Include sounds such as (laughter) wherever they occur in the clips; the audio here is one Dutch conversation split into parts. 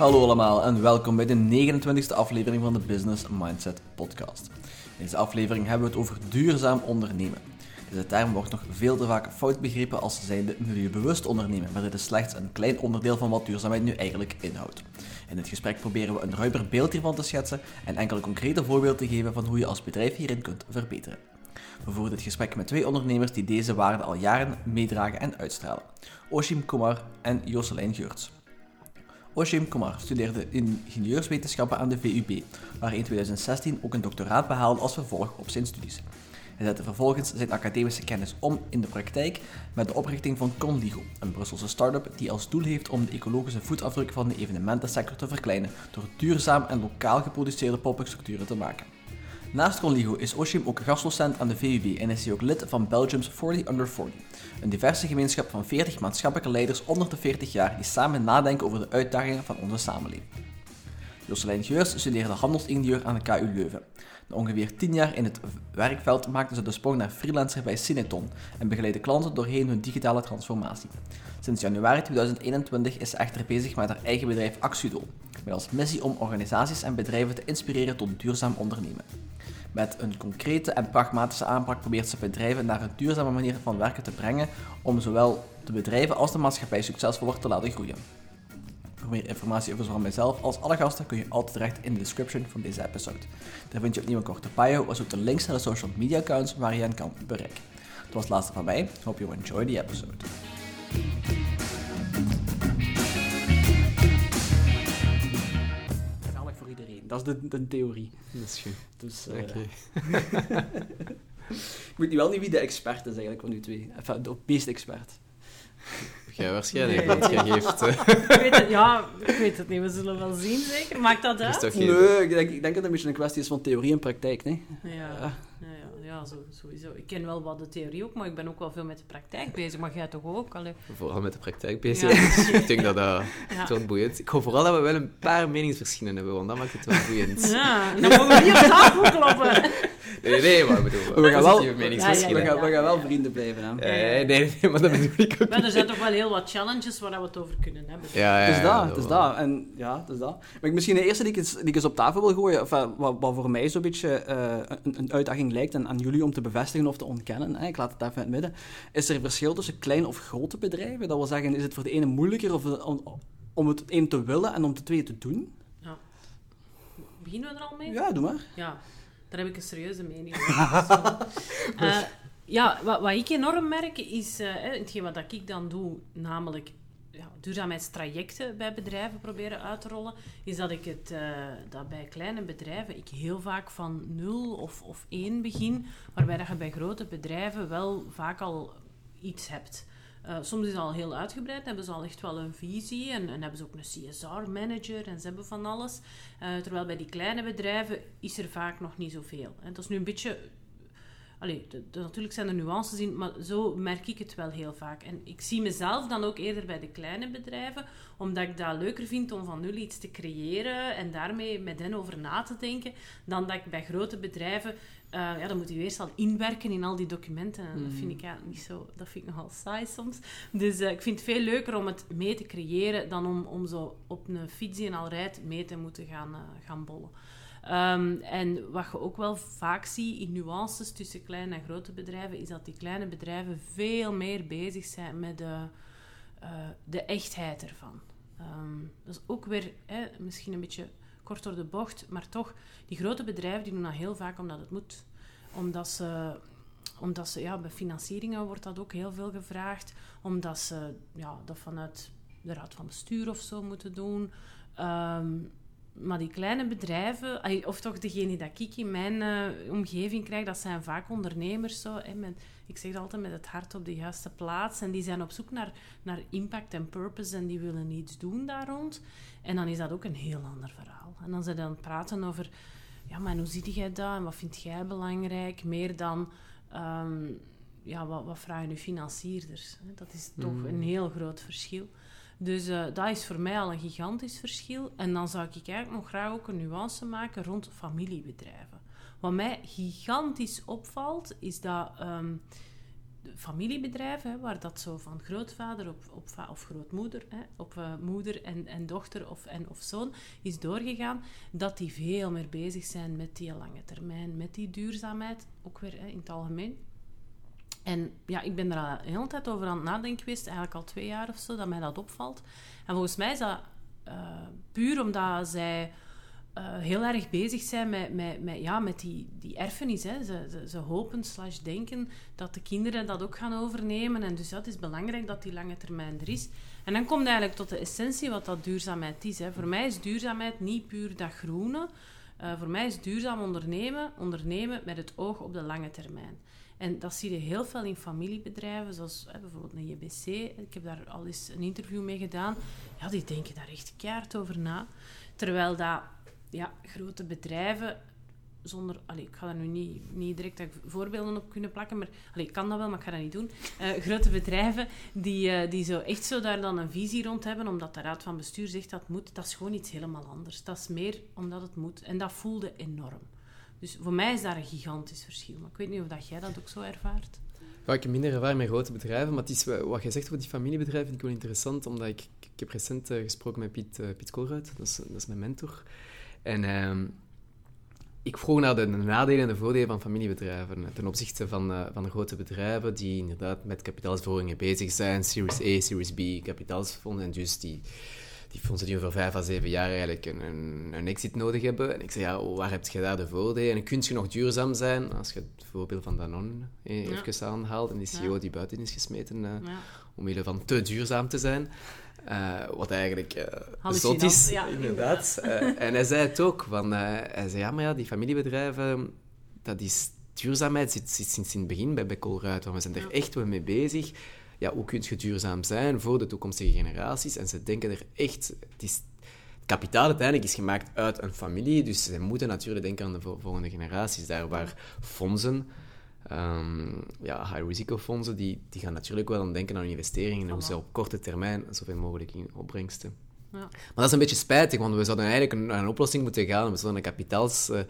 Hallo allemaal en welkom bij de 29e aflevering van de Business Mindset Podcast. In deze aflevering hebben we het over duurzaam ondernemen. Deze term wordt nog veel te vaak fout begrepen als zijnde milieubewust ondernemen, maar dit is slechts een klein onderdeel van wat duurzaamheid nu eigenlijk inhoudt. In dit gesprek proberen we een ruimer beeld hiervan te schetsen en enkele concrete voorbeelden te geven van hoe je als bedrijf hierin kunt verbeteren. We voeren dit gesprek met twee ondernemers die deze waarden al jaren meedragen en uitstralen. Oshim Kumar en Jocelyn Geurts. Oshim Kumar studeerde ingenieurswetenschappen aan de VUB, waar hij in 2016 ook een doctoraat behaalde als vervolg op zijn studies. Hij zette vervolgens zijn academische kennis om in de praktijk met de oprichting van Conligo, een Brusselse start-up die als doel heeft om de ecologische voetafdruk van de evenementensector te verkleinen door duurzaam en lokaal geproduceerde poppenstructuren te maken. Naast Conligo is Oshim ook gastdocent aan de VUB en is hij ook lid van Belgium's 40 Under 40, een diverse gemeenschap van 40 maatschappelijke leiders onder de 40 jaar die samen nadenken over de uitdagingen van onze samenleving. Jocelyn Geurs studeerde handelsingenieur aan de KU Leuven. Na ongeveer 10 jaar in het werkveld maakte ze de sprong naar freelancer bij Cineton en begeleidde klanten doorheen hun digitale transformatie. Sinds januari 2021 is ze echter bezig met haar eigen bedrijf Axudo, met als missie om organisaties en bedrijven te inspireren tot duurzaam ondernemen. Met een concrete en pragmatische aanpak probeert ze bedrijven naar een duurzame manier van werken te brengen om zowel de bedrijven als de maatschappij succesvoller te laten groeien. Voor meer informatie over zowel mijzelf als alle gasten kun je altijd terecht in de description van deze episode. Daar vind je opnieuw een korte bio, als ook de links naar de social media accounts waar je hen kan bereiken. Dat was het laatste van mij. Hope you enjoy the episode. Dat is de, de theorie. Dat is goed. Dus, eh, Oké. (laughs) ik weet nu wel niet wie de expert is eigenlijk van u twee. Enfin, de meeste expert. Jij waarschijnlijk, Nee. want jij geeft... Ik weet het, ja, ik weet het niet. We zullen wel zien, zeker. Maakt dat uit? Nee, ik denk, ik denk dat het een beetje een kwestie is van theorie en praktijk. Nee? Ja, ja, zo, sowieso. Ik ken wel wat de theorie ook, maar ik ben ook wel veel met de praktijk bezig. Maar jij toch ook? Allee. Vooral met de praktijk bezig. Ja. Dus (laughs) ik denk dat dat Ja. wel boeiend Ik hoop vooral dat we wel een paar meningsverschillen hebben, want dat maakt het wel (laughs) boeiend. Ja, dan mogen we niet op tafel kloppen. (laughs) Nee, nee, maar bedoel... We gaan wel- We gaan, we gaan wel vrienden blijven. Hè? Eh, nee, nee, maar dat bedoel ik ook Maar er zijn toch wel heel wat challenges waar we het over kunnen hebben. Ja, ja, Het is ja, dat, het is dat. En, ja, het is dat. Maar ik misschien de eerste die ik eens, die ik eens op tafel wil gooien, enfin, wat, wat voor mij zo'n beetje eh, een, een uitdaging lijkt, en aan jullie om te bevestigen of te ontkennen, hè, ik laat het even in het midden, is er verschil tussen kleine of grote bedrijven? Dat wil zeggen, is het voor de ene moeilijker of, om, om het een te willen en om het twee te doen? Beginnen we er al mee? Ja, doe maar. Ja, daar heb ik een serieuze mening (laughs) over. Eh, ja, wat, wat ik enorm merk is, eh, hè, hetgeen wat ik dan doe, namelijk ja, duurzaamheidstrajecten bij bedrijven proberen uit te rollen, is dat ik het eh, dat bij kleine bedrijven ik heel vaak van nul of, of één begin, waarbij dat je bij grote bedrijven wel vaak al iets hebt. Eh, soms is het al heel uitgebreid, hebben ze al echt wel een visie en, en hebben ze ook een CSR-manager en ze hebben van alles. Eh, terwijl bij die kleine bedrijven is er vaak nog niet zoveel. En dat is nu een beetje... Allee, de- de- natuurlijk zijn er nuances in, maar zo merk ik het wel heel vaak. En ik zie mezelf dan ook eerder bij de kleine bedrijven, omdat ik dat leuker vind om van nul iets te creëren en daarmee met hen over na te denken, dan dat ik bij grote bedrijven... eh, ja, dan moet je eerst al inwerken in al die documenten. En dat vind ik ja, niet zo... Dat vind ik nogal saai soms. Dus eh, ik vind het veel leuker om het mee te creëren dan om, om zo op een fiets die al rijdt mee te moeten gaan, eh, gaan bollen. Ehm, en wat je ook wel vaak ziet in nuances tussen kleine en grote bedrijven, is dat die kleine bedrijven veel meer bezig zijn met de, eh, de echtheid ervan. Ehm, dat is ook weer hè, misschien een beetje kort door de bocht, maar toch, die grote bedrijven die doen dat heel vaak omdat het moet. Omdat ze, omdat ze ja, bij financieringen wordt dat ook heel veel gevraagd, omdat ze ja, dat vanuit de raad van bestuur of zo moeten doen. Ehm, maar die kleine bedrijven, of toch degene dat ik in mijn eh, omgeving krijg, dat zijn vaak ondernemers. Zo, hè, met, ik zeg het altijd met het hart op de juiste plaats. En die zijn op zoek naar, naar impact en purpose en die willen iets doen daar rond. En dan is dat ook een heel ander verhaal. En dan zijn het praten over, ja, maar hoe zie jij dat en wat vind jij belangrijk? Meer dan, ehm, ja, wat, wat vragen nu financierders? hè? Dat is toch een heel groot verschil. Dus eh, dat is voor mij al een gigantisch verschil. En dan zou ik eigenlijk nog graag ook een nuance maken rond familiebedrijven. Wat mij gigantisch opvalt, is dat de familiebedrijven, waar dat zo van grootvader op, op, of grootmoeder, hè, op eh, moeder en, en dochter of, en, of zoon is doorgegaan, dat die veel meer bezig zijn met die lange termijn, met die duurzaamheid, ook weer hè, in het algemeen. En ja, ik ben er al de hele tijd over aan het nadenken geweest, eigenlijk al twee jaar of zo, dat mij dat opvalt. En volgens mij is dat eh, puur omdat zij eh, heel erg bezig zijn met, met, met, ja, met die, die erfenis. Hè. Ze, ze, ze hopen slash denken dat de kinderen dat ook gaan overnemen. En dus dat is belangrijk dat die lange termijn er is. En dan komt eigenlijk tot de essentie wat dat duurzaamheid is. Hè. Voor mij is duurzaamheid niet puur dat groene. Eh, voor mij is duurzaam ondernemen, ondernemen met het oog op de lange termijn. En dat zie je heel veel in familiebedrijven, zoals hè, bijvoorbeeld een JBC. Ik heb daar al eens een interview mee gedaan. Ja, die denken daar echt keihard over na. Terwijl dat ja, grote bedrijven zonder... Allee, ik ga daar nu niet, niet direct voorbeelden op kunnen plakken, maar allee, ik kan dat wel, maar ik ga dat niet doen. Eh, grote bedrijven die, eh, die zo echt zo daar dan een visie rond hebben, omdat de raad van bestuur zegt dat moet, dat is gewoon iets helemaal anders. Dat is meer omdat het moet. En dat voelde enorm. Dus voor mij is daar een gigantisch verschil. Maar ik weet niet of dat jij dat ook zo ervaart. Ja, ik minder ervaring met grote bedrijven, maar het is, wat jij zegt over die familiebedrijven vind ik wel interessant, omdat ik, ik heb recent eh, gesproken met Piet, eh, Piet Koolruid, dat is, mijn mentor. En ehm, ik vroeg naar de nadelen en de voordelen van familiebedrijven ten opzichte van, eh, van grote bedrijven die inderdaad met kapitaalsverhogingen bezig zijn, Series A, Series B, kapitaalsfondsen, en dus die, die fondsen die over vijf à zeven jaar eigenlijk een, een, een exit nodig hebben. En ik zei, ja, waar heb je daar de voordelen? En kun je nog duurzaam zijn? Als je het voorbeeld van Danone eh, Ja. even aanhaalt en die CEO die buiten is gesmeten eh, Ja. omwille van te duurzaam te zijn. Eh, wat eigenlijk eh Hallucinant, zot is, ja, inderdaad. Eh, en hij zei het ook, van, eh, hij zei, ja, maar ja, die familiebedrijven, dat is, duurzaamheid zit, zit sinds in het begin bij, bij Colruyt, want we zijn er echt wel mee bezig. Ja, hoe kun je duurzaam zijn voor de toekomstige generaties? En ze denken er echt... Het, is, het kapitaal uiteindelijk is gemaakt uit een familie, dus ze moeten natuurlijk denken aan de vol- volgende generaties. Daar waar fondsen, ehm, ja, high-risicofondsen, die, die gaan natuurlijk wel aan denken aan investeringen en hoe ze op korte termijn zoveel mogelijk in opbrengsten. Ja. Maar dat is een beetje spijtig, want we zouden eigenlijk een, een oplossing moeten gaan. We zouden een kapitaals... eh,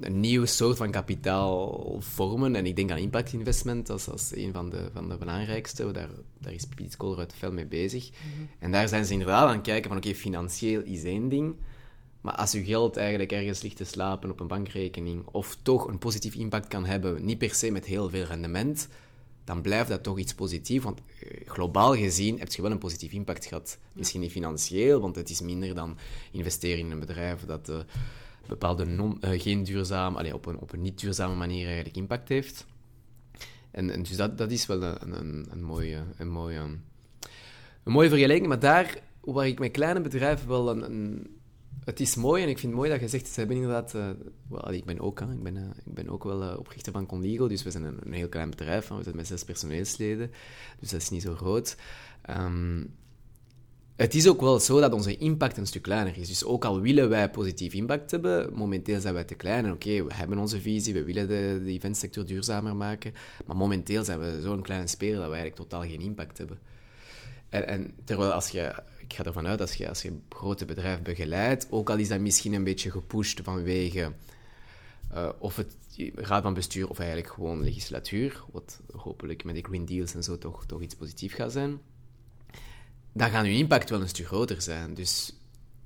een nieuwe soort van kapitaal vormen. En ik denk aan impact investment als, als een van de, van de belangrijkste. Daar, daar is Piet Koolruid fel mee bezig. En daar zijn ze inderdaad aan het kijken van, oké, financieel is één ding. Maar als uw geld eigenlijk ergens ligt te slapen op een bankrekening, of toch een positief impact kan hebben, niet per se met heel veel rendement, dan blijft dat toch iets positiefs. Want eh, globaal gezien heb je wel een positief impact gehad. Misschien niet financieel, want het is minder dan investeren in een bedrijf dat eh, bepaalde non, eh, geen duurzaam, allee, op, een, op een niet duurzame manier eigenlijk impact heeft. En, en dus dat, dat is wel een, een, een mooie, een, mooie, een mooie vergelijking. Maar daar, waar ik met kleine bedrijven wel een, een het is mooi en ik vind het mooi dat je zegt, ze hebben inderdaad... allee, ik ben ook, ik, ben, eh, ik ben ook wel eh, oprichter van Conligo, dus we zijn een, een heel klein bedrijf, we zijn met zes personeelsleden, dus dat is niet zo groot. Ehm, het is ook wel zo dat onze impact een stuk kleiner is. Dus ook al willen wij positief impact hebben, momenteel zijn wij te klein. Oké, we hebben onze visie, we willen de, de eventsector duurzamer maken, maar momenteel zijn we zo'n kleine speler dat we eigenlijk totaal geen impact hebben. En, en terwijl als je, ik ga ervan uit, als je, als je grote bedrijven begeleidt, ook al is dat misschien een beetje gepusht vanwege eh, of het raad van bestuur of eigenlijk gewoon legislatuur, wat hopelijk met de Green Deals en zo toch, toch iets positiefs gaat zijn, dan gaat uw impact wel een stuk groter zijn. Dus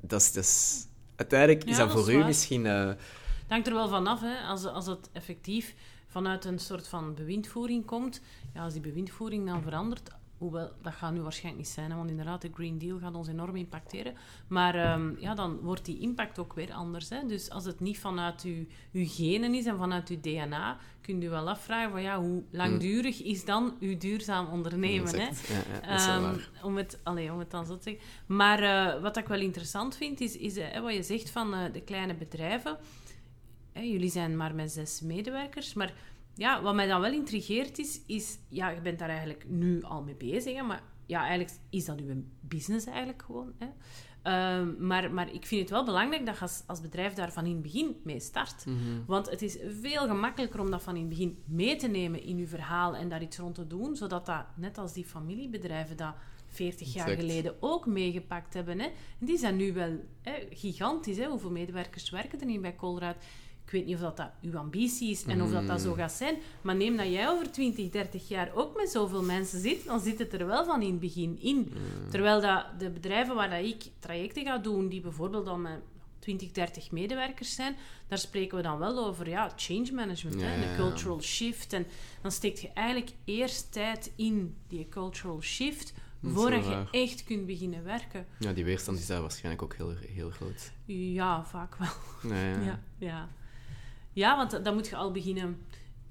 dat is, dat is, uiteindelijk is Ja, dat dat voor is u waar. misschien... eh, Het hangt er wel vanaf, hè. Als, als het effectief vanuit een soort van bewindvoering komt. Ja, als die bewindvoering dan verandert, hoewel dat gaat nu waarschijnlijk niet zijn, hè, want inderdaad, de Green Deal gaat ons enorm impacteren. Maar ehm, ja, dan wordt die impact ook weer anders. Hè. Dus als het niet vanuit uw, uw genen is en vanuit uw DNA, kunt u wel afvragen van ja, hoe langdurig is dan uw duurzaam ondernemen? Hè? ja, Ehm, om, het, allee, om het dan zo te zeggen. Maar eh, wat ik wel interessant vind, is, is eh, wat je zegt van eh, de kleine bedrijven. Jullie zijn maar met zes medewerkers, maar ja, wat mij dan wel intrigeert is, is ja, je bent daar eigenlijk nu al mee bezig, hè, maar ja, eigenlijk is dat uw business eigenlijk gewoon. Hè. Ehm, maar, maar ik vind het wel belangrijk dat je als, als bedrijf daar van in het begin mee start. Want het is veel gemakkelijker om dat van in het begin mee te nemen in je verhaal en daar iets rond te doen, zodat dat, net als die familiebedrijven dat 40 jaar geleden ook meegepakt hebben. Hè. En die zijn nu wel hè, gigantisch. Hè. Hoeveel medewerkers werken er niet bij Colruyt? Ik weet niet of dat, dat uw ambitie is en of dat, dat zo gaat zijn. Maar neem dat jij over 20, 30 jaar ook met zoveel mensen zit, dan zit het er wel van in het begin in. Terwijl dat de bedrijven waar dat ik trajecten ga doen, die bijvoorbeeld dan met 20, 30 medewerkers zijn, daar spreken we dan wel over ja, change management, Ja, hè, ja, de cultural shift. En dan steekt je eigenlijk eerst tijd in die cultural shift, voordat je echt kunt beginnen werken. Ja, die weerstand is daar waarschijnlijk ook heel, heel groot. Ja, vaak wel. Ja, ja. (laughs) Ja, ja. Ja want dan moet je al beginnen...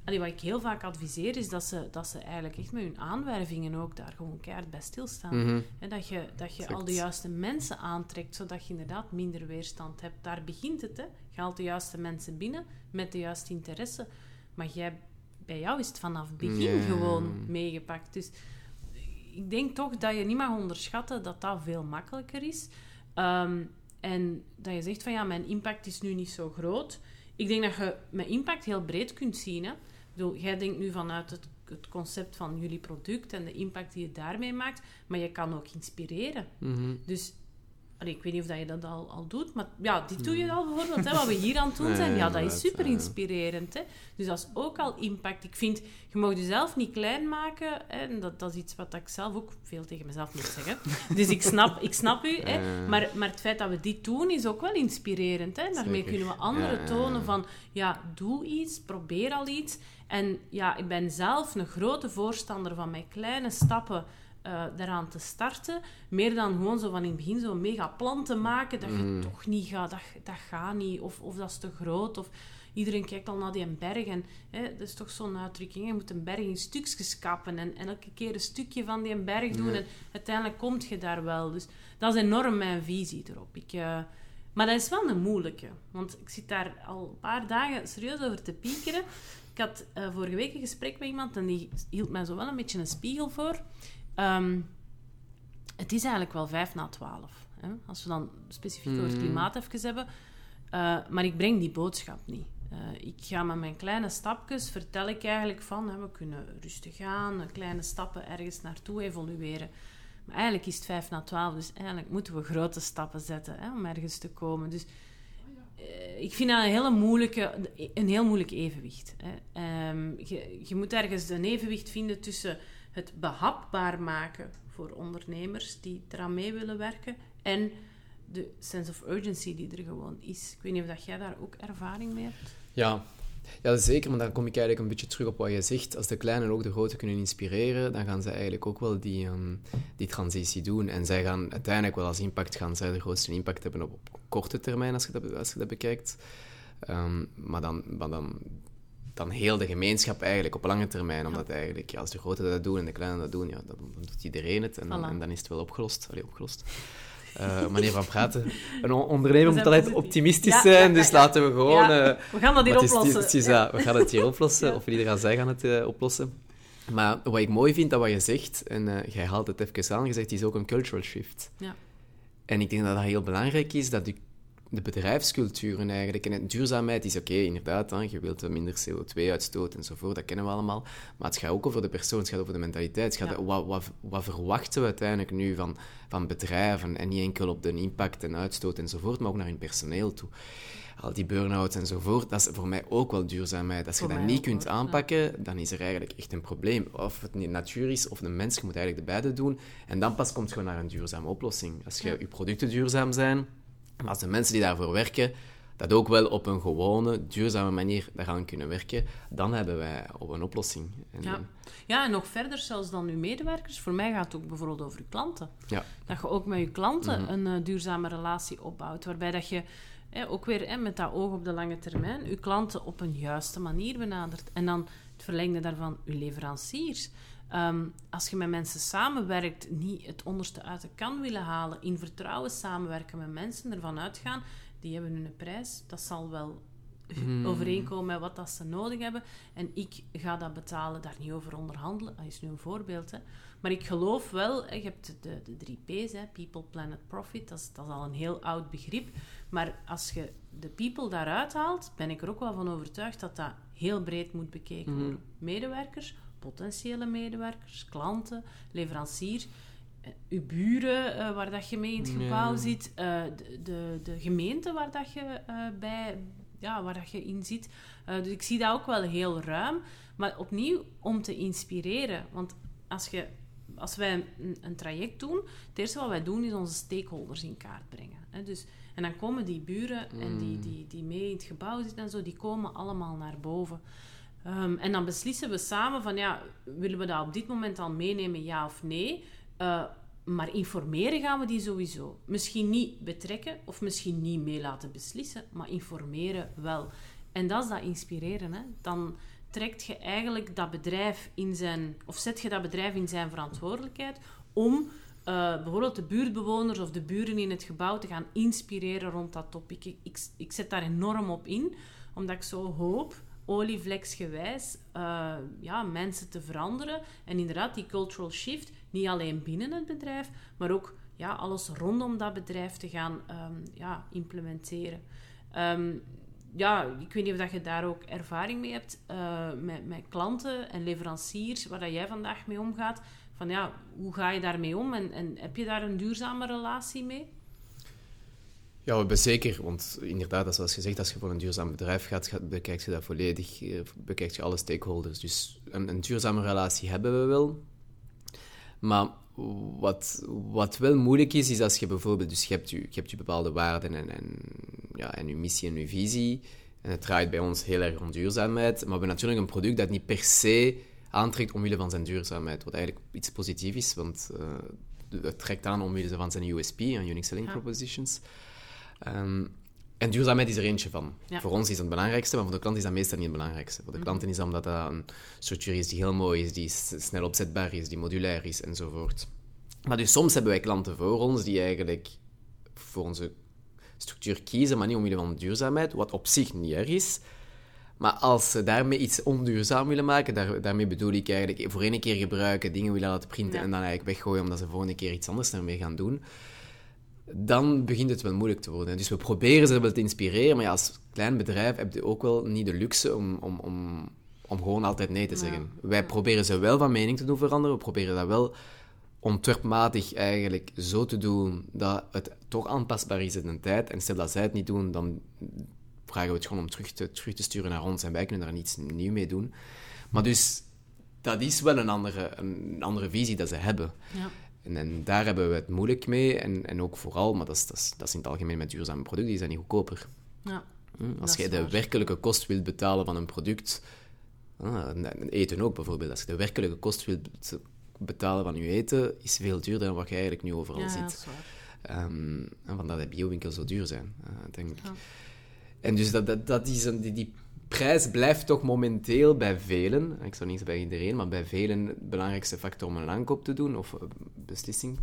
Allee, wat ik heel vaak adviseer, is dat ze, dat ze eigenlijk echt met hun aanwervingen ook daar gewoon keihard bij stilstaan. Mhm. Hè, dat je, dat je al de juiste mensen aantrekt, zodat je inderdaad minder weerstand hebt. Daar begint het, hè. Je haalt de juiste mensen binnen, met de juiste interesse. Maar jij, bij jou is het vanaf het begin gewoon meegepakt. Dus ik denk toch dat je niet mag onderschatten dat dat veel makkelijker is. Ehm, en dat je zegt van ja, mijn impact is nu niet zo groot. Ik denk dat je met impact heel breed kunt zien. Hè? Ik bedoel, jij denkt nu vanuit het, het concept van jullie product en de impact die je daarmee maakt, maar je kan ook inspireren. Mhm. Dus allee, ik weet niet of dat je dat al, al doet, maar ja, dit doe je al bijvoorbeeld. Hè, wat we hier aan het doen (laughs) zijn, Ja, dat is super inspirerend. Hè. Dus dat is ook al impact. Ik vind, je mag jezelf niet klein maken. Hè, en dat, dat is iets wat ik zelf ook veel tegen mezelf moet zeggen. (laughs) Dus ik snap, ik snap u. Hè, maar, maar het feit dat we dit doen, is ook wel inspirerend. Hè. Daarmee kunnen we anderen tonen van, ja, doe iets, probeer al iets. En ja, ik ben zelf een grote voorstander van met kleine stappen eh daaraan te starten. Meer dan gewoon zo van in het begin zo'n mega plan te maken dat je Mm. toch niet gaat. Dat, dat gaat niet. Of, of dat is te groot. Of iedereen kijkt al naar die berg. En hè, dat is toch zo'n uitdrukking. Je moet een berg in stukjes kappen. En, en elke keer een stukje van die berg doen. En uiteindelijk kom je daar wel. Dus dat is enorm mijn visie erop. Ik... eh, maar dat is wel een moeilijke. Want ik zit daar al een paar dagen serieus over te piekeren. Ik had eh, vorige week een gesprek met iemand en die hield mij zo wel een beetje een spiegel voor. Ehm, het is eigenlijk wel vijf na twaalf. Hè? Als we dan specifiek over het Mm. klimaat even hebben. Eh, maar ik breng die boodschap niet. Eh, ik ga met mijn kleine stapjes, vertel ik eigenlijk van, hè, we kunnen rustig aan, kleine stappen ergens naartoe evolueren. Maar eigenlijk is het vijf na twaalf, dus eigenlijk moeten we grote stappen zetten hè, om ergens te komen. Dus eh, ik vind dat een, hele moeilijke, een heel moeilijk evenwicht. Hè. Ehm, je, je moet ergens een evenwicht vinden tussen het behapbaar maken voor ondernemers die eraan mee willen werken en de sense of urgency die er gewoon is. Ik weet niet of dat jij daar ook ervaring mee hebt. Ja. ja, zeker. Maar dan kom ik eigenlijk een beetje terug op wat je zegt. Als de kleinen ook de grote kunnen inspireren, dan gaan ze eigenlijk ook wel die, ehm, die transitie doen. En zij gaan uiteindelijk wel als impact gaan zij de grootste impact hebben op, op korte termijn, als je dat, als je dat bekijkt. Ehm, maar dan, maar dan, dan heel de gemeenschap eigenlijk op lange termijn. Omdat eigenlijk, ja, als de grote dat doen en de kleinen dat doen, ja, dan, dan doet iedereen het. En, dan, Voilà. en dan is het wel opgelost. Allee, opgelost. Eh, manier van praten. (laughs) Een on- ondernemer moet altijd positief. optimistisch Ja, zijn, ja, dus laten we gewoon... Ja, eh, we gaan dat hier maar het is- oplossen. Het is, dat, we gaan het hier (laughs) oplossen, Ja. of in ieder geval zij gaan het eh, oplossen. Maar wat ik mooi vind, dat wat je zegt, en eh, jij haalt het even aan, je zegt, het is ook een cultural shift. Ja. En ik denk dat dat heel belangrijk is, dat die, de bedrijfsculturen eigenlijk, en duurzaamheid is oké, inderdaad, hè, je wilt minder CO2-uitstoot enzovoort, dat kennen we allemaal, maar het gaat ook over de persoon, het gaat over de mentaliteit, het gaat, Ja. wat, wat, wat verwachten we uiteindelijk nu van, van bedrijven, en niet enkel op de impact en uitstoot enzovoort, maar ook naar hun personeel toe. Al die burn-outs enzovoort, dat is voor mij ook wel duurzaamheid. Als je dat niet kunt aanpakken, dan is er eigenlijk echt een probleem. Of het niet natuur is, of de mens, je moet eigenlijk de beide doen. En dan pas komt je naar een duurzame oplossing. Als je, Ja. je producten duurzaam zijn, maar als de mensen die daarvoor werken, dat ook wel op een gewone, duurzame manier daaraan kunnen werken, dan hebben wij op een oplossing. En, Ja. ja, en nog verder zelfs dan uw medewerkers. Voor mij gaat het ook bijvoorbeeld over uw klanten. ja. Dat je ook met je klanten Mhm. een eh, duurzame relatie opbouwt. Waarbij dat je ook weer met dat oog op de lange termijn je klanten op een juiste manier benadert. En dan het verlengde daarvan je leveranciers. Ehm, als je met mensen samenwerkt, niet het onderste uit de kan willen halen, in vertrouwen samenwerken met mensen, ervan uitgaan, die hebben hun prijs, dat zal wel Mhm. overeenkomen met wat dat ze nodig hebben. En ik ga dat betalen, daar niet over onderhandelen. Dat is nu een voorbeeld. Hè. Maar ik geloof wel, je hebt de, de drie P's, hè, People, Planet, Profit. Dat is, dat is al een heel oud begrip. Maar als je de people daaruit haalt, ben ik er ook wel van overtuigd dat dat heel breed moet bekeken Mhm. worden. Medewerkers, potentiële medewerkers, klanten, leverancier, eh, uw buren eh, waar dat je mee in het gebouw zit, eh, de, de, de gemeente waar dat je bij ja, waar dat je in zit. Dus ik zie dat ook wel heel ruim. Maar opnieuw om te inspireren. Want als, je, als wij een, een traject doen, het eerste wat wij doen is onze stakeholders in kaart brengen. Hè? Dus, en dan komen die buren en die, Mm. die, die mee in het gebouw zitten en zo, die komen allemaal naar boven. Ehm, en dan beslissen we samen van, ja, willen we dat op dit moment al meenemen, ja of nee? Eh, maar informeren gaan we die sowieso. Misschien niet betrekken of misschien niet mee laten beslissen, maar informeren wel. En dat is dat inspireren. Hè? Dan trekt je eigenlijk dat bedrijf in zijn, of zet je dat bedrijf in zijn verantwoordelijkheid om eh, bijvoorbeeld de buurtbewoners of de buren in het gebouw te gaan inspireren rond dat topic. Ik, ik, ik zet daar enorm op in, omdat ik zo hoop, olievleksgewijs, eh ja, mensen te veranderen. En inderdaad, die cultural shift, niet alleen binnen het bedrijf, maar ook ja, alles rondom dat bedrijf te gaan ehm, ja, implementeren. Ehm, ja, ik weet niet of dat je daar ook ervaring mee hebt eh, met, met klanten en leveranciers, waar dat jij vandaag mee omgaat. Van ja, hoe ga je daarmee om en, en heb je daar een duurzame relatie mee? Ja, we hebben zeker, want inderdaad, zoals gezegd, als je voor een duurzaam bedrijf gaat, bekijkt je dat volledig, eh, bekijkt je alle stakeholders. Dus een, een duurzame relatie hebben we wel. Maar wat, wat wel moeilijk is, is als je bijvoorbeeld, dus je hebt je, je, hebt je bepaalde waarden en, en, ja, en je missie en je visie. En het draait bij ons heel erg om duurzaamheid. Maar we hebben natuurlijk een product dat niet per se aantrekt omwille van zijn duurzaamheid. Wat eigenlijk iets positiefs is, want uh, het trekt aan omwille van zijn USP, en Unique Selling Ja. Propositions. Um, en duurzaamheid is er eentje van. Ja. Voor ons is dat het belangrijkste, maar voor de klant is dat meestal niet het belangrijkste. Mhm. Voor de klanten is dat omdat dat een structuur is die heel mooi is, die snel opzetbaar is, die modulair is, enzovoort. Maar dus soms hebben wij klanten voor ons die eigenlijk voor onze structuur kiezen, maar niet omwille van duurzaamheid, wat op zich niet erg is. Maar als ze daarmee iets onduurzaam willen maken, daar, daarmee bedoel ik eigenlijk voor één keer gebruiken, dingen willen laten printen Ja. en dan eigenlijk weggooien omdat ze volgende keer iets anders ermee gaan doen, dan begint het wel moeilijk te worden. Dus we proberen ze wel te inspireren, maar ja, als klein bedrijf heb je ook wel niet de luxe om, om, om, om gewoon altijd nee te Ja. zeggen. Wij proberen ze wel van mening te doen veranderen, we proberen dat wel ontwerpmatig eigenlijk zo te doen dat het toch aanpasbaar is in de tijd. En stel dat zij het niet doen, dan vragen we het gewoon om terug te, terug te sturen naar ons en wij kunnen daar niets nieuw mee doen. Maar dus, dat is wel een andere, een andere visie dat ze hebben. Ja. En, en daar hebben we het moeilijk mee. En, en ook vooral, maar dat is, dat, is, dat is in het algemeen met duurzame producten, die zijn niet goedkoper. Ja. Hm? Als je de waar. werkelijke kost wilt betalen van een product, ah, en- en eten ook bijvoorbeeld, als je de werkelijke kost wilt bet- betalen van je eten, is veel duurder dan wat je eigenlijk nu overal Ja, ja, ziet. dat is waar. Ehm, en vandaar dat biowinkels zo duur zijn, eh, denk ik. Ja. En dus dat, dat, dat is een, die, die prijs blijft toch momenteel bij velen, ik zou niet zeggen bij iedereen, maar bij velen de belangrijkste factor om een aankoop te doen, of beslissing.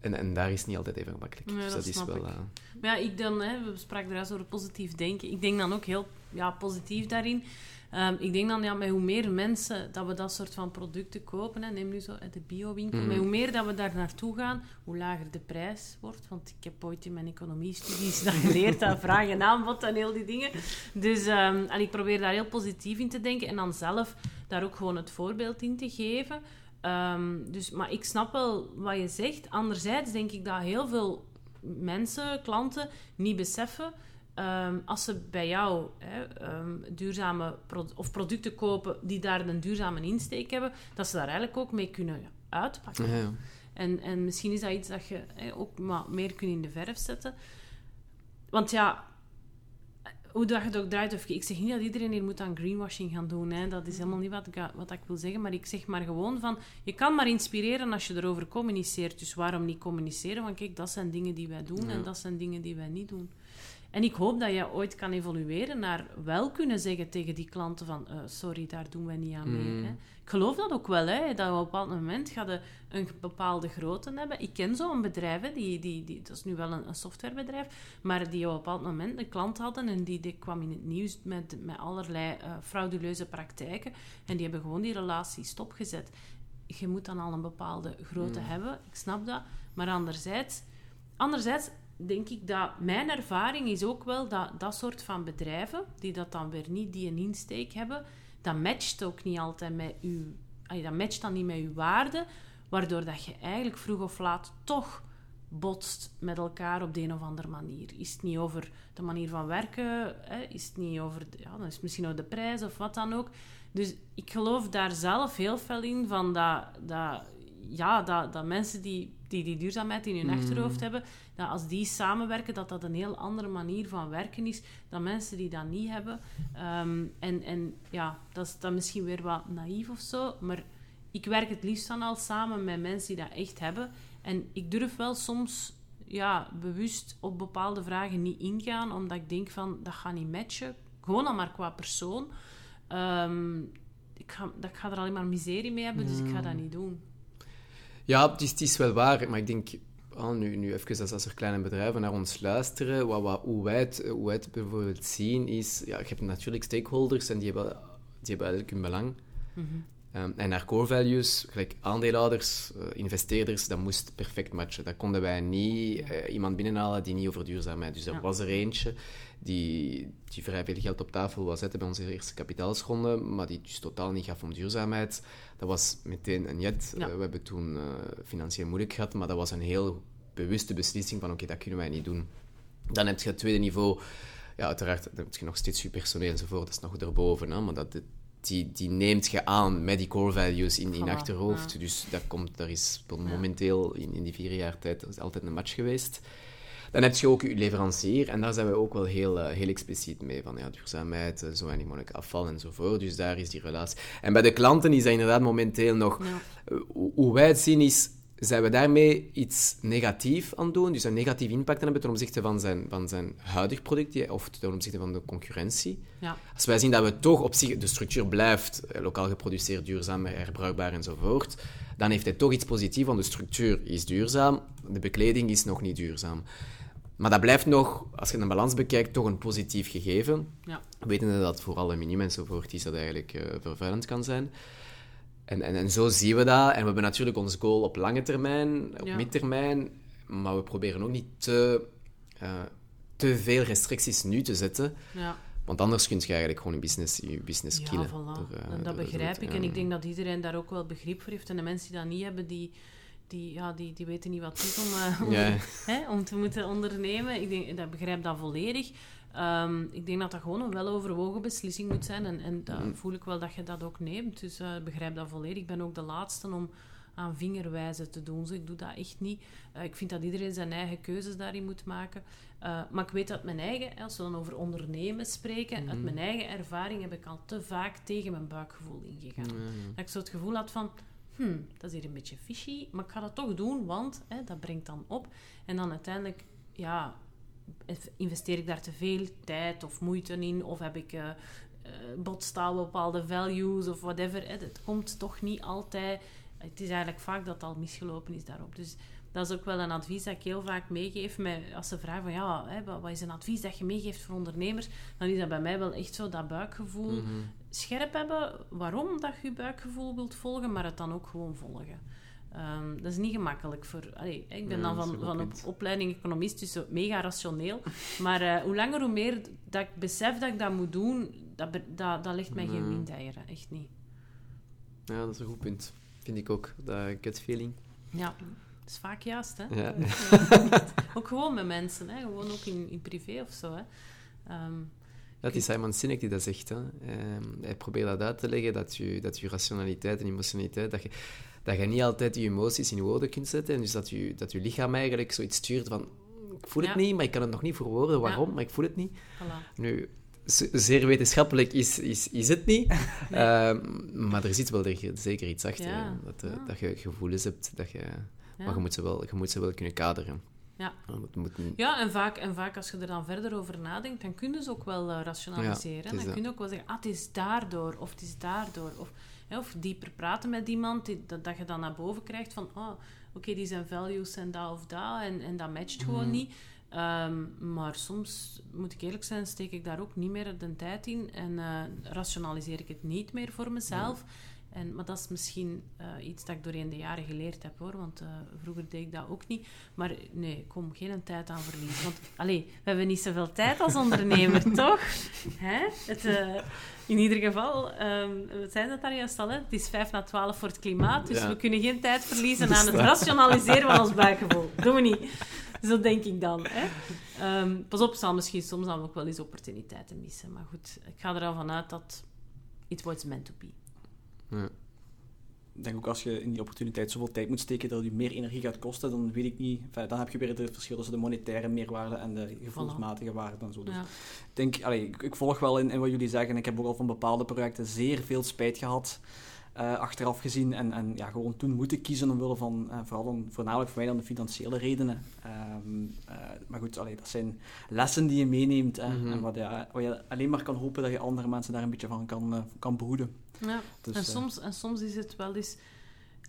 En, en daar is het niet altijd even makkelijk. Nee, dus dat dat is wel... eh, Maar ja, ik dan, hè, we spraken eruit over positief denken. Ik denk dan ook heel ja, positief daarin. Ehm, ik denk dan, ja, met hoe meer mensen dat we dat soort van producten kopen, hè, neem nu zo uit de biowinkel, met hoe meer dat we daar naartoe gaan, hoe lager de prijs wordt. Want ik heb ooit in mijn economiestudies dat geleerd, dat (laughs) vraag en aanbod en heel die dingen. Dus ehm, en ik probeer daar heel positief in te denken en dan zelf daar ook gewoon het voorbeeld in te geven. Ehm, dus, maar ik snap wel wat je zegt. Anderzijds denk ik dat heel veel mensen, klanten, niet beseffen ehm, als ze bij jou hè, ehm, duurzame pro- of producten kopen die daar een duurzame insteek hebben, dat ze daar eigenlijk ook mee kunnen uitpakken. ja, ja. En, en misschien is dat iets dat je hè, ook maar meer kunt in de verf zetten. Want ja, hoe dat je het ook draait, of ik zeg niet dat iedereen hier moet aan greenwashing gaan doen. Hè. Dat is helemaal niet wat ik, wat ik wil zeggen. Maar ik zeg maar gewoon van, je kan maar inspireren als je erover communiceert. Dus waarom niet communiceren? Want kijk, dat zijn dingen die wij doen en dat zijn dingen die wij niet doen. En ik hoop dat je ooit kan evolueren naar wel kunnen zeggen tegen die klanten van eh, sorry, daar doen wij niet aan mee. Mm. Hè. Ik geloof dat ook wel, hè, dat op een bepaald moment gaat je een bepaalde grootte hebben. Ik ken zo'n bedrijf, hè, die, die, die, dat is nu wel een, een softwarebedrijf, maar die op een bepaald moment een klant hadden en die, die kwam in het nieuws met, met allerlei eh, frauduleuze praktijken. En die hebben gewoon die relatie stopgezet. Je moet dan al een bepaalde grootte hebben, ik snap dat. Maar anderzijds, anderzijds denk ik dat mijn ervaring is ook wel dat dat soort van bedrijven, die dat dan weer niet die een insteek hebben, dat matcht ook niet altijd met allee, Dat matcht dan niet met uw waarde, waardoor dat je eigenlijk vroeg of laat toch botst met elkaar op de een of andere manier. Is het niet over de manier van werken? Hè? Is het niet over... Ja, dan is misschien over de prijs of wat dan ook. Dus ik geloof daar zelf heel veel in van dat... dat ja, dat, dat mensen die, die die duurzaamheid in hun achterhoofd hebben, dat als die samenwerken, dat dat een heel andere manier van werken is dan mensen die dat niet hebben. Ehm, en, en ja, dat is dan misschien weer wat naïef of zo, maar ik werk het liefst dan al samen met mensen die dat echt hebben. En ik durf wel soms ja, bewust op bepaalde vragen niet ingaan, omdat ik denk van, dat gaat niet matchen. Gewoon al maar qua persoon. Ehm, ik, ga, dat, ik ga er alleen maar miserie mee hebben, dus ik ga dat niet doen. Ja, het is, het is wel waar, maar ik denk, oh, nu, nu even als, als er kleine bedrijven naar ons luisteren, wat, wat, hoe, wij het, hoe wij het bijvoorbeeld zien is, ja, je hebt natuurlijk stakeholders en die hebben, die hebben eigenlijk hun belang. Um, en naar core values, gelijk aandeelhouders, uh, investeerders, dat moest perfect matchen. Dat konden wij niet uh, iemand binnenhalen die niet over duurzaamheid. Dus er Ja. was er eentje die, die vrij veel geld op tafel wou zetten bij onze eerste kapitaalsronde, maar die dus totaal niet gaf om duurzaamheid. Dat was meteen een jet. Ja. Uh, we hebben toen uh, financieel moeilijk gehad, maar dat was een heel bewuste beslissing van oké, dat kunnen wij niet doen. Dan heb je het tweede niveau, ja, uiteraard dan heb je nog steeds je personeel enzovoort, dat is nog erboven, hè, maar dat, die, die neemt je aan met die core values in, in Voilà, achterhoofd. ja. Dus dat komt, daar is momenteel in, in die vier jaar tijd is altijd een match geweest. Dan heb je ook je leverancier, en daar zijn we ook wel heel, eh, heel expliciet mee, van ja, duurzaamheid, eh, zo weinig mogelijk afval enzovoort. Dus daar is die relatie. En bij de klanten is dat inderdaad momenteel nog... Ja. eh, hoe- wij het zien is, zijn we daarmee iets negatief aan het doen, dus een negatief impact aan hebben ten opzichte van zijn, van zijn huidig product, of ten opzichte van de concurrentie. Ja. Als wij zien dat we toch op zich, de structuur blijft lokaal geproduceerd, duurzaam, herbruikbaar enzovoort, dan heeft hij toch iets positiefs, want de structuur is duurzaam, de bekleding is nog niet duurzaam. Maar dat blijft nog, als je een balans bekijkt, toch een positief gegeven. Ja. Wetende dat voor aluminium enzovoort is dat eigenlijk eh, vervuilend kan zijn. En, en, en zo zien we dat. En we hebben natuurlijk ons goal op lange termijn, op Ja. midtermijn. Maar we proberen ook niet te, eh, te veel restricties nu te zetten. Ja. Want anders kun je eigenlijk gewoon je business, je business Ja, killen. voilà. door, eh, en dat door- begrijp door- ik. ja. En ik denk dat iedereen daar ook wel begrip voor heeft. En de mensen die dat niet hebben, die, die, ja, die, die weten niet wat het is om, eh, om, Ja. hè, om te moeten ondernemen. Ik denk, dat begrijp dat volledig. Ehm, ik denk dat dat gewoon een weloverwogen beslissing moet zijn. En, en Mm. voel ik wel dat je dat ook neemt. Dus ik begrijp dat volledig. Ik ben ook de laatste om aan vingerwijzen te doen. Dus ik doe dat echt niet. Eh, ik vind dat iedereen zijn eigen keuzes daarin moet maken. Maar ik weet dat mijn eigen, als we dan over ondernemen spreken, uit mijn eigen ervaring heb ik al te vaak tegen mijn buikgevoel ingegaan. Dat ik zo het gevoel had van, hmm, dat is hier een beetje fishy, maar ik ga dat toch doen, want hè, dat brengt dan op. En dan uiteindelijk, ja, investeer ik daar te veel tijd of moeite in, of heb ik eh eh, botstaal bepaalde values of whatever. Het komt toch niet altijd... Het is eigenlijk vaak dat het al misgelopen is daarop. Dus dat is ook wel een advies dat ik heel vaak meegeef. Met, als ze vragen van, ja, hè, wat is een advies dat je meegeeft voor ondernemers? Dan is dat bij mij wel echt zo, dat buikgevoel scherp hebben. Waarom dat je buikgevoel wilt volgen, maar het dan ook gewoon volgen. Ehm, dat is niet gemakkelijk voor... Allee, ik ben Ja, dan van, van op opleiding economist, dus mega rationeel. (laughs) Maar eh, hoe langer, hoe meer dat ik besef dat ik dat moet doen, dat, dat, dat legt mij geen Nee. windeieren. Echt niet. Ja, dat is een goed punt. Vind ik ook, dat gut feeling. Ja, dat is vaak juist, hè. Ja. Ook gewoon met mensen, hè. Gewoon ook in, in privé of zo, hè. Ehm, Dat is Simon Sinek die dat zegt. Hè. Ehm, hij probeert dat uit te leggen, dat je, dat je rationaliteit en emotionaliteit, dat je, dat je niet altijd je emoties in woorden kunt zetten. En dus dat je, dat je lichaam eigenlijk zoiets stuurt van, ik voel het Ja. niet, maar ik kan het nog niet verwoorden. Waarom? Ja. Maar ik voel het niet. voilà. Nu, zeer wetenschappelijk is, is, is het niet. (laughs) Ehm, maar er zit wel er- zeker iets achter. Ja. Dat, eh, Ja. dat je gevoelens hebt, dat je, Ja. maar je moet, ze wel, je moet ze wel kunnen kaderen. Ja. Niet... Ja, en vaak, en vaak als je er dan verder over nadenkt, dan kun je dus ook wel eh, rationaliseren. Ja, dan dat. kun je ook wel zeggen, ah, het is daardoor, of het is daardoor. Of, hè, of dieper praten met iemand, die, dat, dat je dan naar boven krijgt van, oh, oké, die zijn values zijn dat of dat, en, en dat matcht gewoon niet. Ehm, maar soms, moet ik eerlijk zijn, steek ik daar ook niet meer de tijd in en eh, rationaliseer ik het niet meer voor mezelf. En, maar dat is misschien eh, iets dat ik doorheen de jaren geleerd heb hoor, want eh, vroeger deed ik dat ook niet. Maar nee, ik kom geen tijd aan verliezen. Want allee, we hebben niet zoveel tijd als ondernemer, (laughs) toch? Hè? Het, eh, in ieder geval, ehm, we zijn dat daar juist al, hè? het is vijf na twaalf voor het klimaat, dus Ja. we kunnen geen tijd verliezen aan het rationaliseren van ons (laughs) buikgevoel. Doen we niet. Zo denk ik dan. Hè? Ehm, pas op, zal misschien soms dan ook wel eens opportuniteiten missen. Maar goed, ik ga er al vanuit dat it was meant to be. Ik denk ook als je in die opportuniteit zoveel tijd moet steken dat je meer energie gaat kosten, dan weet ik niet. Enfin, dan heb je weer het verschil tussen de monetaire meerwaarde en de gevoelsmatige waarde en zo. Dus Ja. ik denk, allee, ik, ik volg wel in, in wat jullie zeggen. Ik heb ook al van bepaalde projecten zeer veel spijt gehad. Eh, achteraf gezien en, en ja, gewoon toen moeten kiezen omwille van, eh, vooral dan, voornamelijk voor mij dan de financiële redenen. Ehm, eh, maar goed, allee, dat zijn lessen die je meeneemt hè, Mhm. en wat, ja, wat je alleen maar kan hopen dat je andere mensen daar een beetje van kan, eh, kan behoeden. Ja. Dus, en, soms, en soms is het wel eens...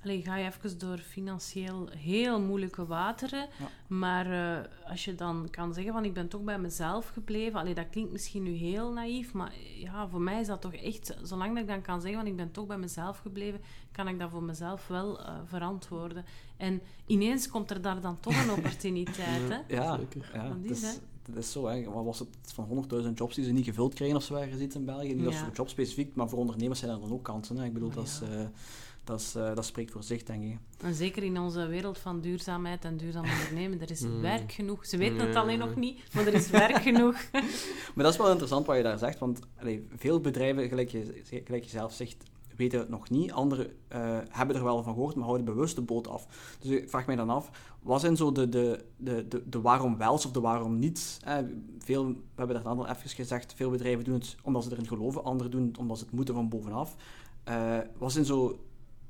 Allee, ga je even door financieel heel moeilijke wateren. Ja. Maar eh, als je dan kan zeggen van ik ben toch bij mezelf gebleven. Allee, dat klinkt misschien nu heel naïef. Maar ja, voor mij is dat toch echt... Zolang dat ik dan kan zeggen van ik ben toch bij mezelf gebleven... kan ik dat voor mezelf wel eh, verantwoorden. En ineens komt er daar dan toch een opportuniteit. (laughs) hè? Ja, Zeker. ja die is, zo. Hè. Wat was het van 100.000 jobs die ze niet gevuld krijgen of zo ergens iets in België? Niet als Ja. voor jobspecifiek, maar voor ondernemers zijn er dan ook kansen. Hè. Ik bedoel, dat, is, ja. Dat, is, eh, dat spreekt voor zich, denk ik. En zeker in onze wereld van duurzaamheid en duurzaam (laughs) ondernemen, er is Mm. werk genoeg. Ze weten het Ja. alleen nog niet, maar er is werk (laughs) genoeg. Maar dat is wel interessant wat je daar zegt, want allee, veel bedrijven, gelijk je, gelijk je zelf zegt, weten het nog niet. Anderen eh, hebben er wel van gehoord, maar houden bewust de boot af. Dus ik vraag mij dan af, wat zijn zo de, de, de, de, de waarom wels of de waarom niet? Eh, veel, we hebben daar dan al even gezegd, veel bedrijven doen het omdat ze erin geloven, anderen doen het omdat ze het moeten van bovenaf. Eh, wat zijn zo...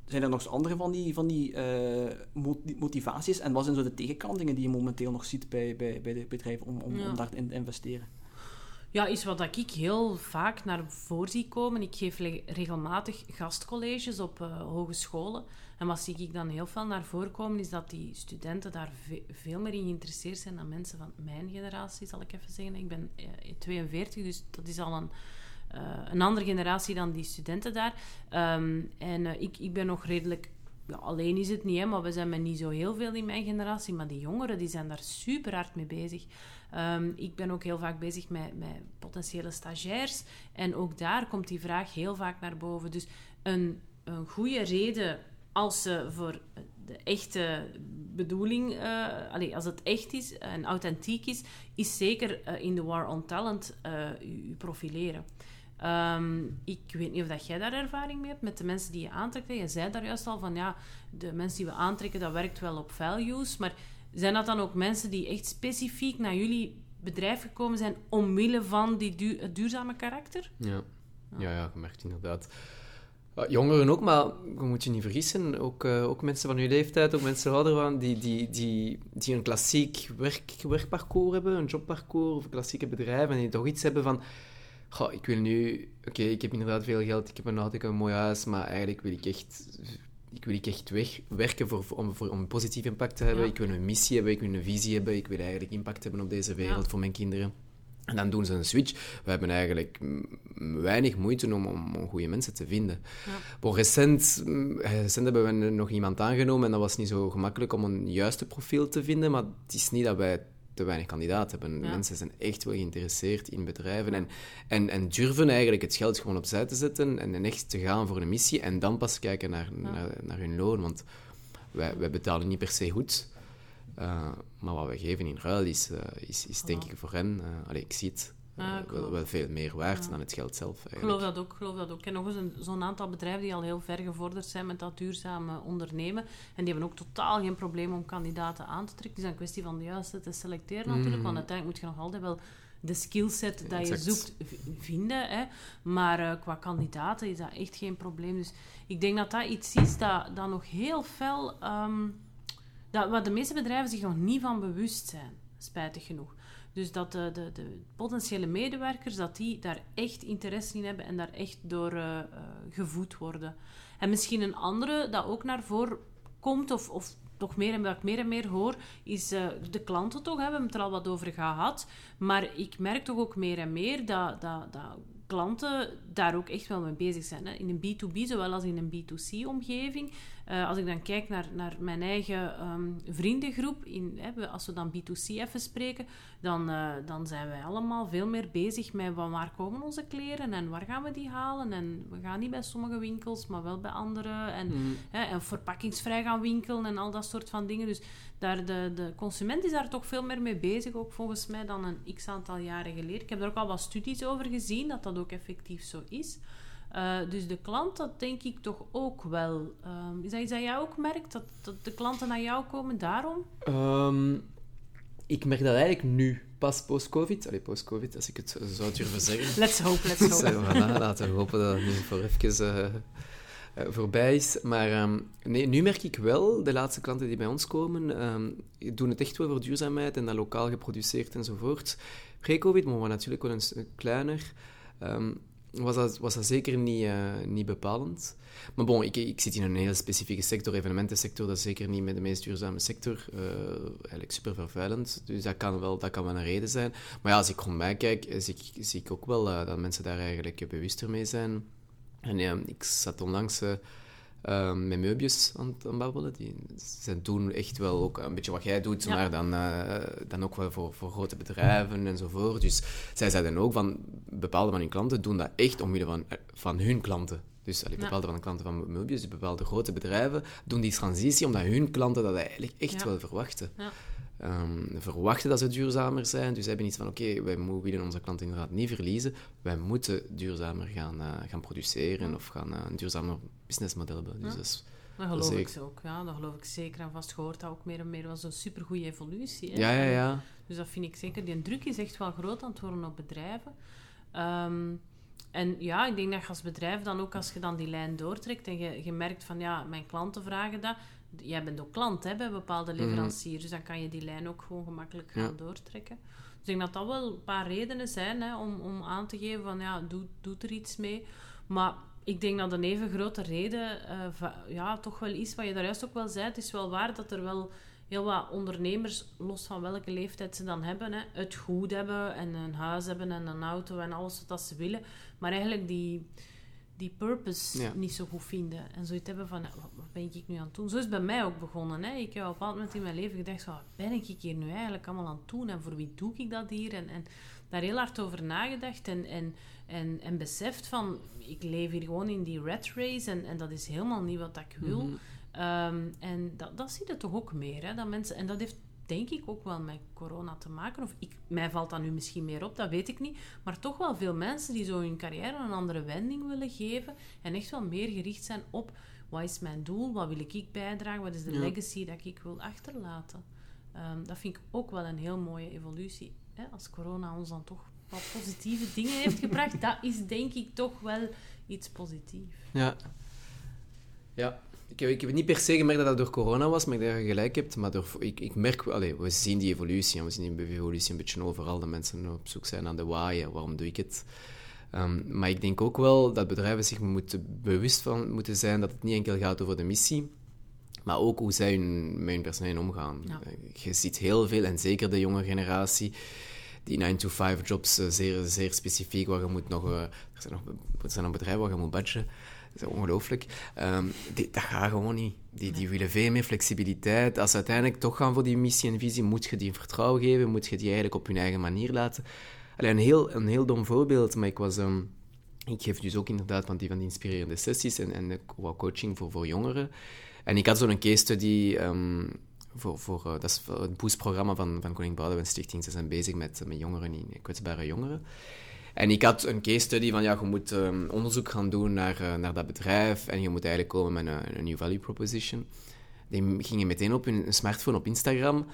Zijn er nog eens andere van die, van die eh, moti- motivaties? En wat zijn zo de tegenkantingen die je momenteel nog ziet bij, bij, bij de bedrijven om, om, Ja. om daarin te investeren? Ja, is wat ik heel vaak naar voren zie komen. Ik geef regelmatig gastcolleges op eh, hogescholen. En wat zie ik dan heel veel naar voren komen, is dat die studenten daar ve- veel meer in geïnteresseerd zijn dan mensen van mijn generatie, zal ik even zeggen. Ik ben eh, 42, dus dat is al een, eh, een andere generatie dan die studenten daar. Ehm, en eh, ik, ik ben nog redelijk... Ja, alleen is het niet, hè, maar we zijn met niet zo heel veel in mijn generatie. Maar die jongeren die zijn daar super hard mee bezig. Ehm, ik ben ook heel vaak bezig met, met potentiële stagiairs. En ook daar komt die vraag heel vaak naar boven. Dus een, een goede reden als ze voor de echte bedoeling, eh, als het echt is en authentiek is, is zeker eh, in de War on Talent eh, u, u profileren. Ehm, ik weet niet of dat jij daar ervaring mee hebt met de mensen die je aantrekt. Je zei daar juist al van ja, de mensen die we aantrekken, dat werkt wel op values. Maar zijn dat dan ook mensen die echt specifiek naar jullie bedrijf gekomen zijn omwille van die du- het duurzame karakter? Ja. Ja, ja, je merkt inderdaad. Jongeren ook, maar je moet je niet vergissen. Ook, eh, ook mensen van uw leeftijd, ook mensen ouder van, die, die, die, die een klassiek werk, werkparcours hebben, een jobparcours of klassieke bedrijven, en die toch iets hebben van... Goh, ik wil nu... Oké, ik heb inderdaad veel geld, ik heb een auto, ik heb een mooi huis, maar eigenlijk wil ik echt... Ik wil ik echt weg, werken voor, voor- om, voor, om een positief impact te hebben. Ja. Ik wil een missie hebben, ik wil een visie hebben. Ik wil eigenlijk impact hebben op deze wereld Ja. voor mijn kinderen. En dan doen ze een switch. We hebben eigenlijk weinig moeite om, om, om goede mensen te vinden. Ja. Bon, recent, mm, recent hebben we nog iemand aangenomen en dat was niet zo gemakkelijk om een juiste profiel te vinden. Maar het is niet dat wij te weinig kandidaten hebben. Ja. Mensen zijn echt wel geïnteresseerd in bedrijven en, en, en durven eigenlijk het geld gewoon opzij te zetten en, en echt te gaan voor een missie en dan pas kijken naar, naar, naar hun loon. Want wij, wij betalen niet per se goed. Uh, maar wat we geven in ruil is, uh, is, is denk ik voor hen, uh, allee, ik zie het, Ja, ik wel, veel meer waard Ja. dan het geld zelf. Ik Eigenlijk. geloof dat ook, geloof dat ook. Ken nog eens een- zo'n aantal bedrijven die al heel ver gevorderd zijn met dat duurzame ondernemen. En die hebben ook totaal geen probleem om kandidaten aan te trekken. Het is een kwestie van de juiste te selecteren natuurlijk. Mhm. Want uiteindelijk moet je nog altijd wel de skillset dat je Exact. zoekt vinden. Hè. Maar eh, qua kandidaten is dat echt geen probleem. Dus ik denk dat dat iets is dat, dat nog heel fel... ehm, dat, waar de meeste bedrijven zich nog niet van bewust zijn. Spijtig genoeg. Dus dat de, de, de potentiële medewerkers dat die daar echt interesse in hebben en daar echt door eh, eh, gevoed worden. En misschien een andere dat ook naar voren komt, of, of toch meer en wat meer en meer hoor, is uh, de klanten toch, hè, we hebben het er al wat over gehad, maar ik merk toch ook meer en meer dat, dat, dat klanten daar ook echt wel mee bezig zijn. Hè. In een B2B zowel als in een B2C-omgeving. Uh, als ik dan kijk naar, naar mijn eigen um, vriendengroep, in, hè, als we dan B2C even spreken, dan, uh, dan zijn wij allemaal veel meer bezig met van waar komen onze kleren en waar gaan we die halen. En we gaan niet bij sommige winkels, maar wel bij andere. En, mm. hè, en verpakkingsvrij gaan winkelen en al dat soort van dingen. Dus daar de, de consument is daar toch veel meer mee bezig, ook volgens mij, dan een x aantal jaren geleden. Ik heb er ook al wat studies over gezien, dat dat ook effectief zo is. Uh, dus de klant, dat denk ik toch ook wel. Um, is dat iets dat jij ook merkt, dat, dat de klanten naar jou komen daarom? Um, ik merk dat eigenlijk nu, pas post-covid. Allee, post-covid, als ik het zou durven zeggen. Let's hope, let's hope. Voilà, laten we hopen dat het nu voor even uh, uh, voorbij is. Maar um, nee, nu merk ik wel, de laatste klanten die bij ons komen, doen het echt wel voor duurzaamheid en dat lokaal geproduceerd enzovoort. Pre-covid, maar we natuurlijk wel een kleiner. Um, was dat, was dat zeker niet, uh, niet bepalend. Maar bon, ik, ik zit in een heel specifieke sector, evenementensector, dat is zeker niet met de meest duurzame sector. Uh, eigenlijk super vervuilend, dus dat kan, wel, dat kan wel een reden zijn. Maar ja, als ik rond mij kijk, zie ik, zie ik ook wel uh, dat mensen daar eigenlijk bewuster mee zijn. En ja, ik zat onlangs uh, met meubjes aan het babbelen. Die, ze doen echt wel ook een beetje wat jij doet, ja. maar dan, uh, dan ook wel voor, voor grote bedrijven enzovoort. Dus zij zeiden ook van bepaalde van hun klanten doen dat echt omwille van, van hun klanten. Dus allee, bepaalde ja. van de klanten van meubjes, dus bepaalde grote bedrijven, doen die transitie omdat hun klanten dat eigenlijk echt wel verwachten. Ja. Um, verwachten dat ze duurzamer zijn. Dus ze hebben iets van, oké, okay, wij willen onze klanten inderdaad niet verliezen. Wij moeten duurzamer gaan, uh, gaan produceren of gaan uh, een duurzamer businessmodel hebben. Dus dat, is, dat geloof ik ook. Ja, dat geloof ik zeker. En vast gehoord dat ook meer en meer was een supergoeie evolutie. Hè? Ja, ja, ja. Dus dat vind ik zeker. Die druk is echt wel groot aan het worden op bedrijven. Um, en ja, ik denk dat je als bedrijf dan ook, als je dan die lijn doortrekt en je, je merkt van, ja, mijn klanten vragen dat, jij bent ook klant hè, bij bepaalde mhm. leveranciers, dus dan kan je die lijn ook gewoon gemakkelijk gaan ja. doortrekken. Dus ik denk dat dat wel een paar redenen zijn hè, om, om aan te geven van ja, doe, doe er iets mee. Maar ik denk dat een even grote reden uh, ja, toch wel is, wat je daar juist ook wel zei, het is wel waar dat er wel heel wat ondernemers, los van welke leeftijd ze dan hebben, hè, het goed hebben en een huis hebben en een auto en alles wat ze willen, maar eigenlijk die die purpose ja. niet zo goed vinden. En zoiets hebben van, wat ben ik nu aan het doen? Zo is het bij mij ook begonnen. Hè? Ik heb op een moment in mijn leven gedacht, wat ben ik hier nu eigenlijk allemaal aan het doen? En voor wie doe ik dat hier? En, en daar heel hard over nagedacht en, en, en, en beseft van, ik leef hier gewoon in die rat race en, en dat is helemaal niet wat ik wil. Mm -hmm. um, en dat, dat zie je toch ook meer, hè? Dat mensen, en dat heeft denk ik ook wel met corona te maken. Of ik, mij valt dat nu misschien meer op, dat weet ik niet. Maar toch wel veel mensen die zo hun carrière een andere wending willen geven. En echt wel meer gericht zijn op wat is mijn doel, wat wil ik bijdragen, wat is de ja. legacy dat ik wil achterlaten. Um, dat vind ik ook wel een heel mooie evolutie. Hè? Als corona ons dan toch wat positieve dingen heeft (laughs) gebracht, dat is denk ik toch wel iets positiefs. Ja. Ja, ik heb, ik heb niet per se gemerkt dat dat door corona was, maar ik denk dat je gelijk hebt. Maar door, ik, ik merk, allez, we zien die evolutie en we zien die evolutie een beetje overal. Dat mensen op zoek zijn naar de why waarom doe ik het. Um, maar ik denk ook wel dat bedrijven zich moeten bewust van moeten zijn dat het niet enkel gaat over de missie, maar ook hoe zij hun, met hun personeel omgaan. Ja. Je ziet heel veel, en zeker de jonge generatie, die 9-to-5 jobs zeer, zeer specifiek, waar je moet nog, uh, er, zijn nog, er zijn nog bedrijven waar je moet budgen. Is ongelooflijk. Um, die, dat gaat gewoon niet. Die, die willen veel meer flexibiliteit. Als ze uiteindelijk toch gaan voor die missie en visie, moet je die vertrouwen geven, moet je die eigenlijk op hun eigen manier laten. Alleen een heel, een heel dom voorbeeld, maar ik was... Um, ik geef dus ook inderdaad van die, van die inspirerende sessies en, en wat coaching voor, voor jongeren. En ik had zo'n case study um, voor, voor uh, dat is het boostprogramma van, van Koning Boudewijn Stichting. Ze zijn bezig met, met jongeren, kwetsbare jongeren. En ik had een case study van, ja, je moet um, onderzoek gaan doen naar, uh, naar dat bedrijf en je moet eigenlijk komen met een, een new value proposition. Die gingen meteen op hun smartphone op Instagram.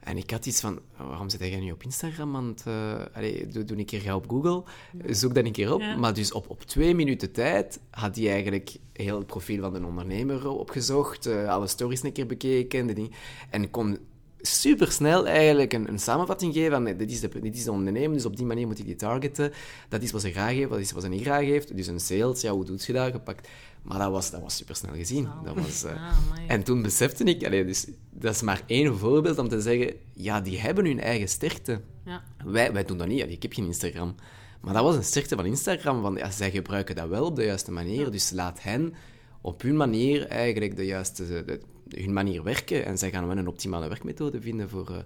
En ik had iets van, waarom zit jij nu op Instagram? Want, uh, allez, doe, doe een keer ga op Google, zoek dat een keer op. Ja. Maar dus op, op twee minuten tijd had hij eigenlijk heel het profiel van de ondernemer opgezocht, uh, alle stories een keer bekeken, en kon supersnel eigenlijk een, een samenvatting geven van nee, dit, is de, dit is de onderneming, dus op die manier moet ik die targeten. Dat is wat ze graag heeft, dat is wat ze niet graag heeft. Dus een sales, ja, hoe doet je dat? Gepakt. Maar dat was, dat was supersnel gezien. Dat was, uh, Ah, en toen besefte ik, allee, dus, dat is maar één voorbeeld om te zeggen, ja, die hebben hun eigen sterkte. Ja. Wij, wij doen dat niet, allee, ik heb geen Instagram. Maar dat was een sterkte van Instagram, van ja, zij gebruiken dat wel op de juiste manier, dus laat hen op hun manier eigenlijk de juiste, de, hun manier werken en zij gaan wel een optimale werkmethode vinden voor... eh,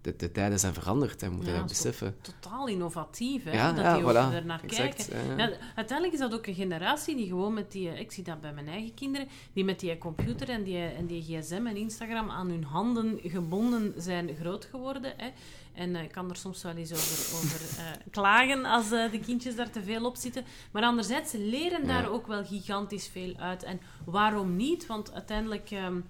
de, de tijden zijn veranderd en we moeten Ja, dat beseffen. Totaal innovatief, hè? Ja, dat ja, die voilà. er naar Exact, kijken. ja. Ja, uiteindelijk is dat ook een generatie die gewoon met die... Ik zie dat bij mijn eigen kinderen, die met die computer en die, en die gsm en Instagram aan hun handen gebonden zijn groot geworden. Hè? En eh, ik kan er soms wel eens over, over eh, (laughs) klagen als eh, de kindjes daar te veel op zitten. Maar anderzijds, ze leren daar ook wel gigantisch veel uit. En waarom niet? Want uiteindelijk... ehm,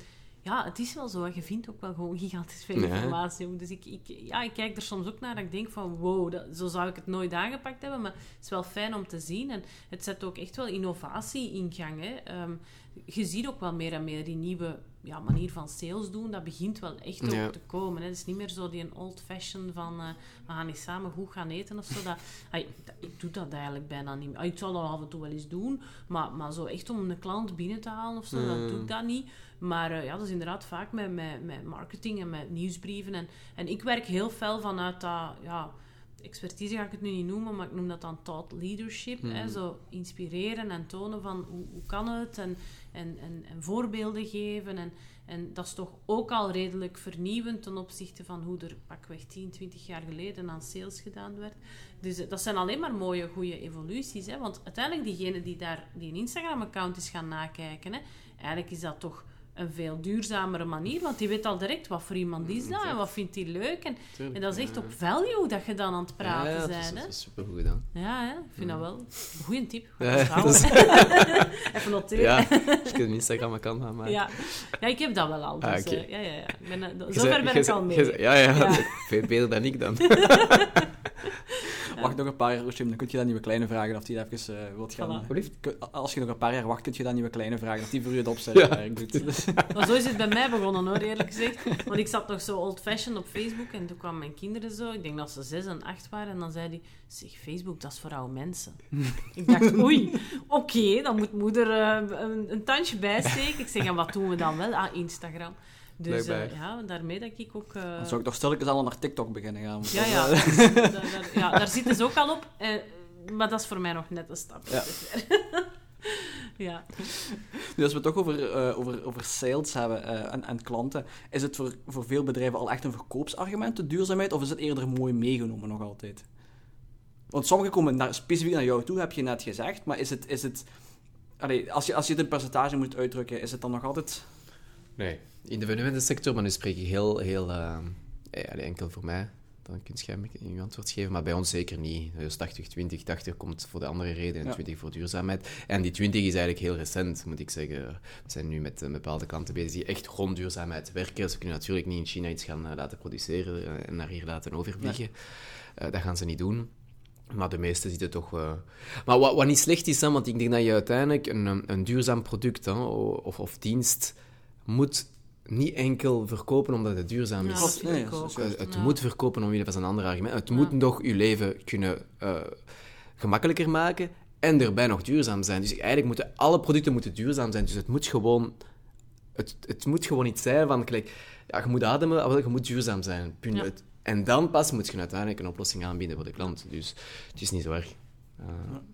ja, het is wel zo. Je vindt ook wel gewoon gigantisch veel informatie. Dus ik, ik, ja, ik kijk er soms ook naar dat ik denk van wow, dat, zo zou ik het nooit aangepakt hebben. Maar het is wel fijn om te zien. En het zet ook echt wel innovatie in gang. Hè. Ehm, je ziet ook wel meer en meer die nieuwe ja, manier van sales doen. Dat begint wel echt ook Ja. te komen. Hè. Het is niet meer zo die een old fashion van eh, we gaan eens samen goed gaan eten of zo. Dat, ik doe dat eigenlijk bijna niet meer. Ik zou dat af en toe wel eens doen. Maar, maar zo echt om een klant binnen te halen of zo, dat doe ik dat niet. Maar eh, ja, dat is inderdaad vaak met, met, met marketing en met nieuwsbrieven. En, en ik werk heel fel vanuit dat, ja, expertise ga ik het nu niet noemen, maar ik noem dat dan thought leadership. Hè, zo inspireren en tonen van hoe, hoe kan het en, en, en, en voorbeelden geven. En, en dat is toch ook al redelijk vernieuwend ten opzichte van hoe er pakweg 10, 20 jaar geleden aan sales gedaan werd. Dus eh, dat zijn alleen maar mooie, goede evoluties. Hè? Want uiteindelijk, diegene die daar die een Instagram-account is gaan nakijken, hè, eigenlijk is dat toch een veel duurzamere manier, want die weet al direct wat voor iemand is dat en wat vindt hij leuk. En, Tuurlijk, en dat is echt ja. op value dat je dan aan het praten ja, ja, bent. dat is, supergoed gedaan. Ja, hè? ik vind dat wel een goede tip. Ja, Ja, (laughs) is- (laughs) Even noteren. Ja, Ja. je een Instagram-account aan maken. Ja. ik heb dat wel al. Dus, Ah, eh, ja, ja, ja. Ik ben, eh, zover ben ik al mee. Ja, ja, Ja. (laughs) veel beter dan ik dan. Wacht nog een paar jaar, dan kun je dat nieuwe kleine vragen of die even eh wilt gaan. Voilà. eh, Als je nog een paar jaar wacht, kun je dat nieuwe kleine vragen of die voor je het opzetten. Ja. werk doet. (laughs) (laughs) Maar zo is het bij mij begonnen hoor, eerlijk gezegd. Want ik zat nog zo old-fashioned op Facebook en toen kwamen mijn kinderen zo, ik denk dat ze zes en acht waren, en dan zei die, zeg, Facebook, dat is voor oude mensen. ik dacht, (laughs) oei, oké, dan moet moeder eh, een, een tandje bijsteken. Ik zeg, en wat doen we dan wel? Ah, Instagram. Dus eh, ja, daarmee dat ik ook... eh, Dan zou ik toch stilletjes allemaal naar TikTok beginnen gaan. want ja, ja, (laughs) eh, dat is- daar, daar- ja, daar zitten ze ook al op. eh, maar dat is voor mij nog net een stap. Ja. (laughs) ja. Nu, als we het toch over, eh, over, over sales hebben eh, en, en klanten, is het voor, voor veel bedrijven al echt een verkoopsargument, de duurzaamheid, of is het eerder mooi meegenomen nog altijd? Want sommigen komen naar, specifiek naar jou toe, heb je net gezegd, maar is het... Is het allee, als, je, als je het in percentage moet uitdrukken, is het dan nog altijd... Nee. In de evenementensector, maar nu spreek ik heel, heel eh, eh, enkel voor mij. Dan kun je mij een antwoord geven, maar bij ons zeker niet. Dus 80, 20, 80 komt voor de andere reden en Ja. 20 voor duurzaamheid. En die 20 is eigenlijk heel recent, moet ik zeggen. We zijn nu met eh, bepaalde klanten bezig die echt rond duurzaamheid werken. Ze kunnen natuurlijk niet in China iets gaan laten produceren en naar hier laten overvliegen. Dat gaan ze niet doen. Maar de meeste zitten toch... Maar wat, wat niet slecht is, hè, want ik denk dat je uiteindelijk een, een, een duurzaam product hè, of, of dienst moet niet enkel verkopen omdat het duurzaam Ja, is. Nee, is Eh, het Ja. moet verkopen omwille van zijn andere argument. Het Ja. moet nog je leven kunnen eh, gemakkelijker maken en erbij nog duurzaam zijn. Dus eigenlijk moeten alle producten moeten duurzaam zijn. Dus het moet gewoon, het, het moet gewoon iets zijn van, gelijk, ja, je moet ademen, wel, je moet duurzaam zijn. Punt. Ja. Het- en dan pas moet je uiteindelijk een oplossing aanbieden voor de klant. Dus het is niet zo erg. Eh,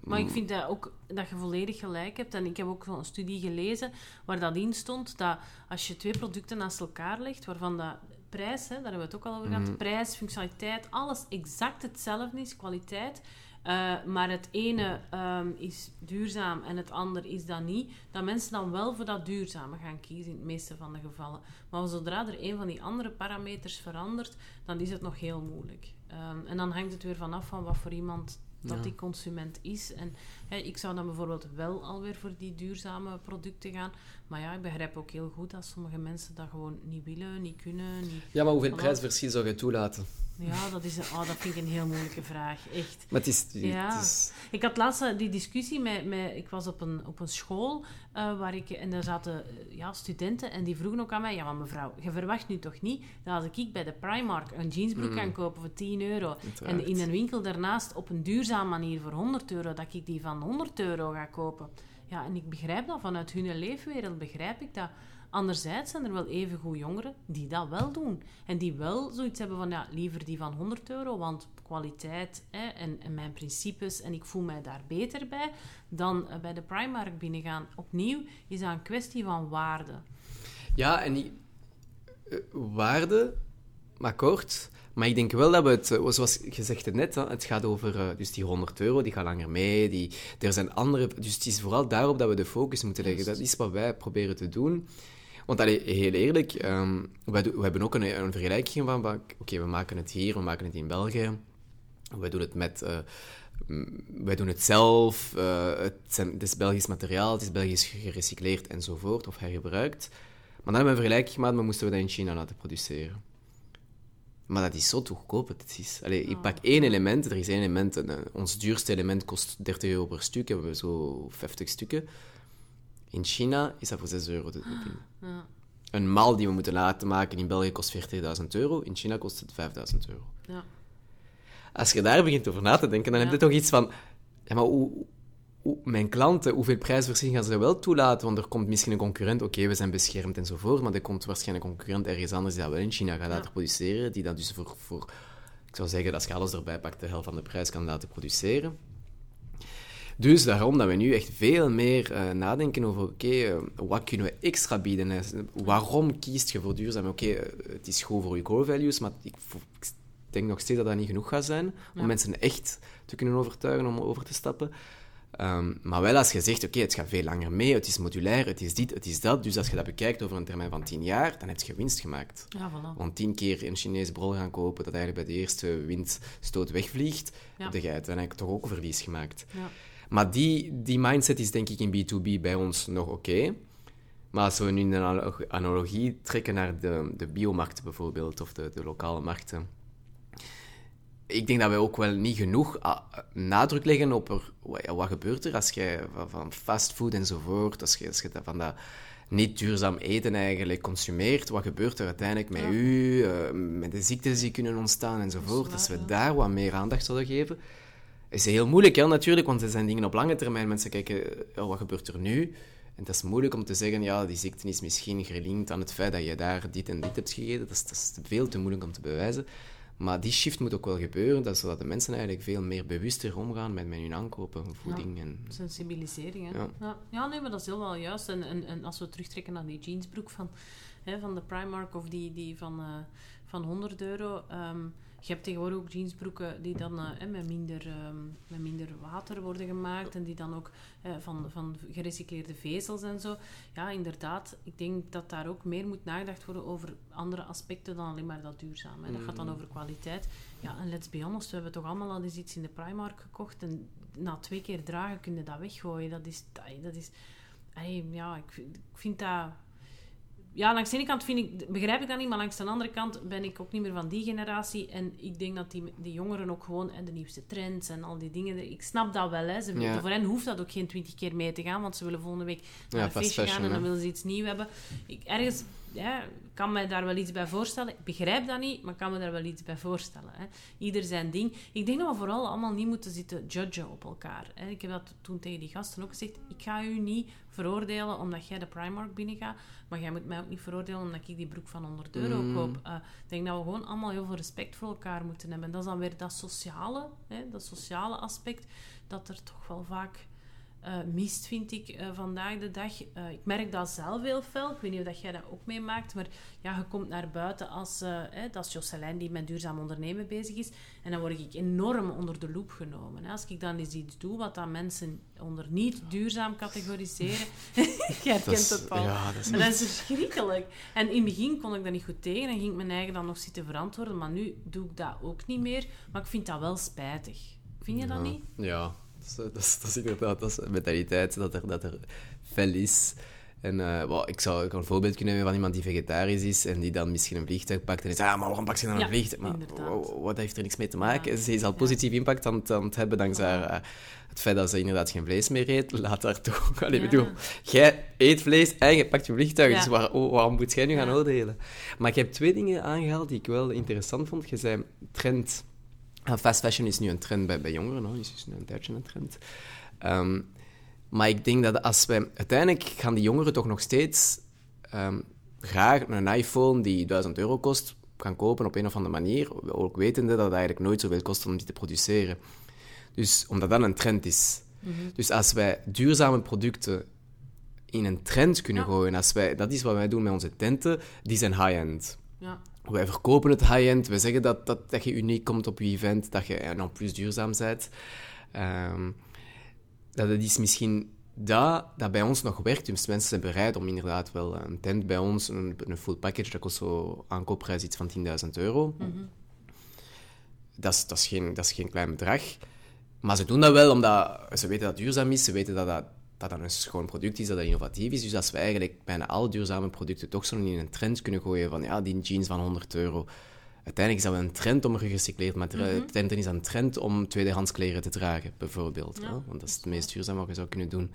Maar ik vind dat ook dat je volledig gelijk hebt. En ik heb ook zo'n studie gelezen waar dat in stond dat als je twee producten naast elkaar legt, waarvan dat prijs, hè, daar hebben we het ook al over gehad, prijs, functionaliteit, alles exact hetzelfde is, kwaliteit. eh, maar het ene ehm, is duurzaam en het ander is dat niet, dat mensen dan wel voor dat duurzame gaan kiezen in het meeste van de gevallen. Maar zodra er een van die andere parameters verandert, dan is het nog heel moeilijk. Ehm, en dan hangt het weer vanaf van wat voor iemand dat Ja. die consument is. En hè, ik zou dan bijvoorbeeld wel alweer voor die duurzame producten gaan. Maar ja, ik begrijp ook heel goed dat sommige mensen dat gewoon niet willen, niet kunnen. Niet... Ja, maar hoeveel Voilà. prijsverschil zou je toelaten? Ja, dat, is een, oh, dat vind ik een heel moeilijke vraag. Echt. Maar het is... Ja. Het is Ik had laatst eh, die discussie met... met ik was op een, op een school eh, waar ik... En daar zaten eh, ja, studenten en die vroegen ook aan mij... Ja, maar mevrouw, je verwacht nu toch niet dat als ik bij de Primark een jeansbroek kan kopen voor 10 euro en in een winkel daarnaast op een duurzame manier voor 100 euro, dat ik die van 100 euro ga kopen. Ja, en ik begrijp dat. Vanuit hun leefwereld begrijp ik dat. Anderzijds zijn er wel even goed jongeren die dat wel doen. En die wel zoiets hebben van, ja, liever die van 100 euro, want kwaliteit hè, en, en mijn principes, en ik voel mij daar beter bij, dan eh, bij de Primark binnengaan. Opnieuw is dat een kwestie van waarde. Ja, en die eh, waarde, maar kort. Maar ik denk wel dat we het, eh, zoals het net, het gaat over eh, dus die 100 euro, die gaan langer mee. Die, er zijn andere, dus het is vooral daarop dat we de focus moeten leggen. Dat is wat wij proberen te doen. Want allee, heel eerlijk, ehm, wij, we hebben ook een, een vergelijking van, oké, we maken het hier, we maken het in België. Wij doen het met... eh, mm, wij doen het zelf, eh, het, zijn, het is Belgisch materiaal, het is Belgisch gerecycleerd enzovoort, of hergebruikt. Maar dan hebben we een vergelijking gemaakt, maar moesten we dat in China laten produceren. Maar dat is zo goedkoop. Het is, allee, ik pak één element, er is één element, en, eh, ons duurste element kost 30 euro per stuk, hebben we zo 50 stukken. In China is dat voor 6 euro. ding. Ja, Een maal die we moeten laten maken in België kost 40.000 euro, in China kost het 5.000 euro. ja. Als je daar begint over na te denken, dan Ja. heb je toch iets van... Ja, maar hoe- mijn klanten, hoeveel prijsverschil gaan ze wel toelaten? Want er komt misschien een concurrent, oké, we zijn beschermd enzovoort, maar er komt waarschijnlijk een concurrent ergens anders die dat wel in China gaat laten produceren, die dat dus voor, voor... Ik zou zeggen, als je alles erbij pakt, de helft van de prijs kan laten produceren. Dus daarom dat we nu echt veel meer eh, nadenken over, oké, eh, wat kunnen we extra bieden? hè? Waarom kiest je voor duurzaam? Oké, eh, het is goed voor je core values, maar ik, ik denk nog steeds dat dat niet genoeg gaat zijn om mensen echt te kunnen overtuigen om over te stappen. Ehm, maar wel als je zegt, oké, het gaat veel langer mee, het is modulair, het is dit, het is dat. Dus als je dat bekijkt over een termijn van tien jaar, dan heb je winst gemaakt. Ja, voilà. Want tien keer een Chinees brol gaan kopen dat eigenlijk bij de eerste windstoot wegvliegt, Ja. heb je uiteindelijk toch ook verlies gemaakt. Ja. Maar die, die mindset is denk ik in B2B bij ons nog oké. Maar als we nu een analo- analogie trekken naar de, de biomarkten bijvoorbeeld, of de, de lokale markten. Ik denk dat wij ook wel niet genoeg ah, nadruk leggen op er, wat, gebeurt er als je van, fastfood enzovoort, als je, als je dat- van dat niet duurzaam eten eigenlijk consumeert, wat gebeurt er uiteindelijk met Ja. u, eh, met de ziektes die kunnen ontstaan enzovoort. waar, Als we ja. daar wat meer aandacht zouden geven, is heel moeilijk, ja, natuurlijk, want er zijn dingen op lange termijn. Mensen kijken, oh, wat gebeurt er nu? En dat is moeilijk om te zeggen, ja, die ziekte is misschien gelinkt aan het feit dat je daar dit en dit hebt gegeten. Dat is, dat is veel te moeilijk om te bewijzen. Maar die shift moet ook wel gebeuren, dat, zodat de mensen eigenlijk veel meer bewuster omgaan met, met hun aankopen, voeding. En, Sensibilisering, hè? Ja. Ja. Ja. nee, maar dat is heel wel juist. En, en, en als we terugtrekken naar die jeansbroek van, hè, van de Primark of die, die van, eh, van 100 euro. ehm, je hebt tegenwoordig ook jeansbroeken die dan eh, met, minder, ehm, met minder water worden gemaakt en die dan ook eh, van, van gerecycleerde vezels en zo. Ja, inderdaad. Ik denk dat daar ook meer moet nagedacht worden over andere aspecten dan alleen maar dat duurzaam. Hè. Dat gaat dan over kwaliteit. Ja, en let's be honest, we hebben toch allemaal al eens iets in de Primark gekocht en na twee keer dragen kun je dat weggooien. Dat is... Dat is ja, ik, vind- ik vind dat... Ja, langs de ene kant vind ik, begrijp ik dat niet, maar langs de andere kant ben ik ook niet meer van die generatie. En ik denk dat die, die jongeren ook gewoon hè, de nieuwste trends en al die dingen... Ik snap dat wel, hè. Ze, willen- Ja. Voor hen hoeft dat ook geen twintig keer mee te gaan, want ze willen volgende week naar Ja, een feestje gaan en dan hè. willen ze iets nieuws hebben. Ik, ergens ja, ik kan mij daar wel iets bij voorstellen. Ik begrijp dat niet, maar kan me daar wel iets bij voorstellen. Hè. Ieder zijn ding. Ik denk dat we vooral allemaal niet moeten zitten judgen op elkaar. Hè. Ik heb dat toen tegen die gasten ook gezegd. Ik ga u niet veroordelen omdat jij de Primark binnengaat, maar jij moet mij ook niet veroordelen omdat ik die broek van 100 euro Mm. koop. Eh, ik denk dat we gewoon allemaal heel veel respect voor elkaar moeten hebben. En dat is dan weer dat sociale, hè, dat sociale aspect, dat er toch wel vaak eh, mist, vind ik, eh, vandaag de dag. Eh, ik merk dat zelf heel fel. Ik weet niet of dat jij dat ook meemaakt, maar ja, je komt naar buiten als... eh, hè, dat is Jocelyn die met duurzaam ondernemen bezig is. En dan word ik enorm onder de loep genomen. Hè. Als ik dan eens iets doe wat dat mensen onder niet duurzaam categoriseren... (laughs) je herkent Dat al. ja, dat is En dat is verschrikkelijk. En in het begin kon ik dat niet goed tegen en ging ik mijn eigen dan nog zitten verantwoorden. Maar nu doe ik dat ook niet meer. Maar ik vind dat wel spijtig. Vind je dat Ja. niet? Ja, dat is, dat, is, dat is inderdaad dat is een mentaliteit dat er, dat er fel is. En uh, ik zou ik een voorbeeld kunnen nemen van iemand die vegetarisch is en die dan misschien een vliegtuig pakt en zegt, ah, maar waarom pak je dan Ja, een vliegtuig? Maar wat heeft er niks mee te maken? Ja. Ze is al positief impact aan, het- aan het hebben dankzij eh, het feit dat ze inderdaad geen vlees meer eet. Laat haar toch... Allee, bedoel, jij eet vlees en je pakt je vliegtuig, dus waar, oh, waarom moet jij nu gaan oordelen? Maar ik heb twee dingen aangehaald die ik wel interessant vond. Je zei, trend... ah, Fast fashion is nu een trend bij, bij jongeren, hoor. is dus een tijdje een trend. Ehm, maar ik denk dat als wij... Uiteindelijk gaan die jongeren toch nog steeds ehm, graag een iPhone die 1000 euro kost gaan kopen op een of andere manier, ook wetende dat het eigenlijk nooit zoveel kost om die te produceren. Dus omdat dat een trend is. Dus als wij duurzame producten in een trend kunnen Ja. gooien, als wij, dat is wat wij doen met onze tenten, die zijn high-end. Ja. Wij verkopen het high-end. We zeggen dat, dat, dat je uniek komt op je event, dat je en dan plus duurzaam bent. Ehm, dat het is misschien dat, dat bij ons nog werkt. Dus mensen zijn bereid om inderdaad wel een tent bij ons, een, een full package, dat kost zo aankoopprijs iets van 10.000 euro. dat, is, dat, is geen, dat is geen klein bedrag. Maar ze doen dat wel omdat ze weten dat het duurzaam is, ze weten dat dat, dat, dat een schoon product is, dat dat innovatief is. Dus als we eigenlijk bijna alle duurzame producten toch zo in een trend kunnen gooien van ja, die jeans van 100 euro. Uiteindelijk is dat wel een trend om gerecycleerd materiaal. Tenten is een trend om tweedehands kleren te dragen, bijvoorbeeld. Ja? Want dat is het meest duurzaam wat je zou kunnen doen.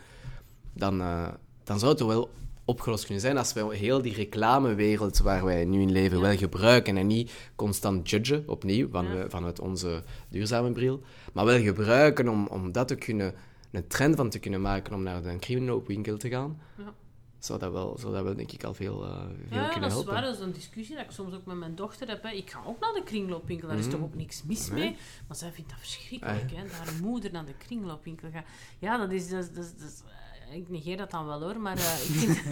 Dan, eh, dan zou het wel opgelost kunnen zijn als wij heel die reclamewereld waar wij nu in leven Ja. wel gebruiken en niet constant judgen, opnieuw, van, Ja. we- vanuit onze duurzame bril, maar wel gebruiken om, om dat te kunnen, een trend van te kunnen maken om naar een kringloopwinkel te gaan, Ja. zou, dat wel, zou dat wel denk ik al veel, eh, veel Ja, kunnen dat is helpen. waar. Dat is een discussie dat ik soms ook met mijn dochter heb. Hè. Ik ga ook naar de kringloopwinkel, daar is toch ook niks mis Mhm. Nee. mee. Maar zij vindt dat verschrikkelijk, Ah, hè. Daar een moeder naar de kringloopwinkel gaat. Ja, dat is... Dat, is- dat, is- dat eh, ik negeer dat dan wel, hoor. Maar, eh, ik, vind,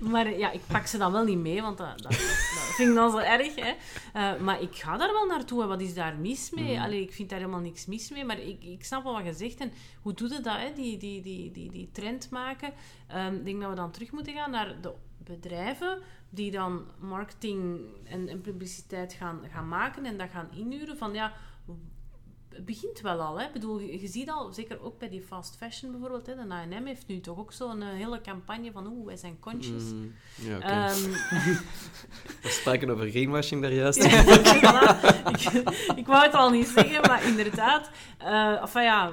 (laughs) maar ja, ik pak ze dan wel niet mee, want dat, dat, dat vind ik dan zo erg, hè. Eh, maar ik ga daar wel naartoe. En wat is daar mis mee? Mhm. Allee, ik vind daar helemaal niks mis mee. Maar ik, ik snap wel wat je zegt. En hoe doe je dat, hè? Die, die, die, die, die trend maken? Ehm, ik denk dat we dan terug moeten gaan naar de bedrijven die dan marketing en, en publiciteit gaan, gaan maken en dat gaan inhuren. Van ja, begint wel al. Hè? Ik bedoel, je, ziet al, zeker ook bij die fast fashion bijvoorbeeld, hè, de H&M heeft nu toch ook zo'n eh, hele campagne van oeh, wij zijn conscious. Mm, ja, oké. Ehm, (laughs) We spraken over greenwashing daar juist. (laughs) ja, voilà. ik, ik wou het al niet zeggen, maar inderdaad. enfin ja,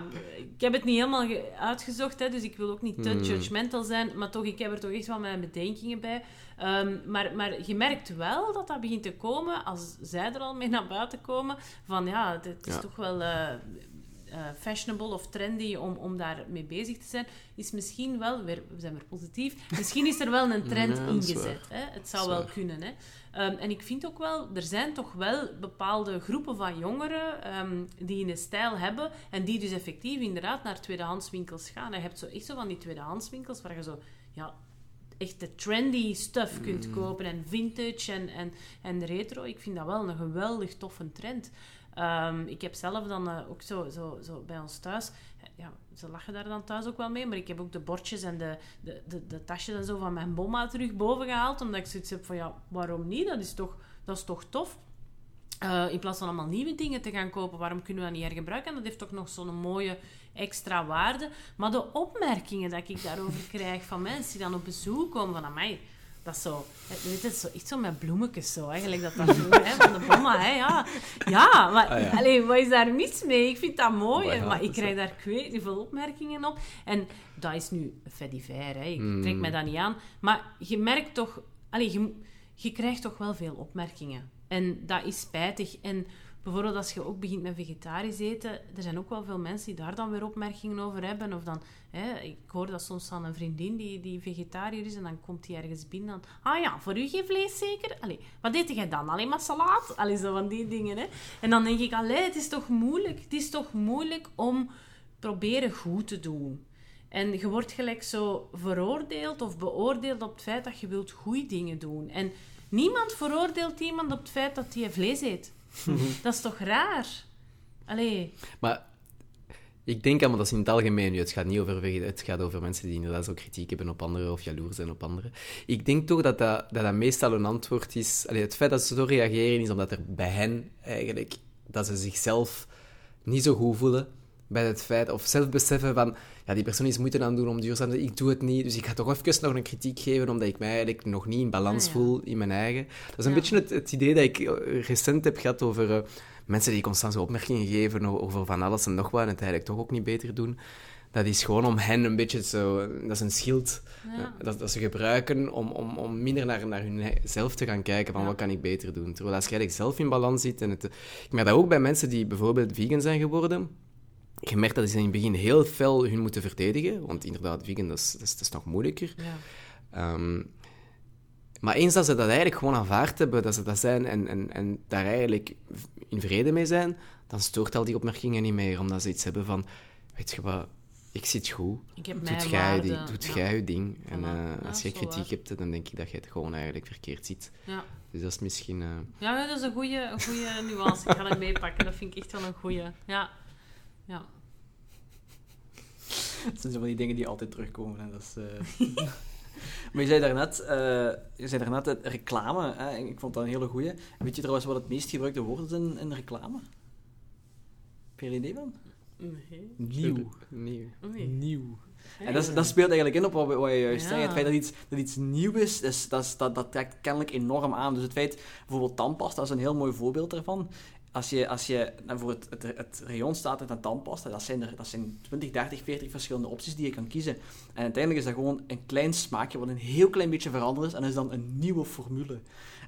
heb het niet helemaal ge- uitgezocht, hè, dus ik wil ook niet te Hmm. judgmental zijn, maar toch, ik heb er toch echt wel mijn bedenkingen bij. Ehm, maar, maar je merkt wel dat dat begint te komen, als zij er al mee naar buiten komen, van ja, het, is Ja. toch wel... eh, eh, fashionable of trendy om, om daar mee bezig te zijn, is misschien wel, weer, we zijn weer positief, misschien is er wel een trend Ja, ingezet. Hè? Het zou wel kunnen. Hè? Ehm, en ik vind ook wel, er zijn toch wel bepaalde groepen van jongeren ehm, die een stijl hebben en die dus effectief inderdaad naar tweedehandswinkels gaan. Je hebt zo echt zo van die tweedehandswinkels waar je zo, ja, echt de trendy stuff kunt kopen en vintage en, en, en retro. Ik vind dat wel een geweldig toffe trend. Ehm, ik heb zelf dan eh, ook zo, zo, zo bij ons thuis, ja, ze lachen daar dan thuis ook wel mee, maar ik heb ook de bordjes en de, de, de, de tasjes en zo van mijn bomma terug boven gehaald, omdat ik zoiets heb van, ja, waarom niet? Dat is toch, dat is toch tof? Eh, in plaats van allemaal nieuwe dingen te gaan kopen, waarom kunnen we dat niet hergebruiken? En dat heeft toch nog zo'n mooie extra waarde. Maar de opmerkingen dat ik daarover (laughs) krijg van mensen die dan op bezoek komen van, mij dat is zo, weet het, zo, echt zo met bloemetjes zo, eigenlijk dat dat zo, hè, van de bomma, hè, ja. Ja, maar Ah, ja. allee, wat is daar mis mee? Ik vind dat mooi, Maar ja, maar ik is krijg daar ik weet niet veel opmerkingen op. En dat is nu fediver, hè. ik Mm. trek mij dat niet aan. Maar je merkt toch, allee, je, je krijgt toch wel veel opmerkingen. En dat is spijtig. En bijvoorbeeld als je ook begint met vegetarisch eten, er zijn ook wel veel mensen die daar dan weer opmerkingen over hebben. Of dan, hè, ik hoor dat soms van een vriendin die, die vegetariër is en dan komt die ergens binnen. Dan, ah ja, voor u geen vlees zeker? Allee, wat eet jij dan? Alleen maar salaat? Allee, zo van die dingen. Hè. En dan denk ik, allee, het is toch moeilijk? Het is toch moeilijk om proberen goed te doen. En je wordt gelijk zo veroordeeld of beoordeeld op het feit dat je wilt goede dingen doen. En niemand veroordeelt iemand op het feit dat hij vlees eet. Dat is toch raar? Allee, Maar ik denk allemaal dat is in het algemeen nu. Het gaat niet over het gaat over mensen die inderdaad zo kritiek hebben op anderen of jaloers zijn op anderen. Ik denk toch dat dat, dat, dat meestal een antwoord is. Allee, het feit dat ze zo reageren is omdat er bij hen eigenlijk dat ze zichzelf niet zo goed voelen bij het feit, of zelf beseffen van, ja, die persoon is moeite aan doen om duurzaam te ik doe het niet, dus ik ga toch even nog een kritiek geven, omdat ik mij eigenlijk nog niet in balans Ah, ja. voel in mijn eigen. Dat is een Ja. beetje het, het idee dat ik eh, recent heb gehad over eh, mensen die constant zo opmerkingen geven over van alles en nog wat, en het eigenlijk toch ook niet beter doen. Dat is gewoon om hen een beetje zo... Dat is een schild Ja. eh, dat, dat ze gebruiken om, om, om minder naar, naar hunzelf te gaan kijken van wat kan ik beter doen. Terwijl als je eigenlijk zelf in balans zit... En het, ik merk dat ook bij mensen die bijvoorbeeld vegan zijn geworden. Je merkt dat ze in het begin heel fel hun moeten verdedigen. Want inderdaad, vegan, dat is, dat is, dat is nog moeilijker. Ja. Ehm, maar eens dat ze dat eigenlijk gewoon aanvaard hebben, dat ze dat zijn en, en, en daar eigenlijk in vrede mee zijn, dan stoort al die opmerkingen niet meer. Omdat ze iets hebben van, weet je wat, ik zit goed. Ik heb mijn Doet jij, die, doet ja. jij je ding. En eh, Ja, als je zo kritiek waar. hebt, dan denk ik dat je het gewoon eigenlijk verkeerd ziet. Ja. Dus dat is misschien... eh, Ja, dat is een goede, nuance. Ik ga hem meepakken. Dat vind ik echt wel een goede. Ja. Ja. (laughs) Dat zijn zo van die dingen die altijd terugkomen. Hè. Dat is, eh. (laughs) (laughs) maar je zei daarnet, eh je zei daarnet het reclame. Hè. en Ik vond dat een hele goeie. Weet je trouwens wat het meest gebruikte woord is in, in reclame? Heb je er een idee van? Nee. Nieuw. Nieuw. Nee. Nieuw. En dat, dat speelt eigenlijk in op wat, wat je juist Ja. zei. Het feit dat iets, dat iets nieuw is, is dat, is- dat, dat trekt kennelijk enorm aan. Dus het feit, bijvoorbeeld tandpasta, dat is een heel mooi voorbeeld daarvan. Als je, als je nou, voor het, het, het rayon staat met een tandpasta, dat zijn, er, dat zijn 20, 30, 40 verschillende opties die je kan kiezen. En uiteindelijk is dat gewoon een klein smaakje wat een heel klein beetje veranderd is en is dan een nieuwe formule.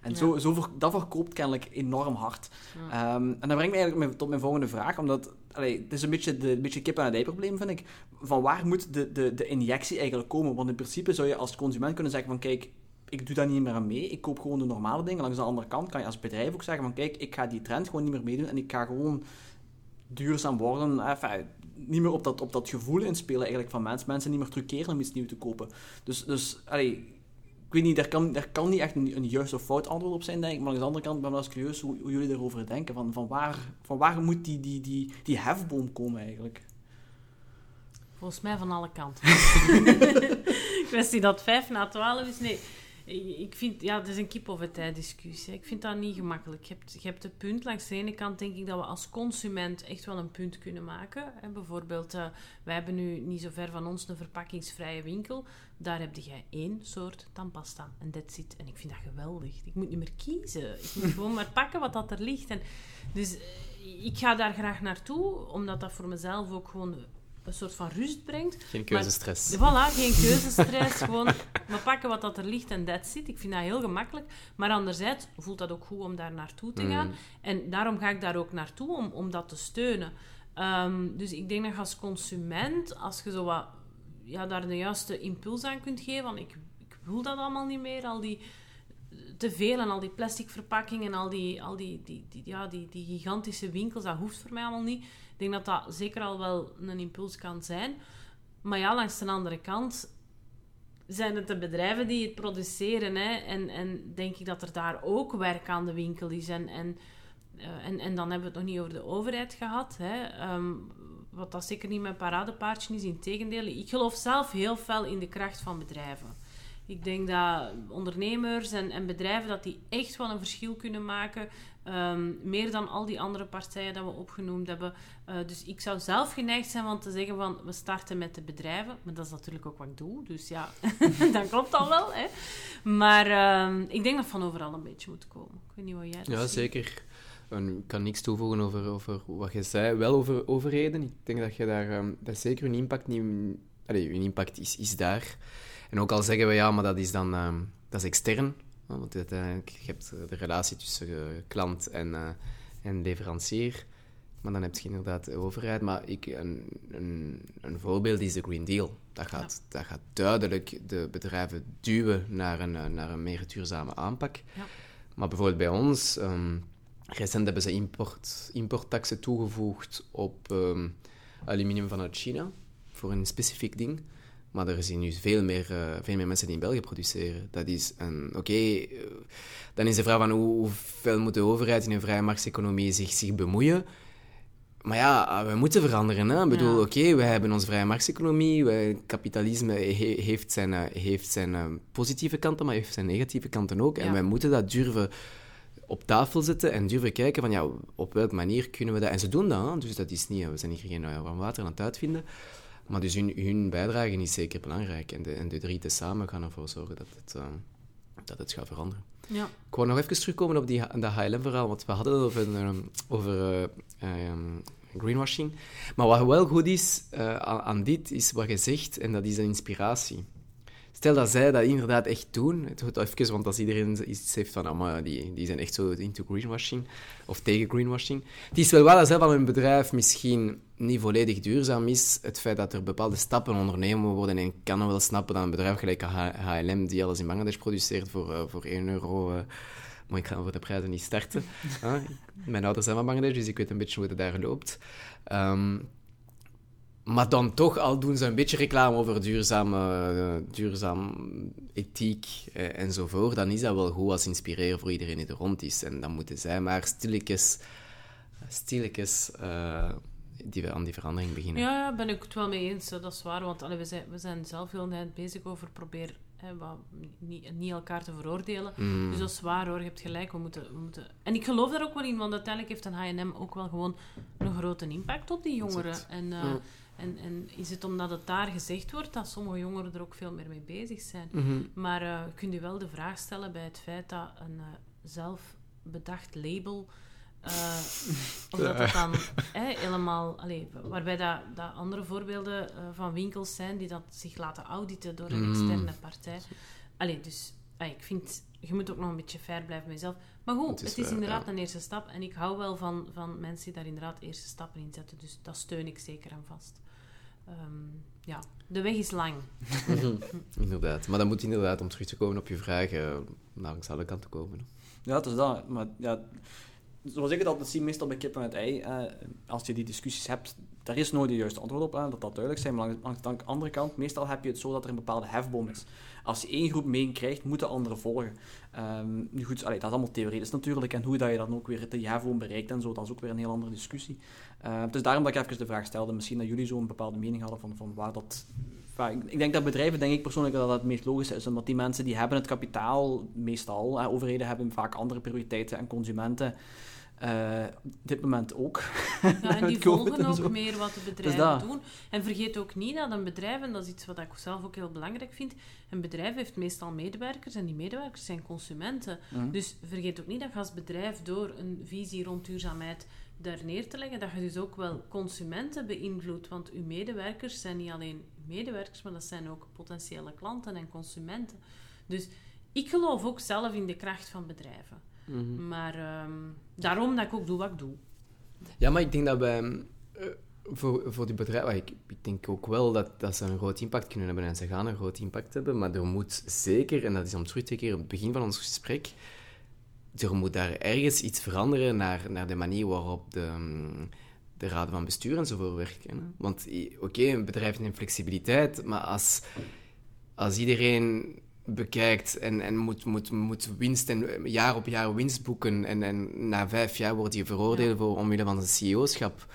En Ja. zo, zo dat verkoopt kennelijk enorm hard. Ja. Ehm, en dat brengt me eigenlijk tot mijn volgende vraag, omdat allee, het is een beetje de een beetje kip en het ei probleem, vind ik. Van waar moet de, de, de injectie eigenlijk komen? Want in principe zou je als consument kunnen zeggen van kijk, ik doe daar niet meer aan mee, ik koop gewoon de normale dingen. Langs de andere kant kan je als bedrijf ook zeggen van kijk, ik ga die trend gewoon niet meer meedoen en ik ga gewoon duurzaam worden. Enfin, niet meer op dat, op dat gevoel inspelen eigenlijk van mensen. Mensen niet meer truceren om iets nieuws te kopen. Dus, dus allee, ik weet niet, daar kan, daar kan niet echt een, juist of fout antwoord op zijn, denk ik. Maar aan de andere kant ben ik wel eens curieus hoe, hoe jullie erover denken. Van, van, waar, van waar moet die, die, die, die hefboom komen eigenlijk? Volgens mij van alle kanten. (laughs) Kwestie dat vijf na twaalf is. Nee, ik vind, ja, het is een kip of het ei discussie. Ik vind dat niet gemakkelijk. Je hebt, je hebt het punt. Langs de ene kant denk ik dat we als consument echt wel een punt kunnen maken. Hè, bijvoorbeeld, eh, wij hebben nu niet zo ver van ons een verpakkingsvrije winkel. Daar heb je één soort tandpasta en that's it. En ik vind dat geweldig. Ik moet niet meer kiezen. Ik moet gewoon maar pakken wat dat er ligt. En dus eh, ik ga daar graag naartoe, omdat dat voor mezelf ook gewoon een soort van rust brengt. Geen keuzestress. Voilà, geen keuzestress. (laughs) gewoon, we pakken wat dat er ligt en that's it. Ik vind dat heel gemakkelijk. Maar anderzijds voelt dat ook goed om daar naartoe te gaan. Mm. En daarom ga ik daar ook naartoe, om, om dat te steunen. Ehm, dus ik denk dat je als consument, als je zo wat, ja, daar de juiste impuls aan kunt geven, van ik, ik wil dat allemaal niet meer, al die te veel en al die plastic verpakkingen, al die, al die, die, die, ja, die, die gigantische winkels, dat hoeft voor mij allemaal niet. Ik denk dat dat zeker al wel een impuls kan zijn. Maar ja, langs de andere kant zijn het de bedrijven die het produceren. Hè? En, en denk ik dat er daar ook werk aan de winkel is. En, en, eh, en, dan hebben we het nog niet over de overheid gehad. Hè? Ehm, wat dat zeker niet mijn paradepaardje is, in tegendeel. Ik geloof zelf heel fel in de kracht van bedrijven. Ik denk dat ondernemers en, en bedrijven dat die echt wel een verschil kunnen maken. Ehm, meer dan al die andere partijen dat we opgenoemd hebben. Eh, dus ik zou zelf geneigd zijn van te zeggen van we starten met de bedrijven. Maar dat is natuurlijk ook wat ik doe. Dus ja, (laughs) dat klopt al wel. Hè. Maar ehm, ik denk dat van overal een beetje moet komen. Ik weet niet wat jij Ja, ziet. zeker. En ik kan niks toevoegen over, over wat je zei. Wel over overheden. Ik denk dat je daar... ehm, dat zeker hun impact niet... Allee, hun impact is, is daar. En ook al zeggen we, ja, maar dat is dan... dat is extern. Want uiteindelijk, je hebt eh, de relatie tussen eh, klant en, eh, en leverancier. Maar dan heb je inderdaad de overheid. Maar ik, een, een, een voorbeeld is de Green Deal. Dat gaat, dat gaat duidelijk de bedrijven duwen naar een, naar een meer duurzame aanpak. Ja. Maar bijvoorbeeld bij ons, ehm, recent hebben ze import, importtaxen toegevoegd op ehm, aluminium vanuit China voor een specifiek ding. Maar er zijn nu veel meer, eh, veel meer mensen die in België produceren. Dat is een... Oké, eh, dan is de vraag van hoe, hoeveel moet de overheid in een vrije markteconomie zich, zich bemoeien? Maar ja, we moeten veranderen. Hè? Ik bedoel, Ja. oké, we hebben onze vrije markteconomie. Kapitalisme he- heeft zijn, eh, heeft zijn positieve kanten, maar heeft zijn negatieve kanten ook. En wij moeten dat durven op tafel zetten en durven kijken van ja, op welke manier kunnen we dat... En ze doen dat, hè? dus dat is niet... We zijn hier geen warm water aan het uitvinden. Maar dus hun, hun bijdrage is zeker belangrijk. En de, en de drie tezamen gaan ervoor zorgen dat het, uh, dat het gaat veranderen. Ja. Ik wou nog even terugkomen op die, dat HLM-verhaal, want we hadden het over, um, over uh, um, greenwashing. Maar wat wel goed is uh, aan dit, is wat je zegt, en dat is een inspiratie. Stel dat zij dat inderdaad echt doen, het goed even, want als iedereen iets heeft van, die, die zijn echt zo into greenwashing, of tegen greenwashing. Het is wel waar dat zelf van hun bedrijf misschien niet volledig duurzaam is, het feit dat er bepaalde stappen ondernemen worden, en ik kan wel snappen dat een bedrijf gelijk HLM, die alles in Bangladesh produceert voor, uh, voor 1 euro... Uh, maar ik ga voor de prijzen niet starten. (laughs) mijn ouders zijn van Bangladesh, dus ik weet een beetje hoe het daar loopt. Um, maar dan toch, al doen ze een beetje reclame over duurzame, uh, duurzaam ethiek uh, enzovoort, dan is dat wel goed als inspireren voor iedereen die er rond is. En dan moeten zij maar stilletjes, stilletjes uh, die, aan die verandering beginnen. Ja, ja, ben ik het wel mee eens. Dat is waar, want allee, we, zijn, we zijn zelf heel net bezig over proberen hè, wat, niet, niet, elkaar te veroordelen. Mm. Dus dat is waar hoor, je hebt gelijk. We moeten, we moeten... En ik geloof daar ook wel in, want uiteindelijk heeft een H&M ook wel gewoon een grote impact op die jongeren. En, Mm. En, en is het omdat het daar gezegd wordt dat sommige jongeren er ook veel meer mee bezig zijn. Mm -hmm. Maar uh, kunt u wel de vraag stellen bij het feit dat een uh, zelfbedacht label... (laughs) Uh, omdat het dan helemaal... Allez, waarbij dat, dat andere voorbeelden van winkels zijn die dat zich laten auditen door een Mm. externe partij. Allee, dus ik vind... Je moet ook nog een beetje fair blijven met jezelf. Maar goed, het is, het is inderdaad ja. een eerste stap. En ik hou wel van, van mensen die daar inderdaad eerste stappen in zetten. Dus dat steun ik zeker en vast. Um, ja, de weg is lang. (laughs) inderdaad. Maar dan moet inderdaad, om terug te komen op je vraag, uh, langs alle kanten komen. Ja, het is dat. Maar ja, zoals ik het altijd zie, meestal bij kippen met ei, eh, als je die discussies hebt, daar is nooit de juiste antwoord op, hè, dat dat duidelijk zijn. Maar langs, langs de andere kant, meestal heb je het zo dat er een bepaalde hefboom is. Als je één groep meekrijgt, moeten anderen volgen. Um, nu goed, allee, dat is allemaal theoretisch natuurlijk. En hoe dat je dan ook weer die hefboom bereikt en zo, dat is ook weer een heel andere discussie. Uh, dus daarom dat ik even de vraag stelde, misschien dat jullie zo een bepaalde mening hadden van, van waar dat... Ik, ik denk dat bedrijven, denk ik persoonlijk, dat dat het meest logisch is. Omdat die mensen, die hebben het kapitaal, meestal. Overheden hebben vaak andere prioriteiten en consumenten... Uh, op dit moment ook. Ja, en (laughs) die volgen ook meer wat de bedrijven dus doen. En vergeet ook niet dat een bedrijf, en dat is iets wat ik zelf ook heel belangrijk vind, een bedrijf heeft meestal medewerkers en die medewerkers zijn consumenten. Mm. Dus vergeet ook niet dat je als bedrijf door een visie rond duurzaamheid daar neer te leggen, dat je dus ook wel consumenten beïnvloedt. Want uw medewerkers zijn niet alleen medewerkers, maar dat zijn ook potentiële klanten en consumenten. Dus ik geloof ook zelf in de kracht van bedrijven. Mm -hmm. Maar um, daarom dat ik ook doe wat ik doe. Ja, maar ik denk dat wij uh, voor, voor die bedrijven, ik, ik denk ook wel dat, dat ze een groot impact kunnen hebben en ze gaan een groot impact hebben, maar er moet zeker, en dat is om terug te keren op het begin van ons gesprek, er moet daar ergens iets veranderen naar, naar de manier waarop de, de raden van bestuur enzovoort werken. Hè? Want oké, okay, een bedrijf heeft flexibiliteit, maar als, als iedereen bekijkt en, en moet, moet, moet winst en jaar op jaar winst boeken en, en na vijf jaar wordt je veroordeeld ja. voor omwille van zijn CEO-schap.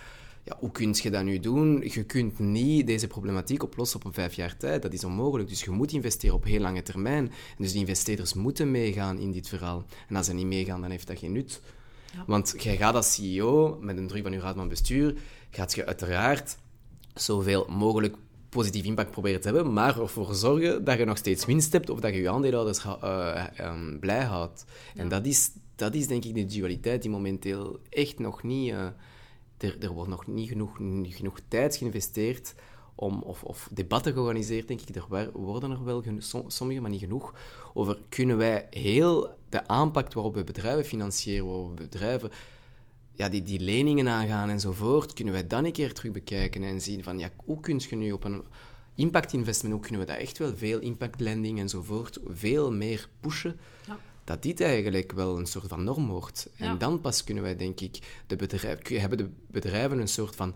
Ja, hoe kun je dat nu doen? Je kunt niet deze problematiek oplossen op een vijf jaar tijd. Dat is onmogelijk. Dus je moet investeren op heel lange termijn. En dus de investeerders moeten meegaan in dit verhaal. En als ze niet meegaan, dan heeft dat geen nut. Ja. Want jij gaat als CEO, met een druk van je raad van bestuur, gaat je uiteraard zoveel mogelijk positief impact proberen te hebben, maar ervoor zorgen dat je nog steeds winst hebt of dat je je aandeelhouders uh, um, blij houdt. Ja. En dat is, dat is denk ik de dualiteit die momenteel echt nog niet... Uh, er, er wordt nog niet genoeg, genoeg tijd geïnvesteerd om, of, of debatten georganiseerd, denk ik. Er worden er wel sommige, maar niet genoeg. Over kunnen wij heel de aanpak waarop we bedrijven financieren, waarop we bedrijven ja, die, die leningen aangaan enzovoort, kunnen wij dan een keer terug bekijken en zien van, ja, hoe kun je nu op een impact investment, hoe kunnen we dat echt wel, veel impact lending enzovoort, veel meer pushen, ja. Dat dit eigenlijk wel een soort van norm wordt. En dan pas kunnen wij, denk ik, de bedrijf, hebben de bedrijven een soort van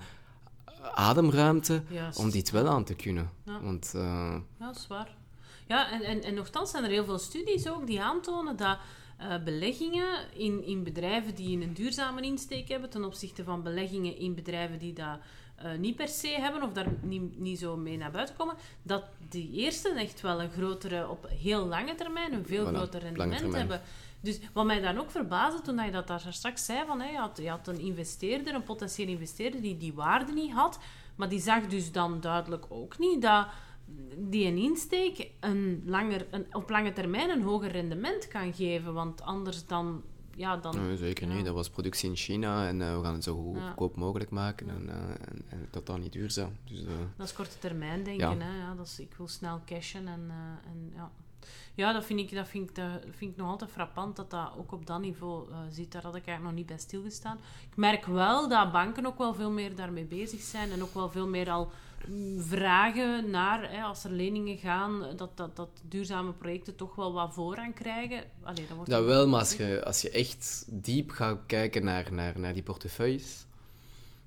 ademruimte Juist. om dit wel aan te kunnen. Ja. Want, uh, Ja, dat is waar. Ja, en, en, en nogthans zijn er heel veel studies ook die aantonen dat uh, beleggingen in, in bedrijven die een duurzame insteek hebben ten opzichte van beleggingen in bedrijven die dat eh, niet per se hebben of daar niet, niet zo mee naar buiten komen, dat die eerste echt wel een grotere, op heel lange termijn, een veel Voilà, groter rendement hebben. Dus wat mij dan ook verbaasde toen je dat daar straks zei, van, hè, je, had, je had een investeerder, een potentiële investeerder, die die waarde niet had, maar die zag dus dan duidelijk ook niet dat die een insteek een langer, een, op lange termijn een hoger rendement kan geven. Want anders dan... Ja, dan Nee, zeker niet. Dat was productie in China en eh, we gaan het zo goedkoop mogelijk maken en, eh, en, en totaal niet duurzaam. Dus, eh, Dat is korte termijn denken. Ja. Hè? Ja, dat is, ik wil snel cashen. En, en, ja. ja, dat vind, ik, dat, vind ik, dat vind ik nog altijd frappant dat dat ook op dat niveau eh zit. Daar had ik eigenlijk nog niet bij stilgestaan. Ik merk wel dat banken ook wel veel meer daarmee bezig zijn. En ook wel veel meer al vragen naar, hè, als er leningen gaan, dat, dat, dat duurzame projecten toch wel wat voorrang krijgen. Allee, dat wordt dat wel, maar als je, als je echt diep gaat kijken naar, naar, naar die portefeuilles...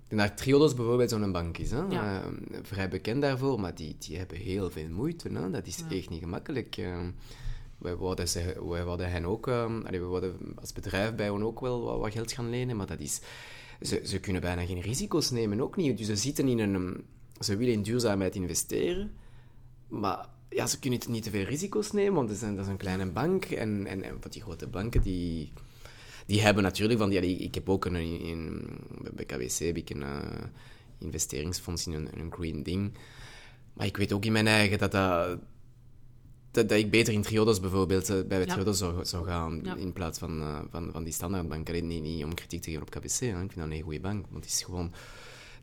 Naar Triodos bijvoorbeeld zo'n bank is, hè? Ja. Eh, vrij bekend daarvoor, maar die, die hebben heel veel moeite. Hè? Dat is Ja. echt niet gemakkelijk. Eh, wij wouden, ze, wij hen ook, eh, allee, we wouden als bedrijf bij hen ook wel wat, wat geld gaan lenen, maar dat is, ze, ze kunnen bijna geen risico's nemen, ook niet. Dus ze zitten in een, ze willen in duurzaamheid investeren, maar ja, ze kunnen niet te veel risico's nemen, want dat is een, dat is een kleine bank. En, en, en die grote banken, die, die hebben natuurlijk van die... allee, Ik heb ook een, in, bij KWC heb ik een eh, investeringsfonds in een, een green ding. Maar ik weet ook in mijn eigen dat dat... Dat, dat ik beter in Triodos bijvoorbeeld, eh, bij Ja. Triodos zou, zou gaan, Ja. in plaats van, eh, van, van die standaardbank. Alleen niet, niet om kritiek te geven op KBC, hè. ik vind dat een hele goede bank. Want het is gewoon...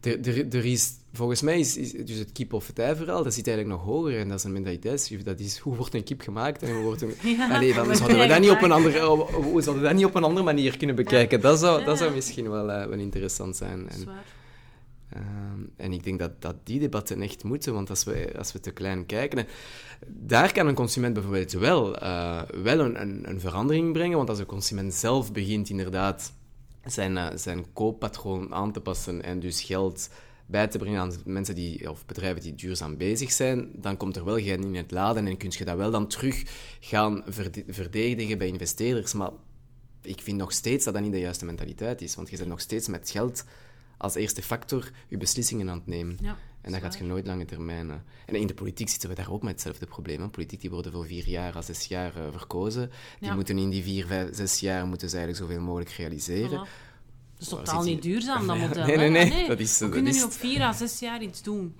Er, er, er is, volgens mij is, is dus het kip of het ei verhaal, dat zit eigenlijk nog hoger. En dat is een mentaliteitsshift. Dat is, hoe wordt een kip gemaakt en hoe wordt een... (laughs) Ja, Allee, van, wat zouden we dat niet op een andere, op- hoe zouden we dat niet op een andere manier kunnen bekijken? Dat, zou, Ja, dat zou misschien wel, eh, wel interessant zijn. En. Ehm, en ik denk dat, dat die debatten echt moeten, want als we, als we te klein kijken... en Daar kan een consument bijvoorbeeld wel, eh, wel een, een, een verandering brengen, want als een consument zelf begint inderdaad zijn, eh, zijn kooppatroon aan te passen en dus geld bij te brengen aan mensen die, of bedrijven die duurzaam bezig zijn, dan komt er wel geen in het laden en kun je dat wel dan terug gaan verde- verdedigen bij investeerders. Maar ik vind nog steeds dat dat niet de juiste mentaliteit is, want je bent nog steeds met geld als eerste factor je beslissingen aan het nemen. Ja, En dat gaat je nooit lange termijn. eh. En in de politiek zitten we daar ook met hetzelfde probleem. Hè. Politiek die worden voor vier jaar à zes jaar eh, verkozen. Die Ja. moeten in die vier, vijf, zes jaar moeten ze eigenlijk zoveel mogelijk realiseren. Voilà. Dat is totaal niet duurzaam, dat (laughs) Nee, model. nee, hè? nee, Ah, dat is- We dat kunnen is nu op vier à zes jaar iets doen.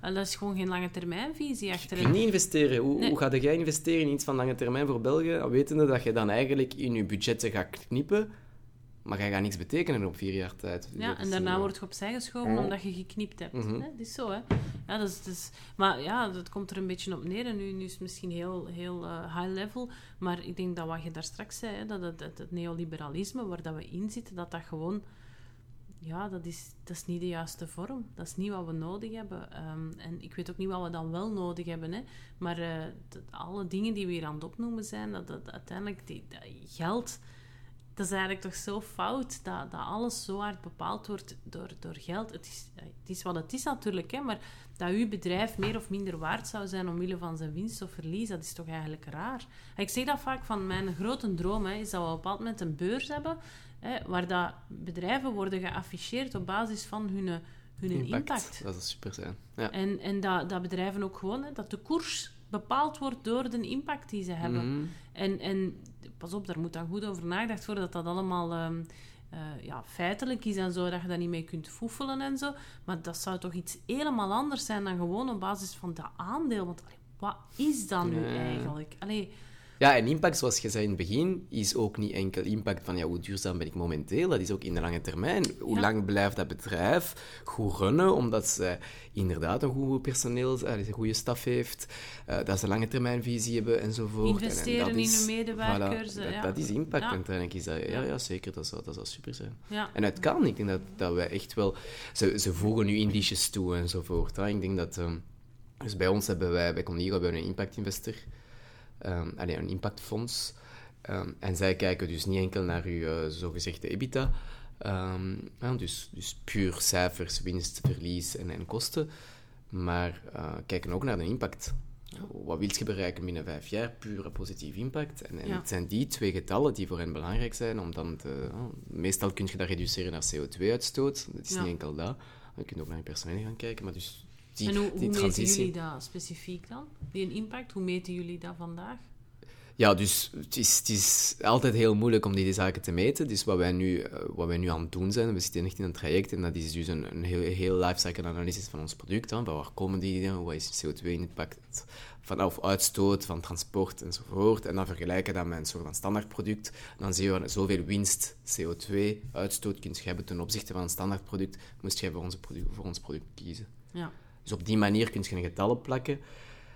En dat is gewoon geen lange termijnvisie Je achterin. kunt niet investeren. Hoe, Nee. hoe ga jij investeren in iets van lange termijn voor België, wetende dat je dan eigenlijk in je budgetten gaat knippen, maar jij gaat niks betekenen op vier jaar tijd. Dus Ja, dat en daarna een- wordt je opzij geschoven omdat je geknipt hebt. Mhm. hè? Dat is zo, hè. Ja, dat is, dat is- maar ja, dat komt er een beetje op neer. En nu, nu is het misschien heel, heel eh, high level. Maar ik denk dat wat je daar straks zei, hè, dat het, het, het neoliberalisme waar dat we in zitten, dat dat gewoon... Ja, dat is, dat is niet de juiste vorm. Dat is niet wat we nodig hebben. Ehm, en ik weet ook niet wat we dan wel nodig hebben. Hè. Maar eh, dat- alle dingen die we hier aan het opnoemen zijn, dat, dat uiteindelijk die, dat geld... Dat is eigenlijk toch zo fout dat, dat alles zo hard bepaald wordt door, door geld. Het is, het is wat het is natuurlijk, hè, maar dat uw bedrijf meer of minder waard zou zijn omwille van zijn winst of verlies, dat is toch eigenlijk raar. Ik zeg dat vaak van mijn grote droom, hè, is dat we op een bepaald moment een beurs hebben hè, waar dat bedrijven worden geafficheerd op basis van hun, hun impact. Dat zou super zijn. Ja. En, en dat, dat bedrijven ook gewoon, hè, dat de koers bepaald wordt door de impact die ze hebben. Mhm. En, en pas op, daar moet dan goed over nagedacht worden dat dat allemaal ehm, eh, ja, feitelijk is en zo, dat je daar niet mee kunt foefelen en zo. Maar dat zou toch iets helemaal anders zijn dan gewoon op basis van dat aandeel. Want allee, wat is dat nu Ja. eigenlijk? Allee, Ja, en impact, zoals je zei in het begin, is ook niet enkel impact van ja, hoe duurzaam ben ik momenteel. Dat is ook in de lange termijn. Hoe Ja. lang blijft dat bedrijf goed runnen, omdat ze inderdaad een goed personeel, eh, een goede staf heeft, eh, dat ze een lange termijnvisie hebben enzovoort. En- en Investeren dat in is- hun medewerkers, Voilà, eh, dat, ja. dat is impact Ja. uiteindelijk. Is dat, ja, Ja. zeker, dat zou, dat zou super zijn. ja. En het kan. Ik denk dat, dat wij echt wel... Ze, ze voegen nu indices toe enzovoort. Hè. Ik denk dat... ehm, dus bij ons hebben wij, bij Condigo, hebben we een impact investor. Allee, een impactfonds. Ehm, en zij kijken dus niet enkel naar uw eh, zogezegde EBITDA. ehm, ja, dus, dus puur cijfers, winst, verlies en, en kosten. Maar eh, kijken ook naar de impact. Wat wil je bereiken binnen vijf jaar? Pure positief impact. En, en Ja. het zijn die twee getallen die voor hen belangrijk zijn, dan meestal kun je dat reduceren naar CO2-uitstoot. Dat is niet enkel dat. Je kunt ook naar je personeel gaan kijken, maar dus die, en hoe, die hoe meten jullie dat specifiek dan? Die een impact, hoe meten jullie dat vandaag? Ja, dus het is, het is altijd heel moeilijk om die zaken te meten. Dus wat wij, nu, eh, wat wij nu aan het doen zijn, we zitten echt in een traject en dat is dus een, een heel, heel lifecycle analysis van ons product. Hè. Van waar komen die, wat is CO2-impact van, of uitstoot van transport enzovoort. En dan vergelijken dat met een soort van standaardproduct. Dan zie je zoveel winst CO2-uitstoot kun je hebben ten opzichte van een standaardproduct, moest je voor, onze product, voor ons product kiezen. Ja. Dus op die manier kun je een getallen plakken.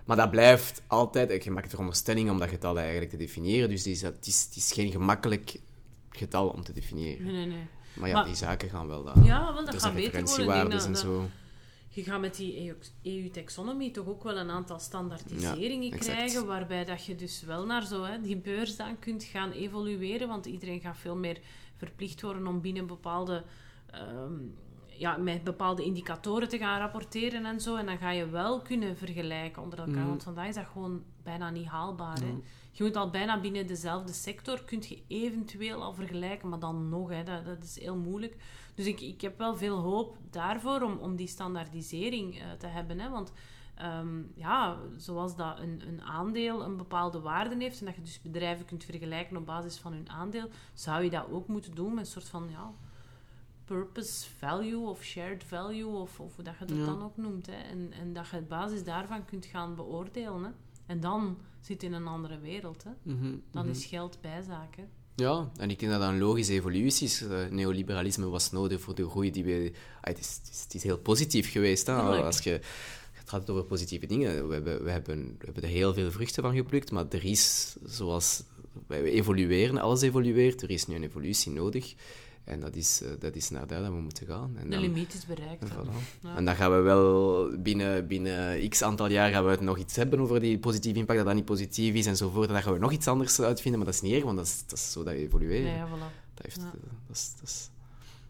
Maar dat blijft altijd een gemakkelijke veronderstelling om dat getal eigenlijk te definiëren. Dus die is, het, is, het is geen gemakkelijk getal om te definiëren. Nee, nee, nee. Maar ja, Maar- die zaken gaan wel... Dat, Ja, want dat gaat beter worden. Dat- en zo. Je gaat met die EU-taxonomie toch ook wel een aantal standaardiseringen Ja, krijgen, waarbij dat je dus wel naar zo, hè, die beurs dan kunt gaan evolueren, want iedereen gaat veel meer verplicht worden om binnen bepaalde, ehm, ja, met bepaalde indicatoren te gaan rapporteren en zo. En dan ga je wel kunnen vergelijken onder elkaar, Mhm. want vandaag is dat gewoon bijna niet haalbaar. Hè. Je moet al bijna binnen dezelfde sector, kun je eventueel al vergelijken, maar dan nog, hè, dat, dat is heel moeilijk. Dus ik, ik heb wel veel hoop daarvoor om, om die standaardisering eh, te hebben. Hè? Want ehm, ja, zoals dat een, een aandeel een bepaalde waarde heeft en dat je dus bedrijven kunt vergelijken op basis van hun aandeel, zou je dat ook moeten doen met een soort van ja, purpose value of shared value of, of hoe dat je dat Ja. dan ook noemt. Hè? En, en dat je op basis daarvan kunt gaan beoordelen. Hè? En dan zit je in een andere wereld. Hè? Mhm, Dan mhm. is geld bijzaken. Ja, en ik denk dat dat een logische evolutie is. Eh, neoliberalisme was nodig voor de groei die we... Ah, het, is, het, is, het is heel positief geweest. Hè? Als je... Het gaat over positieve dingen. We hebben, we, hebben, we hebben er heel veel vruchten van geplukt, maar er is, zoals wij evolueren, alles evolueert, er is nu een evolutie nodig. En dat is, eh, dat is naar daar dat we moeten gaan. En De dan- limiet is bereikt. en voilà. Ja. En dan gaan we wel binnen, binnen x aantal jaar gaan we het nog iets hebben over die positieve impact, dat dat niet positief is enzovoort. En dan gaan we nog iets anders uitvinden, maar dat is niet erg, want dat is, dat is zo dat we evolueren. Ja, ja, voilà. Dat, heeft, eh, dat, is, dat is...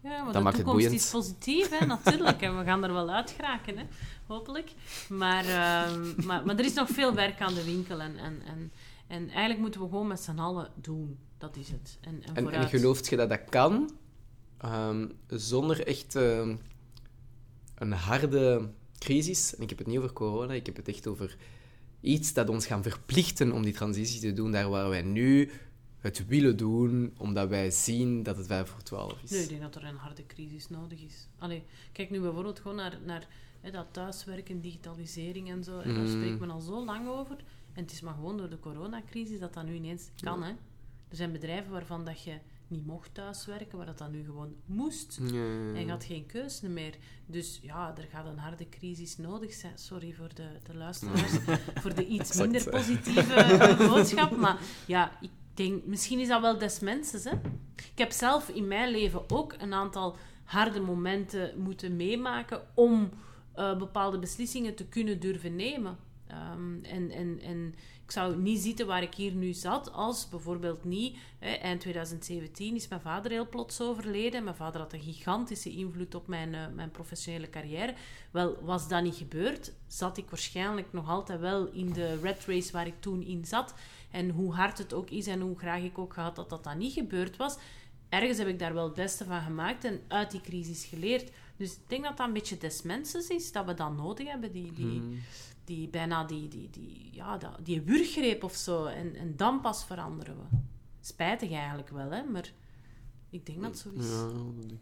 Ja, maar Dat de maakt het toekomst is positief, hè, natuurlijk. En we gaan er wel uit geraken, hè, hopelijk. Maar, ehm, maar, maar er is nog veel werk aan de winkel. En, en, en, en eigenlijk moeten we gewoon met z'n allen doen. Dat is het. En, en, En, en gelooft je dat dat kan, ehm, zonder echt ehm, een harde crisis? En ik heb het niet over corona, ik heb het echt over iets dat ons gaan verplichten om die transitie te doen, daar waar wij nu het willen doen, omdat wij zien dat het 5 voor 12 is. Nee, ik denk dat er een harde crisis nodig is. Allee, kijk nu bijvoorbeeld gewoon naar, naar hè, dat thuiswerken, digitalisering en zo. En daar Mm. spreekt men al zo lang over. En het is maar gewoon door de coronacrisis dat dat nu ineens kan. Hè. Er zijn bedrijven waarvan dat je niet mocht thuiswerken, waar dat dan nu gewoon moest. Ja. En je had geen keuze meer. Dus ja, er gaat een harde crisis nodig zijn. Sorry voor de, de luisteraars, (laughs) voor de iets Exact. minder positieve (laughs) boodschap. Maar ja, ik denk, misschien is dat wel des mensen. Hè? Ik heb zelf in mijn leven ook een aantal harde momenten moeten meemaken om eh, bepaalde beslissingen te kunnen durven nemen. Ehm, en, en, en ik zou niet zitten waar ik hier nu zat als bijvoorbeeld niet. Hè, eind 2017 is mijn vader heel plots overleden. Mijn vader had een gigantische invloed op mijn, eh, mijn professionele carrière. Wel, was dat niet gebeurd, zat ik waarschijnlijk nog altijd wel in de red race waar ik toen in zat. En hoe hard het ook is en hoe graag ik ook gehad dat dat dan niet gebeurd was, ergens heb ik daar wel het beste van gemaakt en uit die crisis geleerd. Dus ik denk dat dat een beetje des mensen is, dat we dat nodig hebben, die, die, die bijna die, die, die, ja, die wurggreep of zo. En, en dan pas veranderen we. Spijtig eigenlijk wel, hè, maar ik denk dat zo is. Ja,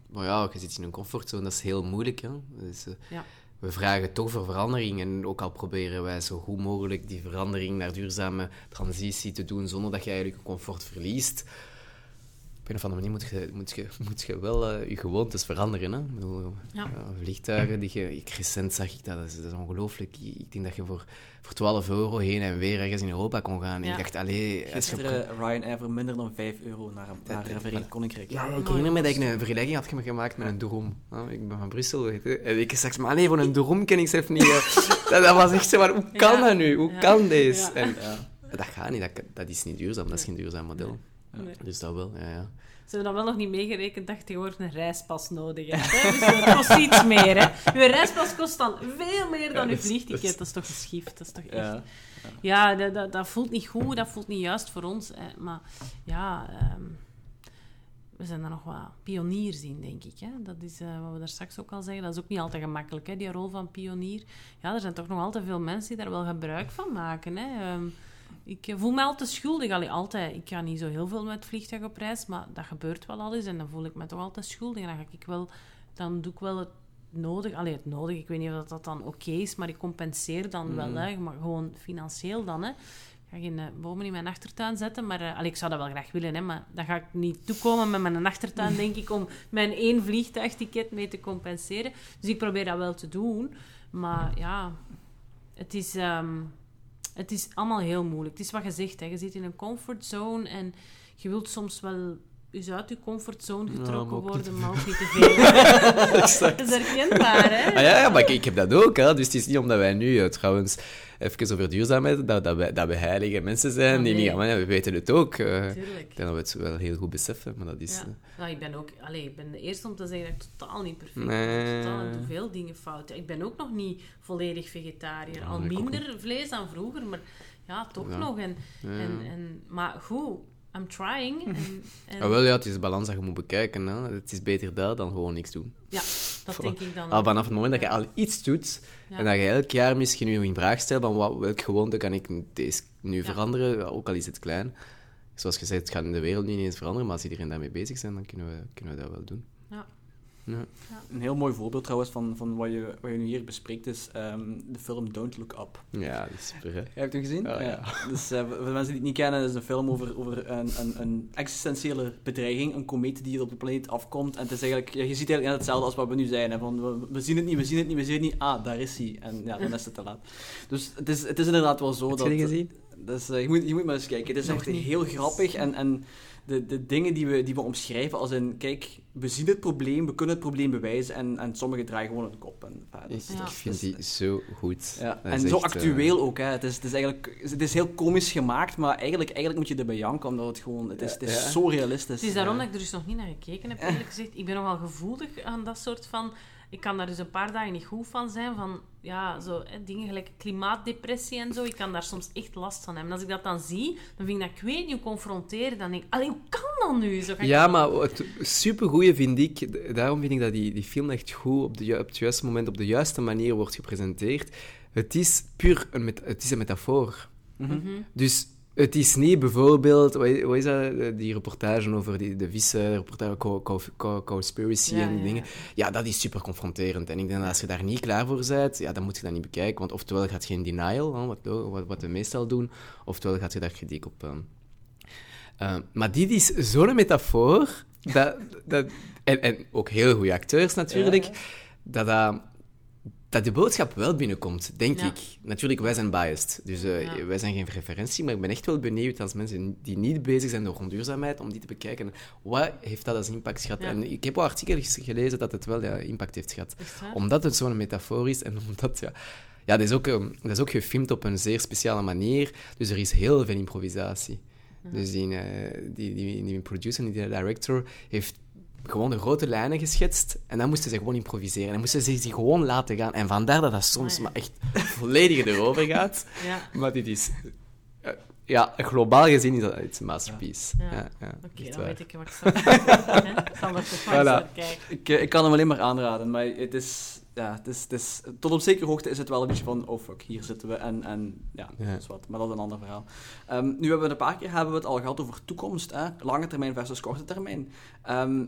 maar ja, je zit in een comfortzone, dat is heel moeilijk. Hè? Dus, eh, Ja. We vragen toch voor verandering en ook al proberen wij zo goed mogelijk die verandering naar duurzame transitie te doen zonder dat je eigenlijk je comfort verliest. Een of andere manier moet je, moet je, moet je wel eh, je gewoontes veranderen. Hè? Ik bedoel, Ja. ja, vliegtuigen, die je, ik, recent zag ik dat, dat is, ongelooflijk. Ik denk dat je voor, voor 12 euro heen en weer ergens in Europa kon gaan. En Ja. ik dacht, allee... Als je Gisteren Ryanair voor minder dan 5 euro naar, naar dat- Verenigd Koninkrijk. Ja, ik herinner me dat ik een vergelijking had gemaakt met een droom. Ik ben van Brussel, weet je. En ik zeg, maar nee, voor een droom ken ik zelf niet. eh. (laughs) dat, dat was echt zo van, hoe kan Ja. dat nu? Hoe Ja. kan deze? Ja. En Ja. dat gaat niet, dat, dat is niet duurzaam. Dat is geen duurzaam model. Nee. Dus dat wel, ja, ja. Ze hebben dan wel nog niet meegerekend dat je tegenwoordig een reispas nodig hebt. Hè? Dus dat kost iets meer. Hè? Je reispas kost dan veel meer dan Ja, je dat is- vliegticket. dat is- Dat is toch geschift? Dat is toch echt... Ja. Ja, dat, dat, dat voelt niet goed, dat voelt niet juist voor ons. Hè. Maar ja, ehm, we zijn daar nog wat pioniers in, denk ik. Hè? Dat is eh, wat we daar straks ook al zeggen. Dat is ook niet altijd gemakkelijk, hè, die rol van pionier. Ja, er zijn toch nog altijd veel mensen die daar wel gebruik van maken. Hè? Ehm, ik eh, voel me altijd schuldig. Allee, altijd. Ik ga niet zo heel veel met vliegtuig op reis, maar dat gebeurt wel al eens. En dan voel ik me toch altijd schuldig. En dan, ga ik wel, dan doe ik wel het nodig. Allee, het nodig, ik weet niet of dat dan oké is, maar ik compenseer dan wel. Hè? Maar gewoon financieel dan. Hè? Ik ga geen uh, bomen in mijn achtertuin zetten, maar uh, allee, ik zou dat wel graag willen, hè, maar dan ga ik niet toekomen met mijn achtertuin, denk ik, om (laughs) mijn één vliegtuigticket mee te compenseren. Dus ik probeer dat wel te doen. Maar ja, het is, um, het is allemaal heel moeilijk. Het is wat je zegt, hè. je zit in een comfortzone en je wilt soms wel (laughs) is uit je comfortzone getrokken ja, worden, maar ook niet te veel. exact. Dat is herkenbaar, hè? Ah, ja, ja, maar ik, ik, heb dat ook. Hè. Dus het is niet omdat wij nu, uh, trouwens, even over duurzaamheid, dat, dat, wij, dat we heilige mensen zijn. Oh, die nee. niet, maar, ja, we weten het ook. Uh, Tuurlijk. ik denk dat we het wel heel goed beseffen, maar dat is... Ja. Uh, nou, ik ben ook... Allee, ik ben de eerste om te zeggen dat ik totaal niet perfect Nee. ben. Totaal, ik doe veel dingen fout. Ik ben ook nog niet volledig vegetariër. Ja, Al minder vlees dan vroeger, maar ja, toch Ja. nog. En, Ja. en, en, maar goed, I'm trying. (laughs) En, en Ah, wel, ja, het is de balans dat je moet bekijken. Hè. Het is beter dat dan gewoon niks doen. ja, dat denk ik dan Al vanaf het moment dat je al iets doet, Ja. en dat je elk jaar misschien je in vraag stelt van wat, welke gewoonte kan ik deze nu Ja. veranderen, ook al is het klein. Zoals gezegd, het gaat in de wereld niet eens veranderen, maar als iedereen daarmee bezig zijn, dan kunnen we, kunnen we dat wel doen. Ja. Ja. Een heel mooi voorbeeld trouwens van, van wat, je, wat je nu hier bespreekt is ehm, de film Don't Look Up. Ja, dat is super, hè. Jij hebt hem gezien? Ja, ja. Dus eh, voor de mensen die het niet kennen, is het een film over, over een, een, een existentiële bedreiging, een komeet die op de planeet afkomt. En het is eigenlijk, ja, je ziet eigenlijk net hetzelfde als wat we nu zijn. Hè, van, we, we zien het niet, we zien het niet, we zien het niet. Ah, daar is hij. En ja, dan is het te laat. Dus het is, het is inderdaad wel zo Heb dat... je die gezien? Dus, eh, je, moet, je moet maar eens kijken. Het is echt heel grappig. En, en de, de dingen die we, die we omschrijven als in... Kijk, we zien het probleem, we kunnen het probleem bewijzen. En, en sommigen draaien gewoon het kop. En, ja, dat is- Ik Ja. vind is- die zo goed. ja, en zo echt, eh, actueel ook. Hè. Het, is, het, is eigenlijk, het is heel komisch gemaakt, maar eigenlijk, eigenlijk moet je erbij janken, omdat het gewoon... Het is, het is Ja. zo realistisch. Het is daarom Ja. dat ik er dus nog niet naar gekeken heb, eerlijk gezegd. Ik ben nogal gevoelig aan dat soort van... Ik kan daar dus een paar dagen niet goed van zijn, van ja, zo, hè, dingen gelijk klimaatdepressie en zo. Ik kan daar soms echt last van hebben. En als ik dat dan zie, dan vind ik dat ik weet niet hoe confronteren. Dan denk ik, allee, hoe kan dat nu? Zo Ja, maar het supergoeie vind ik, daarom vind ik dat die, die film echt goed op, de, op het juiste moment, op de juiste manier wordt gepresenteerd. Het is puur een, met, het is een metafoor. Mhm. Dus het is niet bijvoorbeeld, wat is, wat is dat, die reportage over die, de vissen, reportage co, co, co- Conspiracy Ja, en die ja, dingen. Ja, dat is super confronterend. En ik denk dat als je daar niet klaar voor bent, ja, dan moet je dat niet bekijken. Want oftewel gaat je in denial, hè, wat, wat, wat we meestal doen, oftewel gaat je daar kritiek op. Eh, maar dit is zo'n metafoor, dat, dat, en, en ook heel goede acteurs natuurlijk, dat dat dat de boodschap wel binnenkomt, denk Ja. ik. Natuurlijk, wij zijn biased, dus eh, Ja. wij zijn geen referentie, maar ik ben echt wel benieuwd als mensen die niet bezig zijn door duurzaamheid, om die te bekijken. Wat heeft dat als impact gehad? Ja. En ik heb wel artikels gelezen dat het wel ja, impact heeft gehad. Omdat het zo'n metafoor is en (laughs) omdat, ja... Ja, dat is, ook, ehm, dat is ook gefilmd op een zeer speciale manier, dus er is heel veel improvisatie. Dus die, eh, die, die, die producer, die director, heeft gewoon de grote lijnen geschetst en dan moesten ze gewoon improviseren. En dan moesten ze zich gewoon laten gaan. En vandaar dat dat soms Ah, ja. maar echt (laughs) volledig erover gaat. Ja, Maar dit is... eh, ja, globaal gezien is dat het is een masterpiece. Ja. Ja. Ja, oké, echt dan waar. weet ik wat ik ga doen. (laughs) Ik zal Voilà. eh, ik kan hem alleen maar aanraden, maar het is, ja, het is, het is, tot op zekere hoogte is het wel een beetje van, oh fuck, hier zitten we en, en ja, Ja. dat is wat. Maar dat is een ander verhaal. Ehm, nu hebben we een paar keer hebben we het al gehad over toekomst, hè? lange termijn versus korte termijn. Ehm,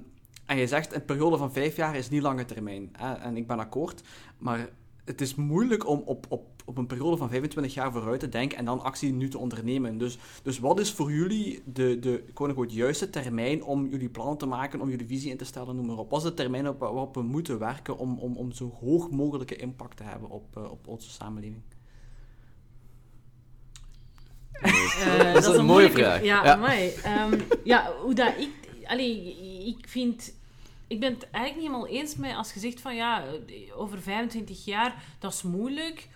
en je zegt, een periode van vijf jaar is niet lange termijn. Hè? En ik ben akkoord, maar het is moeilijk om op, op, op een periode van 25 jaar vooruit te denken en dan actie nu te ondernemen. Dus, dus wat is voor jullie de, de quote-unquote, juiste termijn om jullie plannen te maken, om jullie visie in te stellen, noem maar op. Wat is de termijn op waarop we moeten werken om, om, om zo hoog mogelijke impact te hebben op, eh, op onze samenleving? Eh, (laughs) Dat is een mooie vraag. Ja, Ja. amai. Ehm, ja, hoe dat ik... Allee, ik vind... Ik ben het eigenlijk niet helemaal eens met als je zegt van ja, over 25 jaar, dat is moeilijk.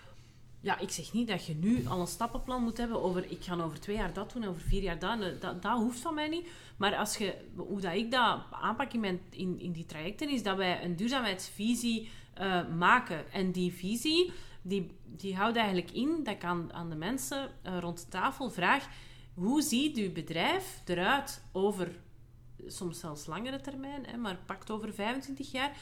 Ja, ik zeg niet dat je nu al een stappenplan moet hebben over ik ga over twee jaar dat doen en over vier jaar dat. Dat, dat hoeft van mij niet. Maar als je, hoe dat ik dat aanpak in, mijn, in, in die trajecten, is dat wij een duurzaamheidsvisie eh, maken. En die visie, die, die houdt eigenlijk in dat ik aan, aan de mensen eh, rond de tafel vraag, hoe ziet uw bedrijf eruit over soms zelfs langere termijn, hè, maar pakt over 25 jaar.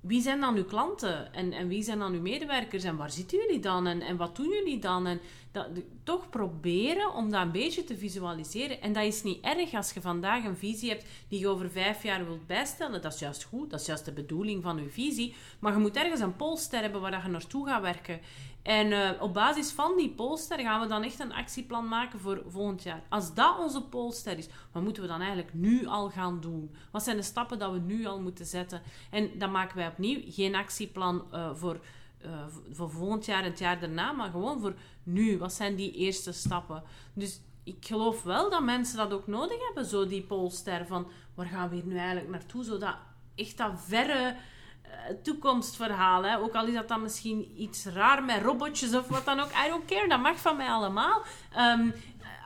Wie zijn dan uw klanten? En, en wie zijn dan uw medewerkers? En waar zitten jullie dan? En, en wat doen jullie dan? En dat, toch proberen om dat een beetje te visualiseren. En dat is niet erg als je vandaag een visie hebt die je over vijf jaar wilt bijstellen. Dat is juist goed. Dat is juist de bedoeling van je visie. Maar je moet ergens een polster hebben waar je naartoe gaat werken. En eh, op basis van die polster gaan we dan echt een actieplan maken voor volgend jaar. Als dat onze polster is, wat moeten we dan eigenlijk nu al gaan doen? Wat zijn de stappen dat we nu al moeten zetten? En dan maken wij opnieuw geen actieplan eh, voor, eh, voor volgend jaar en het jaar daarna, maar gewoon voor nu. Wat zijn die eerste stappen? Dus ik geloof wel dat mensen dat ook nodig hebben, zo die polster van waar gaan we hier nu eigenlijk naartoe? Zodat echt dat verre toekomstverhaal. Hè. Ook al is dat dan misschien iets raar met robotjes of wat dan ook. I don't care, dat mag van mij allemaal. Ehm,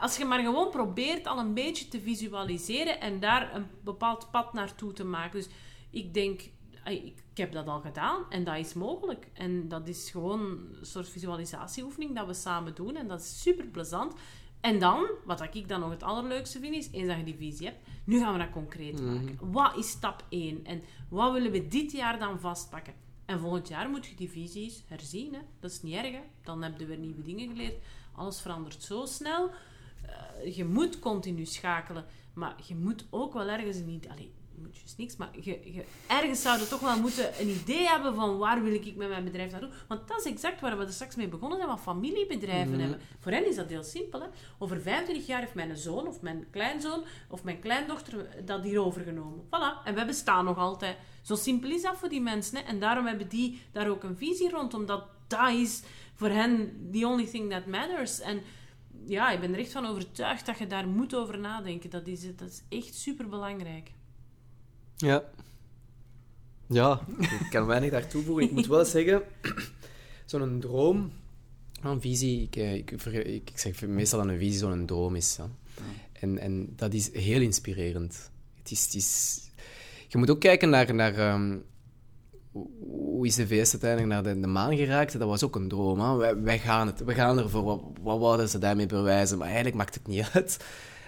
als je maar gewoon probeert al een beetje te visualiseren en daar een bepaald pad naartoe te maken. Dus ik denk, ik heb dat al gedaan en dat is mogelijk. En dat is gewoon een soort visualisatieoefening dat we samen doen en dat is super plezant. En dan, wat ik dan nog het allerleukste vind, is eens dat je die visie hebt, nu gaan we dat concreet maken. Wat is stap 1? En wat willen we dit jaar dan vastpakken? En volgend jaar moet je die visies herzien. Hè? Dat is niet erg. Hè? Dan heb je weer nieuwe dingen geleerd. Alles verandert zo snel. Eh, je moet continu schakelen. Maar je moet ook wel ergens idee... Allee, moet niks, maar je, je, ergens zou je toch wel moeten een idee hebben van waar wil ik met mijn bedrijf naartoe. Want dat is exact waar we er straks mee begonnen zijn, wat familiebedrijven hebben. Voor hen is dat heel simpel. Hè? Over 25 jaar heeft mijn zoon of mijn kleinzoon of mijn kleindochter dat hier overgenomen. Voilà. En wij bestaan nog altijd. Zo simpel is dat voor die mensen. Hè? En daarom hebben die daar ook een visie rond, omdat dat is voor hen the only thing that matters. En ja, ik ben er echt van overtuigd dat je daar moet over nadenken. Dat is, dat is echt super belangrijk. Ja. Ja, ik kan weinig daar toevoegen. Ik moet wel zeggen, (clears throat) zo'n droom, een visie, ik, eh, ik, ik, ik zeg meestal dat een visie zo'n droom is. Ja. En, en dat is heel inspirerend. Het is, het is, je moet ook kijken naar, naar ehm, hoe- hoe is de VS uiteindelijk naar de, de maan geraakt. Dat was ook een droom. Hè? Wij, wij gaan het, we gaan ervoor. Wat, wat wouden ze daarmee bewijzen? Maar eigenlijk maakt het niet uit.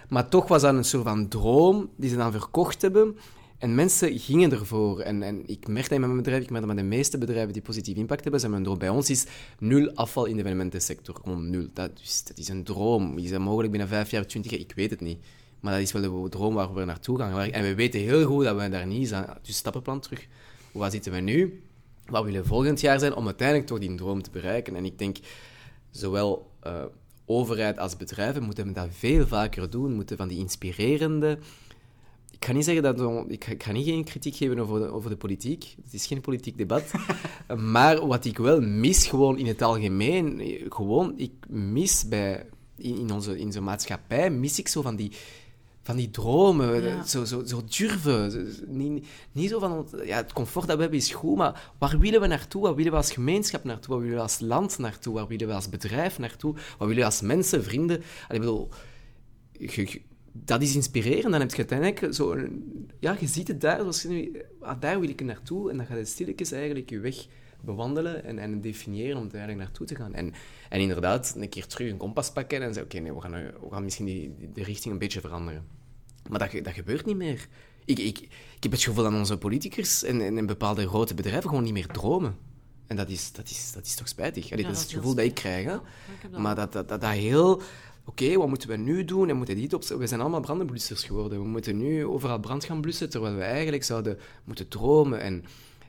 Maar toch was dat een soort van droom die ze dan verkocht hebben. En mensen gingen ervoor. En, en ik merk dat in mijn bedrijf, ik merk dat met de meeste bedrijven die positief impact hebben, zijn mijn droom. Bij ons is nul afval in de evenementensector. Gewoon nul. Dat, is, dat is een droom. Is dat mogelijk binnen vijf jaar, twintig jaar? Ik weet het niet. Maar dat is wel de droom waar we naartoe gaan werken. En we weten heel goed dat we daar niet zijn. Dus stappenplan terug. Waar zitten we nu? Wat willen we volgend jaar zijn om uiteindelijk toch die droom te bereiken? En ik denk, zowel eh, overheid als bedrijven moeten dat veel vaker doen. Moeten van die inspirerende... Ik ga niet zeggen dat... we- Ik ga, ik ga niet geen kritiek geven over de, over de politiek. Het is geen politiek debat. (laughs) maar wat ik wel mis, gewoon in het algemeen... eh, Gewoon, ik mis bij... In, in onze, in onze maatschappij mis ik zo van die van die dromen, Ja. zo, zo, zo durven. Zo- Niet, niet zo van, ja, het comfort dat we hebben is goed, maar waar willen we naartoe? Waar willen we als gemeenschap naartoe? Waar willen we als land naartoe? Waar willen we als bedrijf naartoe? Waar willen we als mensen, vrienden? Allee, ik bedoel, je- dat is inspirerend. Dan heb je uiteindelijk zo... een- Ja, je ziet het daar, zoals je nu, ah, daar wil ik naartoe. En dan gaat het stilletjes eigenlijk je weg bewandelen en, en definiëren om er eigenlijk naartoe te gaan. En, en inderdaad, een keer terug een kompas pakken en zeggen, oké, nee, we gaan, we gaan misschien die, de richting een beetje veranderen. Maar dat, dat gebeurt niet meer. Ik, ik, ik heb het gevoel dat onze politicus en, en, en bepaalde grote bedrijven gewoon niet meer dromen. En dat is, dat is, dat is toch spijtig. Allee, Ja, dat is dat het is gevoel dat ik krijg. Hè? Ja, ik heb dat Maar dat, dat, dat, dat heel... Oké, wat moeten we nu doen? En moeten dit op... We zijn allemaal brandenblussers geworden. We moeten nu overal brand gaan blussen, terwijl we eigenlijk zouden moeten dromen. En,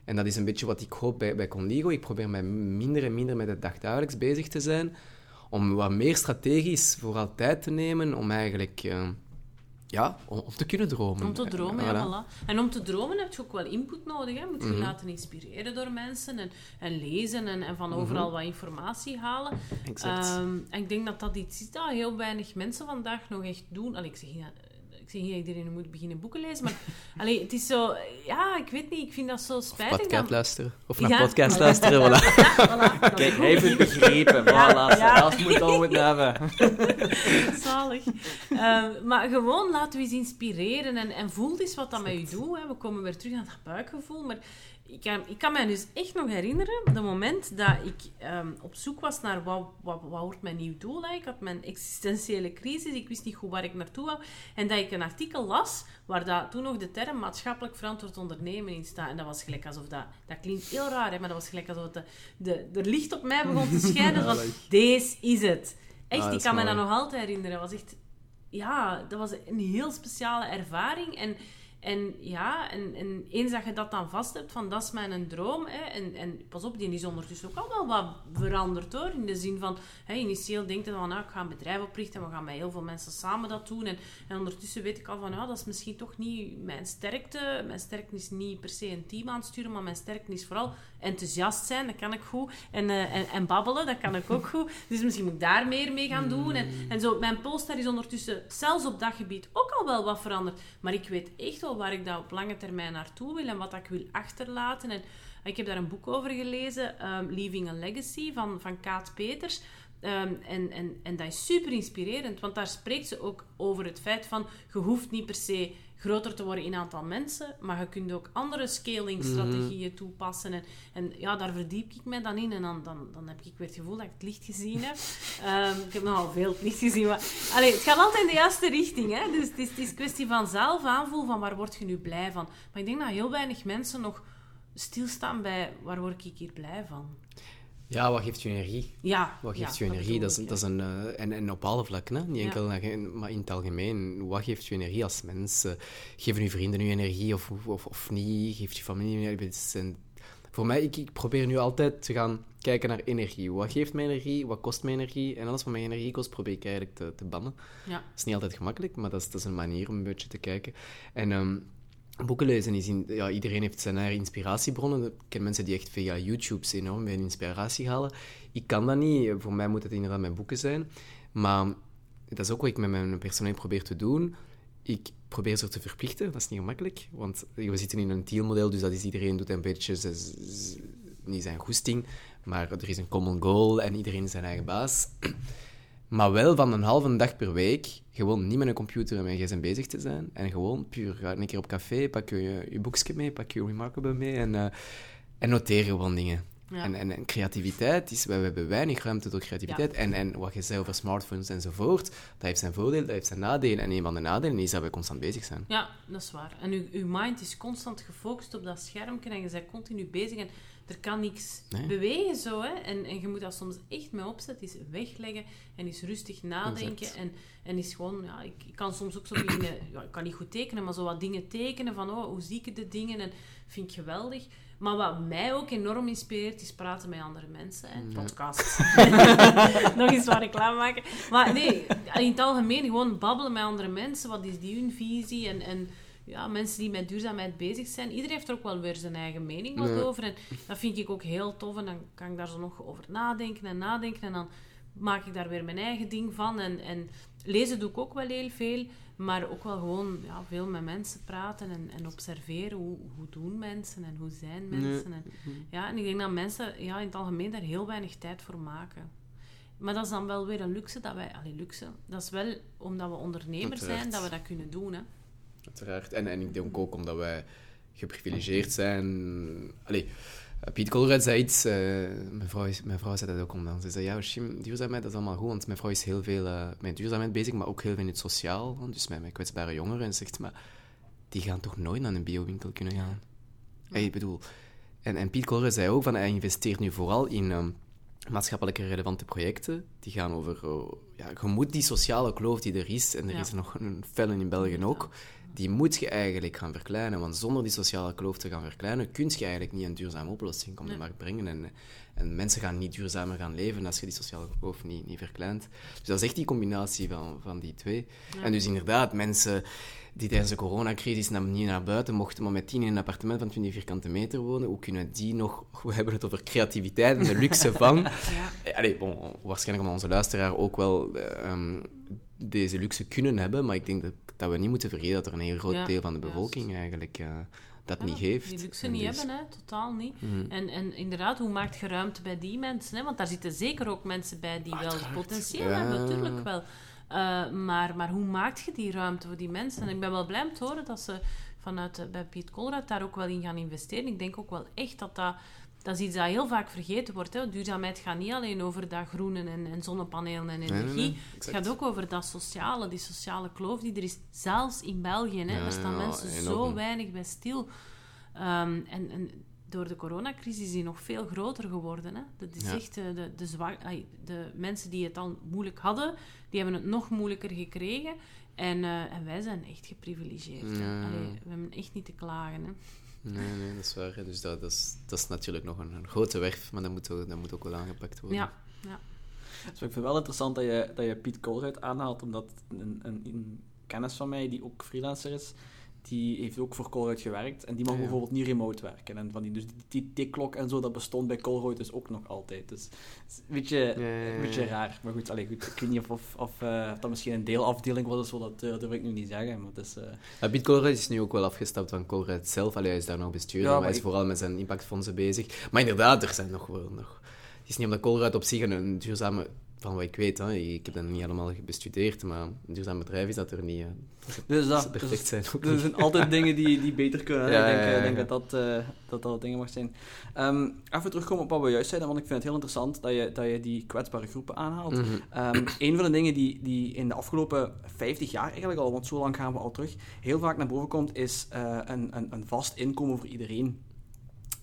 en dat is een beetje wat ik hoop bij, bij Conligo. Ik probeer mij minder en minder met het dagdagelijks bezig te zijn. Om wat meer strategisch vooral tijd te nemen om eigenlijk... eh, ja, om, om te kunnen dromen. Om te dromen, ja, voilà. En om te dromen heb je ook wel input nodig. Hè. Moet Mhm. je laten inspireren door mensen en, en lezen en, en van Mhm. overal wat informatie halen. Exact. Ehm, en ik denk dat dat iets is dat heel weinig mensen vandaag nog echt doen. Allee, ik zeg niet, ik zeg niet dat iedereen moet beginnen boeken lezen, maar (laughs) allee, het is zo... Ja, ik weet niet, ik vind dat zo spijtig. podcast dat- luisteren. Of naar Ja. podcast (laughs) luisteren, voilà. Ja, voilà, dat Kijk, hij heeft het begrepen. Voilà, ja. dat moet al moeten hebben. (laughs) Zalig. Ehm, maar gewoon laten we eens inspireren en, en voel eens wat dat met je doet. Hè. We komen weer terug aan dat buikgevoel. Maar ik kan, ik kan me dus echt nog herinneren, het moment dat ik ehm, op zoek was naar wat, wat, wat wordt mijn nieuw doel. hè. Ik had mijn existentiële crisis, ik wist niet goed waar ik naartoe wou. En dat ik een artikel las waar dat, toen nog de term maatschappelijk verantwoord ondernemen in staat. En dat was gelijk alsof dat... Dat klinkt heel raar, hè, maar dat was gelijk alsof de, de, er licht op mij begon te (laughs) schijnen. van, deze is het. Echt, Ah, ik kan me dat nog altijd herinneren. Dat was echt... Ja, dat was een heel speciale ervaring. En, en ja, en, en eens dat je dat dan vast hebt, van dat is mijn droom. Hè, en, en pas op, die is ondertussen ook al wel wat veranderd hoor. In de zin van, hè, initieel denk je van, nou, ik ga een bedrijf oprichten en we gaan met heel veel mensen samen dat doen. En, en ondertussen weet ik al van, ja, dat is misschien toch niet mijn sterkte. Mijn sterkte is niet per se een team aansturen, maar mijn sterkte is vooral enthousiast zijn, dat kan ik goed. En, eh, en, en babbelen, dat kan ik ook (laughs) goed. Dus misschien moet ik daar meer mee gaan doen. En, en zo, mijn polster is ondertussen, zelfs op dat gebied, ook al wel wat veranderd. Maar ik weet echt wel waar ik dat op lange termijn naartoe wil en wat ik wil achterlaten. En ik heb daar een boek over gelezen, ehm, Leaving a Legacy, van, van Kaat Peters. Ehm, en, en, en dat is super inspirerend, want daar spreekt ze ook over het feit van je hoeft niet per se groter te worden in aantal mensen, maar je kunt ook andere scalingstrategieën toepassen. En, en ja, daar verdiep ik mij dan in en dan, dan, dan heb ik weer het gevoel dat ik het licht gezien heb. (laughs) Ehm, ik heb nogal veel het licht gezien, maar allee, het gaat altijd in de juiste richting. Hè? Dus het is, het is kwestie van zelf aanvoelen van waar word je nu blij van. Maar ik denk dat heel weinig mensen nog stilstaan bij waar word ik hier blij van. Ja, wat geeft je energie? Ja, Wat geeft ja, je energie? Dat is, dat is een, eh, en, en op alle vlakken, hè? niet Ja. enkel maar in het algemeen. Wat geeft je energie als mens? Eh, geven je vrienden je energie of, of, of niet? Geeft je familie je energie? Voor mij, ik, ik probeer nu altijd te gaan kijken naar energie. Wat geeft mij energie? Wat kost mij energie? En alles wat mij energie kost, probeer ik eigenlijk te, te bannen. Ja. Dat is niet altijd gemakkelijk, maar dat is, dat is een manier om een beetje te kijken. En ehm, boeken lezen is... In, ja, iedereen heeft zijn eigen inspiratiebronnen. Ik ken mensen die echt via YouTube enorm hun inspiratie halen. Ik kan dat niet. Voor mij moet het inderdaad mijn boeken zijn. Maar dat is ook wat ik met mijn personeel probeer te doen. Ik probeer ze te verplichten. Dat is niet gemakkelijk. Want we zitten in een dealmodel, dus dat is iedereen doet een beetje... niet zijn goesting, maar er is een common goal en iedereen is zijn eigen baas. Maar wel van een halve dag per week gewoon niet met een computer en met een gsm bezig te zijn. En gewoon puur, ga een keer op café, pak je je boekje mee, pak je Remarkable mee en, eh, en noteer gewoon dingen. Ja. En, en, en creativiteit, is, we hebben weinig ruimte tot creativiteit. En, en wat je zei over smartphones enzovoort, dat heeft zijn voordeel, dat heeft zijn nadelen. En een van de nadelen is dat we constant bezig zijn. Ja, dat is waar. En uw, uw mind is constant gefocust op dat schermpje en je bent continu bezig en er kan niks Nee. bewegen zo. Hè? En, en je moet dat soms echt mee opzetten, is wegleggen en eens rustig nadenken. Exact. En, en is gewoon, ja, ik, ik kan soms ook zo beginnen, (clears throat) ja, ik kan niet goed tekenen, maar zo wat dingen tekenen van, oh, hoe zie ik de dingen? En vind ik geweldig. Maar wat mij ook enorm inspireert, is praten met andere mensen. En podcast. (laughs) Nog eens wat reclame maken. Maar nee, in het algemeen gewoon babbelen met andere mensen. Wat is die hun visie? En, en ja, mensen die met duurzaamheid bezig zijn. Iedereen heeft er ook wel weer zijn eigen mening wat over. En dat vind ik ook heel tof. En dan kan ik daar zo nog over nadenken en nadenken. En dan maak ik daar weer mijn eigen ding van. En, en lezen doe ik ook wel heel veel. Maar ook wel gewoon ja, veel met mensen praten en, en observeren. Hoe, hoe doen mensen en hoe zijn mensen? En, ja, en ik denk dat mensen ja, in het algemeen daar heel weinig tijd voor maken. Maar dat is dan wel weer een luxe dat wij... Allee, luxe. Dat is wel omdat we ondernemers zijn dat we dat kunnen doen. Hè. Uiteraard. En, en ik denk ook omdat wij geprivilegeerd zijn. Allee, Piet Colruyt zei iets, eh, mijn, vrouw is, mijn vrouw zei dat ook onlangs. Ze zei, ja, Shim, duurzaamheid dat is allemaal goed, want mijn vrouw is heel veel eh, met duurzaamheid bezig, maar ook heel veel in het sociaal, dus met, met kwetsbare jongeren. En ze zegt, maar die gaan toch nooit naar een biowinkel kunnen gaan? Hey, ik bedoel... En, en Piet Colruyt zei ook, van, hij investeert nu vooral in... ehm, maatschappelijke relevante projecten, die gaan over... oh, ja, je moet die sociale kloof die er is, en er Ja. is er nog een felle in België ook, die moet je eigenlijk gaan verkleinen. Want zonder die sociale kloof te gaan verkleinen, kun je eigenlijk niet een duurzame oplossing op de Nee. markt brengen. En, en mensen gaan niet duurzamer gaan leven als je die sociale kloof niet, niet verkleint. Dus dat is echt die combinatie van, van die twee. En dus inderdaad, mensen die tijdens de coronacrisis naar, niet naar buiten mochten, maar met tien in een appartement van 20 vierkante meter wonen, hoe kunnen die nog... (laughs) We hebben het over creativiteit en de luxe (laughs) van... Ja. Eh, Allee, bon, waarschijnlijk omdat onze luisteraar ook wel eh, ehm, deze luxe kunnen hebben, maar ik denk dat, dat we niet moeten vergeten dat er een heel groot Ja, deel van de juist. bevolking eigenlijk eh, dat Ja, niet heeft. Die luxe En niet dus- hebben, hè? totaal niet. Mhm. En, en inderdaad, hoe maakt je ruimte bij die mensen? Hè? Want daar zitten zeker ook mensen bij die wel potentieel Ja. hebben, natuurlijk wel. Eh, maar, maar hoe maak je die ruimte voor die mensen? En ik ben wel blij om te horen dat ze vanuit eh, bij Piet Colruyt daar ook wel in gaan investeren. Ik denk ook wel echt dat dat... Dat is iets dat heel vaak vergeten wordt. Hè. Duurzaamheid gaat niet alleen over dat groenen en, en zonnepanelen en nee, energie. nee, het gaat ook over dat sociale, die sociale kloof die er is. Zelfs in België. Hè. Daar staan mensen zo weinig bij stil. Ehm, en, en door de coronacrisis is die nog veel groter geworden. Hè. Dat is Ja. echt, eh, de, de, de mensen die het al moeilijk hadden, die hebben het nog moeilijker gekregen. En, eh, en wij zijn echt geprivilegeerd. hè. Ja. Allee, we hebben echt niet te klagen. Hè. Nee, nee, dat is waar. hè. Dus dat, dat, is, dat is natuurlijk nog een, een grote werf, maar dat moet, ook- dat moet ook wel aangepakt worden. Ja, ja. Dus ik vind het wel interessant dat je, dat je Piet Colruyt aanhaalt, omdat een, een, een kennis van mij, die ook freelancer is, die heeft ook voor Colruyt gewerkt en die mag Ja, ja. bijvoorbeeld niet remote werken. En van die, dus die, die tikklok en zo, dat bestond bij Colruyt dus ook nog altijd. Dus een beetje, Ja, ja, ja, een beetje raar. Maar goed, allee, goed ik weet niet of, of, of, eh, of dat misschien een deelafdeling was of zo, dat eh, durf ik nu niet zeggen. Maar is, eh, Maar Piet Colruyt is nu ook wel afgestapt van Colruyt zelf. Allee, hij is daar nog bestuurder, Ja, maar maar hij is ik- vooral met zijn impactfondsen bezig. Maar inderdaad, er zijn nog wel nog... Het is niet omdat Colruyt op zich een duurzame... Van wat ik weet, hè, ik heb dat niet allemaal bestudeerd, maar een duurzaam bedrijf is dat er niet. hè. dus Dat (laughs) ze dus- perfect zijn ook Er zijn altijd (laughs) dingen die, die beter kunnen. Ja, ik denk, ja, ja, denk ja. dat, dat, eh, dat dat dingen mag zijn. Ehm, even terugkomen op wat we juist zeiden, want ik vind het heel interessant dat je, dat je die kwetsbare groepen aanhaalt. Mhm. Ehm, een van de dingen die, die in de afgelopen 50 jaar eigenlijk al, want zo lang gaan we al terug, heel vaak naar boven komt, is eh, een, een, een vast inkomen voor iedereen.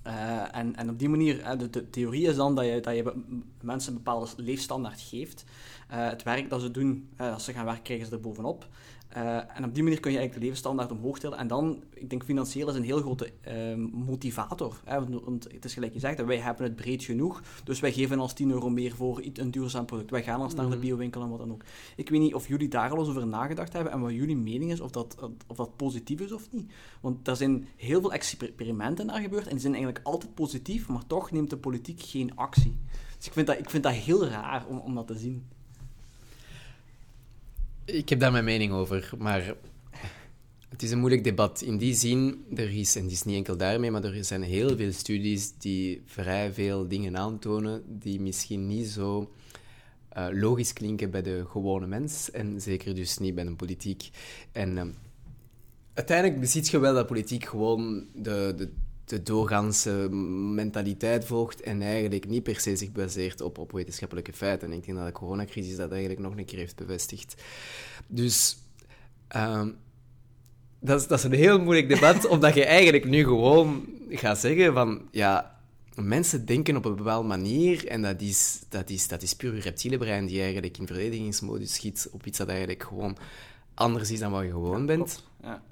Eh, en, en op die manier, hè, de, de theorie is dan dat je, dat je mensen een bepaalde leefstandaard geeft. Eh, het werk dat ze doen, eh, als ze gaan werken, krijgen ze er bovenop. Eh, en op die manier kun je eigenlijk de levensstandaard omhoog tillen. En dan, ik denk financieel is een heel grote eh, motivator. Hè? Want, want het is gelijk gezegd, wij hebben het breed genoeg. Dus wij geven als 10 euro meer voor iets- een duurzaam product. Wij gaan als naar de Mhm. biowinkel en wat dan ook. Ik weet niet of jullie daar al eens over nagedacht hebben en wat jullie mening is, of dat, of dat positief is of niet. Want er zijn heel veel experimenten naar gebeurd en die zijn eigenlijk altijd positief, maar toch neemt de politiek geen actie. Dus ik vind dat, ik vind dat heel raar om, om dat te zien. Ik heb daar mijn mening over, maar het is een moeilijk debat. In die zin, er is, en het is niet enkel daarmee, maar er zijn heel veel studies die vrij veel dingen aantonen die misschien niet zo eh, logisch klinken bij de gewone mens en zeker dus niet bij de politiek. En ehm, uiteindelijk ziet je wel dat politiek gewoon de, de, de doorgaanse mentaliteit volgt en eigenlijk niet per se zich baseert op, op wetenschappelijke feiten. En ik denk dat de coronacrisis dat eigenlijk nog een keer heeft bevestigd. Dus ehm, dat, is, dat is een heel moeilijk debat, (laughs) omdat je eigenlijk nu gewoon gaat zeggen van, ja, mensen denken op een bepaalde manier en dat is, dat is, dat is puur je reptiele brein die eigenlijk in verdedigingsmodus schiet op iets dat eigenlijk gewoon anders is dan wat je gewoon bent. Ja.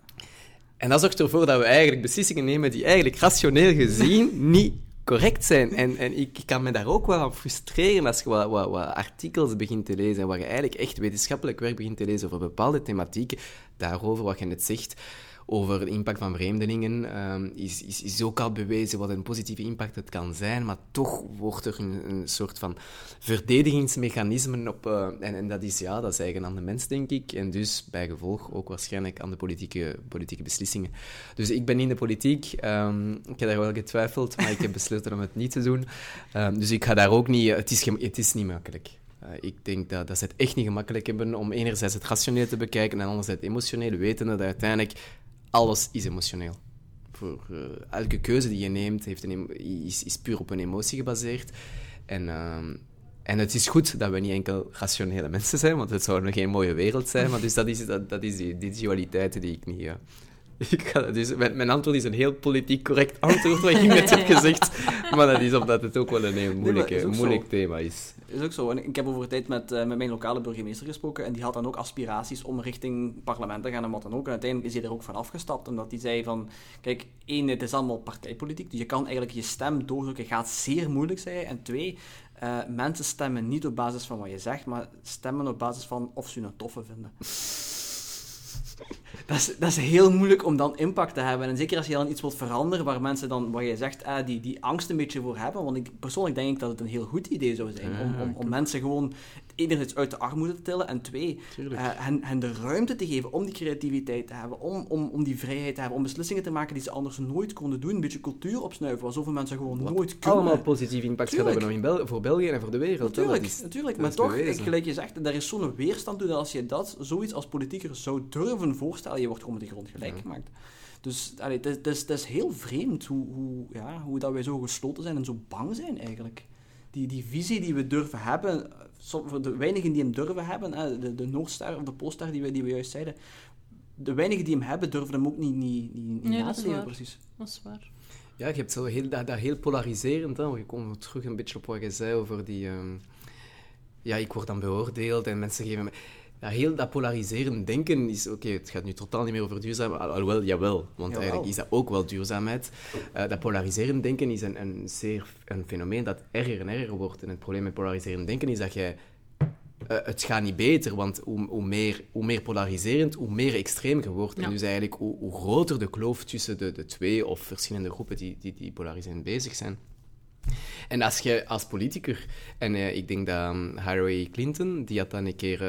En dat zorgt ervoor dat we eigenlijk beslissingen nemen die eigenlijk rationeel gezien (laughs) niet correct zijn. En, en ik kan me daar ook wel aan frustreren als je wat, wat, wat artikels begint te lezen en waar je eigenlijk echt wetenschappelijk werk begint te lezen over bepaalde thematieken, daarover wat je net zegt, over de impact van vreemdelingen, ehm, is, is, is ook al bewezen wat een positieve impact het kan zijn, maar toch wordt er een, een soort van verdedigingsmechanisme op... eh, en, en dat is, ja, dat is eigen aan de mens, denk ik. En dus, bij gevolg, ook waarschijnlijk aan de politieke, politieke beslissingen. Dus ik ben in de politiek. ehm, ik heb daar wel getwijfeld, maar ik heb (laughs) besloten om het niet te doen. Ehm, dus ik ga daar ook niet... Het is, het is niet makkelijk. Eh, ik denk dat, dat ze het echt niet gemakkelijk hebben om enerzijds het rationeel te bekijken en anderzijds het emotioneel, wetende dat uiteindelijk alles is emotioneel. Voor eh, elke keuze die je neemt heeft een, is, puur op een emotie gebaseerd. En, ehm, en het is goed dat we niet enkel rationele (laughs) mensen zijn, want het zou nog geen mooie wereld zijn. Maar dus dat is, dat, is die, die dualiteit die ik niet... (laughs) ik ga, dus mijn, mijn antwoord is een heel politiek correct antwoord, wat ik net heb gezegd. (laughs) Maar dat is omdat het ook wel een heel moeilijke, zo. moeilijk thema is. is ook zo. En ik heb over tijd met, eh, met mijn lokale burgemeester gesproken en die had dan ook aspiraties om richting parlement te gaan en wat dan ook. En uiteindelijk is hij er ook van afgestapt, omdat hij zei van, kijk, één, het is allemaal partijpolitiek, dus je kan eigenlijk je stem doordrukken, gaat zeer moeilijk zijn. En twee, eh, mensen stemmen niet op basis van wat je zegt, maar stemmen op basis van of ze een toffe vinden. Dat is, dat is heel moeilijk om dan impact te hebben. En zeker als je dan iets wilt veranderen waar mensen dan, waar je zegt, eh, die, die angst een beetje voor hebben. Want ik, persoonlijk denk ik dat het een heel goed idee zou zijn. Om, om, mensen gewoon enerzijds uit de armoede te tillen en twee, eh, hen, hen de ruimte te geven om die creativiteit te hebben, om, om, om die vrijheid te hebben, om beslissingen te maken die ze anders nooit konden doen. Een beetje cultuur opsnuiven, wat zoveel mensen gewoon Wat nooit kunnen. allemaal positief impact gaat hebben nog in Bel voor België en voor de wereld. Natuurlijk, is- natuurlijk. maar toch, ik, gelijk je zegt, er is zo'n weerstand toe dat als je dat zoiets als politieker zou durven voorstellen, je wordt gewoon met de grond gelijk Ja. gemaakt. Dus allee, het, is, het, is, het is heel vreemd hoe, hoe, ja, hoe dat wij zo gesloten zijn en zo bang zijn eigenlijk. Die, die visie die we durven hebben, voor de weinigen die hem durven hebben, hè, de, de Noordster of de Poolster die we, die we juist zeiden, de weinigen die hem hebben, durven hem ook niet, niet, niet, niet Nee, na te precies. Dat is waar. Ja, je hebt zo heel, dat, dat heel polariserend. Hè. Je komt terug een beetje op wat je zei over die... ehm, ja, ik word dan beoordeeld en mensen geven me... Ja, heel dat polariserend denken is... Oké, het gaat nu totaal niet meer over duurzaamheid. Al- Alhoewel, jawel. Want eigenlijk is dat ook wel duurzaamheid. Eh, dat polariserend denken is een, een, zeer, een fenomeen dat erger en erger wordt. En het probleem met polariserend denken is dat jij... eh, het gaat niet beter, want hoe, hoe, meer, hoe meer polariserend, hoe meer extreem je wordt. Ja. En dus eigenlijk hoe, hoe groter de kloof tussen de, de twee of verschillende groepen die, die, die polariserend bezig zijn. En als je als politicus, en eh, ik denk dat um, Hillary Clinton, die had dan een keer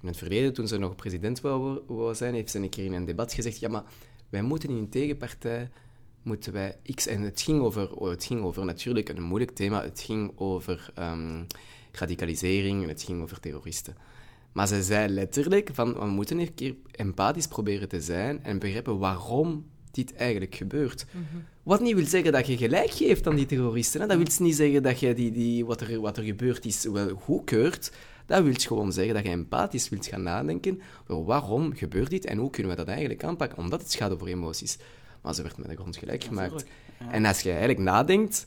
in het verleden, toen ze nog president wou, wou zijn, heeft ze een keer in een debat gezegd: ja, maar wij moeten in een tegenpartij, moeten wij X. En het ging over, oh, het ging over natuurlijk een moeilijk thema, het ging over ehm, radicalisering en het ging over terroristen. Maar ze zei letterlijk van, we moeten een keer empathisch proberen te zijn en begrijpen waarom dit eigenlijk gebeurt. Wat niet wil zeggen dat je gelijk geeft aan die terroristen. Hè? Dat wil niet zeggen dat je die, die, wat, er, wat er gebeurd is wel goedkeurt. Dat wil gewoon zeggen dat je empathisch wilt gaan nadenken over waarom gebeurt dit en hoe kunnen we dat eigenlijk aanpakken, omdat het gaat over emoties. Maar ze werd met de grond gelijk gemaakt. Ja. En als je eigenlijk nadenkt,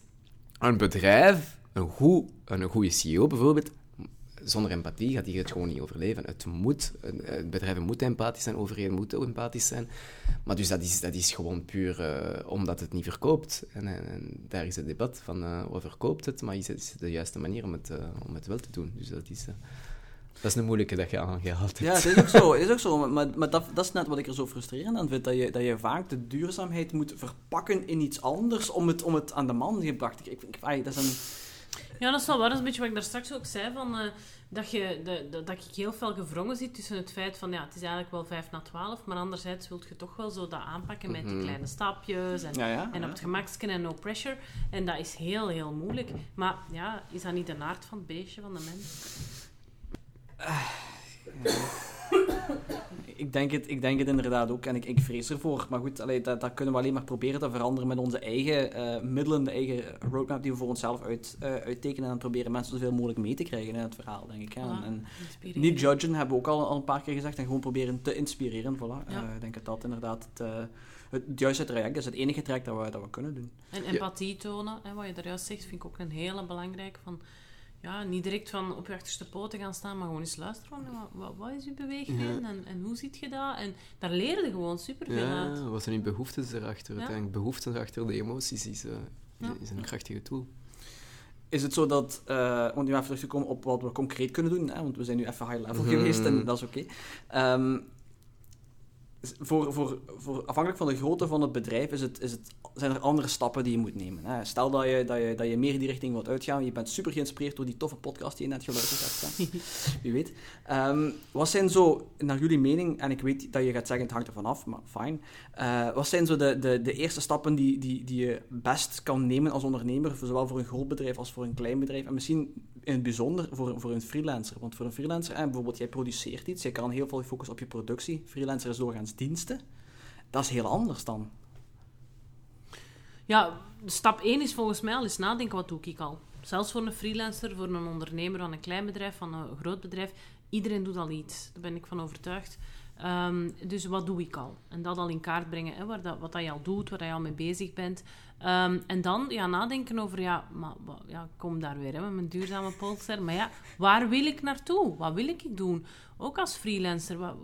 een bedrijf, een, goed, een goede CEO bijvoorbeeld, zonder empathie gaat die het gewoon niet overleven. Het moet, het bedrijf moet empathisch zijn, overheden moeten empathisch zijn. Maar dus dat is, dat is gewoon puur eh, omdat het niet verkoopt. En, en, daar is het debat van, eh wat verkoopt het, maar is het, is de juiste manier om het, eh, om het wel te doen. Dus dat is, eh, dat is een moeilijke dat je aangehaald hebt. Ja, het is ook zo. Is ook zo maar maar, dat, dat is net wat ik er zo frustrerend aan vind. Dat je, dat je vaak de duurzaamheid moet verpakken in iets anders om het, om het aan de man gebracht te krijgen. Ik, ai, dat is een... Ja, dat is wel waar. Dat is een beetje wat ik daar straks ook zei. Van, eh, dat, je, de, de- dat ik heel veel gevrongen zit tussen het feit van... Ja, het is eigenlijk wel 5 na 12. Maar anderzijds wil je toch wel zo dat aanpakken met die Mhm. kleine stapjes. En, Ja, ja. en ja. op het gemaksken en no pressure. En dat is heel, heel moeilijk. Maar ja, is dat niet de aard van het beestje, van de mens? Ik denk, het, ik denk het inderdaad ook en ik, ik vrees ervoor. Maar goed, allee, dat, dat kunnen we alleen maar proberen te veranderen met onze eigen eh, middelen, de eigen roadmap die we voor onszelf uit, eh, uittekenen en proberen mensen zoveel mogelijk mee te krijgen in het verhaal, denk ik. hè. En, Voilà. en Inspirerend. niet judgen hebben we ook al, al een paar keer gezegd en gewoon proberen te inspireren. Voilà. Ja. Eh, ik denk dat dat inderdaad het, het juiste traject is, het enige traject dat we, dat we kunnen doen. En empathie tonen, hè, wat je daar juist zegt, vind ik ook een hele belangrijke. Van, ja, niet direct van op je achterste poten gaan staan, maar gewoon eens luisteren van wat, wat, wat is je beweging en, en hoe ziet je dat? En daar leer je gewoon superveel uit. Ja, wat zijn die behoeftes erachter? Ja. Uiteindelijk behoeften achter de emoties is, eh, Ja. is een krachtige tool. Is het zo dat, eh om nu even terug te komen op wat we concreet kunnen doen, hè, want we zijn nu even high level Mhm. geweest en dat is oké. Ehm, voor, voor, voor, afhankelijk van de grootte van het bedrijf is het, is het, zijn er andere stappen die je moet nemen. Hè. Stel dat je, dat, je, dat je meer die richting wilt uitgaan, je bent super geïnspireerd door die toffe podcast die je net geluisterd hebt. hè. (laughs) Wie weet. Ehm, wat zijn zo, naar jullie mening, en ik weet dat je gaat zeggen het hangt ervan af, maar fijn. Eh, wat zijn zo de, de, de eerste stappen die, die, die je best kan nemen als ondernemer, voor- zowel voor een groot bedrijf als voor een klein bedrijf, en misschien in het bijzonder voor, voor een freelancer? Want voor een freelancer, eh, bijvoorbeeld jij produceert iets, je kan heel veel focussen op je productie. Freelancer is doorgaans diensten. Dat is heel anders dan. Ja, stap 1 is volgens mij al eens nadenken, wat doe ik al? Zelfs voor een freelancer, voor een ondernemer van een klein bedrijf, van een groot bedrijf. Iedereen doet al iets, daar ben ik van overtuigd. Ehm, dus wat doe ik al? En dat al in kaart brengen, hè, waar dat, wat dat je al doet, waar je al mee bezig bent. Ehm, en dan ja, nadenken over, ja, maar, ja, kom daar weer hè, met mijn duurzame polster. Maar ja, waar wil ik naartoe? Wat wil ik doen? Ook als freelancer, wat,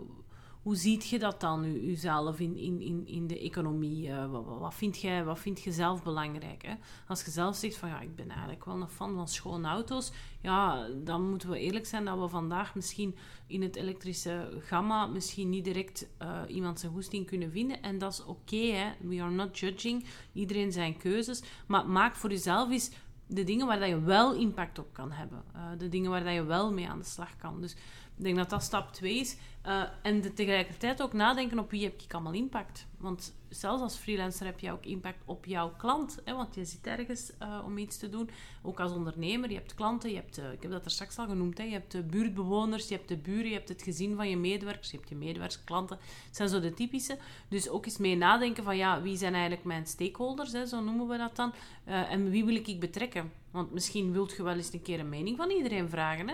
hoe ziet je dat dan, u, uzelf, in, in, in, in de economie? Eh, wat, wat, vind jij, wat vind je zelf belangrijk? Hè? Als je zelf zegt van, ja, ik ben eigenlijk wel een fan van schone auto's, ja, dan moeten we eerlijk zijn dat we vandaag misschien in het elektrische gamma misschien niet direct eh, iemand zijn goesting kunnen vinden. En dat is oké. We are not judging. Iedereen zijn keuzes. Maar maak voor jezelf eens de dingen waar dat je wel impact op kan hebben. Uh, de dingen waar dat je wel mee aan de slag kan. Dus ik denk dat dat stap 2 is. Uh, en tegelijkertijd ook nadenken op wie heb ik allemaal impact. Want zelfs als freelancer heb je ook impact op jouw klant. Hè, want je zit ergens uh, om iets te doen. Ook als ondernemer. Je hebt klanten. Je hebt, uh, ik heb dat er straks al genoemd. Hè, je hebt de buurtbewoners. Je hebt de buren. Je hebt het gezin van je medewerkers. Je hebt je medewerkers, klanten. Dat zijn zo de typische. Dus ook eens mee nadenken van ja, wie zijn eigenlijk mijn stakeholders? Hè, zo noemen we dat dan. en wie wil ik betrekken? Want misschien wilt je wel eens een keer een mening van iedereen vragen. Hè?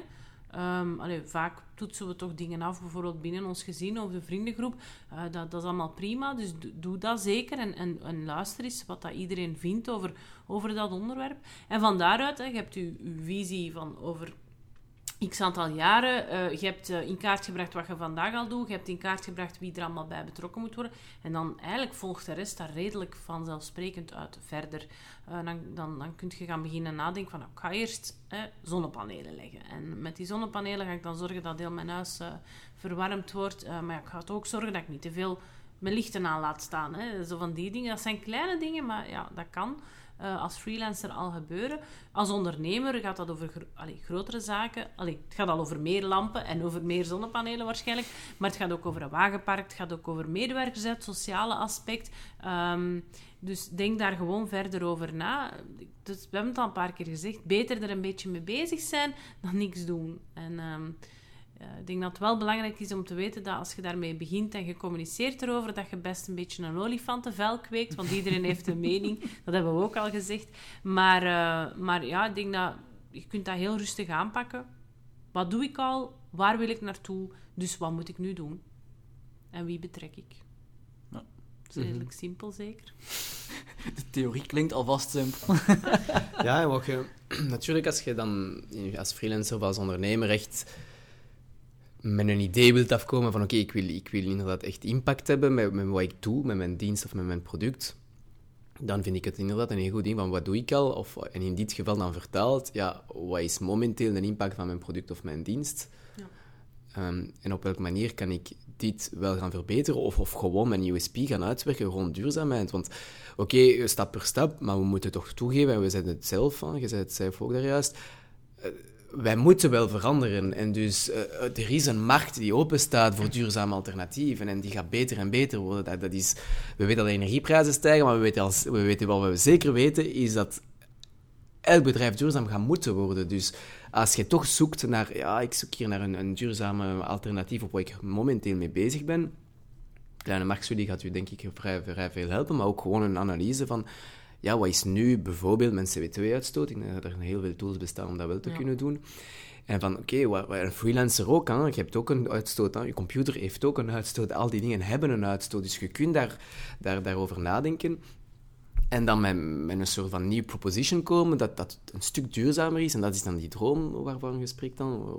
Um, vaak toetsen we toch dingen af, bijvoorbeeld binnen ons gezin of de vriendengroep. Uh, dat, dat, is allemaal prima, dus doe dat zeker. En, en, en, luister eens wat dat iedereen vindt over, over dat onderwerp. En van daaruit, hè, je hebt uw, uw visie van over x aantal jaren. Uh, je hebt uh, in kaart gebracht wat je vandaag al doet. Je hebt in kaart gebracht wie er allemaal bij betrokken moet worden. En dan eigenlijk volgt de rest daar redelijk vanzelfsprekend uit verder. Uh, dan, dan, dan kun je gaan beginnen nadenken van... Nou, ik ga eerst zonnepanelen leggen. En met die zonnepanelen ga ik dan zorgen dat heel mijn huis verwarmd wordt. maar ik ga ook zorgen dat ik niet te veel mijn lichten aan laat staan. Hè. Zo van die dingen. Dat zijn kleine dingen, maar ja, dat kan uh, als freelancer al gebeuren. Als ondernemer gaat dat over grotere zaken. Het gaat al over meer lampen en over meer zonnepanelen waarschijnlijk. Maar het gaat ook over een wagenpark. Het gaat ook over medewerkers, het sociale aspect. Um, dus denk daar gewoon verder over na. Dus we hebben het al een paar keer gezegd. Beter er een beetje mee bezig zijn dan niks doen. En... Um, uh, ik denk dat het wel belangrijk is om te weten dat als je daarmee begint en je communiceert erover, dat je best een beetje een olifantenvel kweekt. Want iedereen heeft een mening. (laughs) Dat hebben we ook al gezegd. Maar, uh, maar ja, ik denk dat je kunt dat heel rustig aanpakken. Wat doe ik al? Waar wil ik naartoe? Dus wat moet ik nu doen? En wie betrek ik? Ja. Dat is redelijk simpel, zeker. (laughs) De theorie klinkt alvast simpel. (laughs) ja, en wat je, (clears throat) natuurlijk als je dan als freelancer of als ondernemer echt met een idee wilt afkomen van oké, ik, wil, ik wil inderdaad echt impact hebben met, met wat ik doe, met mijn dienst of met mijn product, dan vind ik het inderdaad een heel goed ding van wat doe ik al, of, en in dit geval dan vertaald, ja, wat is momenteel de impact van mijn product of mijn dienst? Ja. Um, en op welke manier kan ik dit wel gaan verbeteren of, of gewoon mijn USP gaan uitwerken rond duurzaamheid? Want oké, stap per stap, maar we moeten toch toegeven, en we zeiden het zelf, van, je zei het zelf ook daar juist, uh, wij moeten wel veranderen. En dus uh, er is een markt die openstaat voor duurzame alternatieven. En die gaat beter en beter worden. Dat, dat is, we weten dat de energieprijzen stijgen, maar we weten, als, we weten wat we zeker weten, is dat elk bedrijf duurzaam gaat moeten worden. Dus als je toch zoekt naar, ja, ik zoek hier naar een, een duurzame alternatief op waar ik momenteel mee bezig ben. Kleine marktstudie gaat u denk ik vrij, vrij veel helpen, maar ook gewoon een analyse van ja, wat is nu bijvoorbeeld mijn CO2-uitstoot? Ik denk dat er heel veel tools bestaan om dat wel te kunnen doen. En van, oké, okay, een freelancer ook, hè, je hebt ook een uitstoot, hè, je computer heeft ook een uitstoot, al die dingen hebben een uitstoot, dus je kunt daar, daar, daarover nadenken. En dan met, met een soort van nieuw proposition komen dat dat een stuk duurzamer is. En dat is dan die droom waarvan je spreekt dan.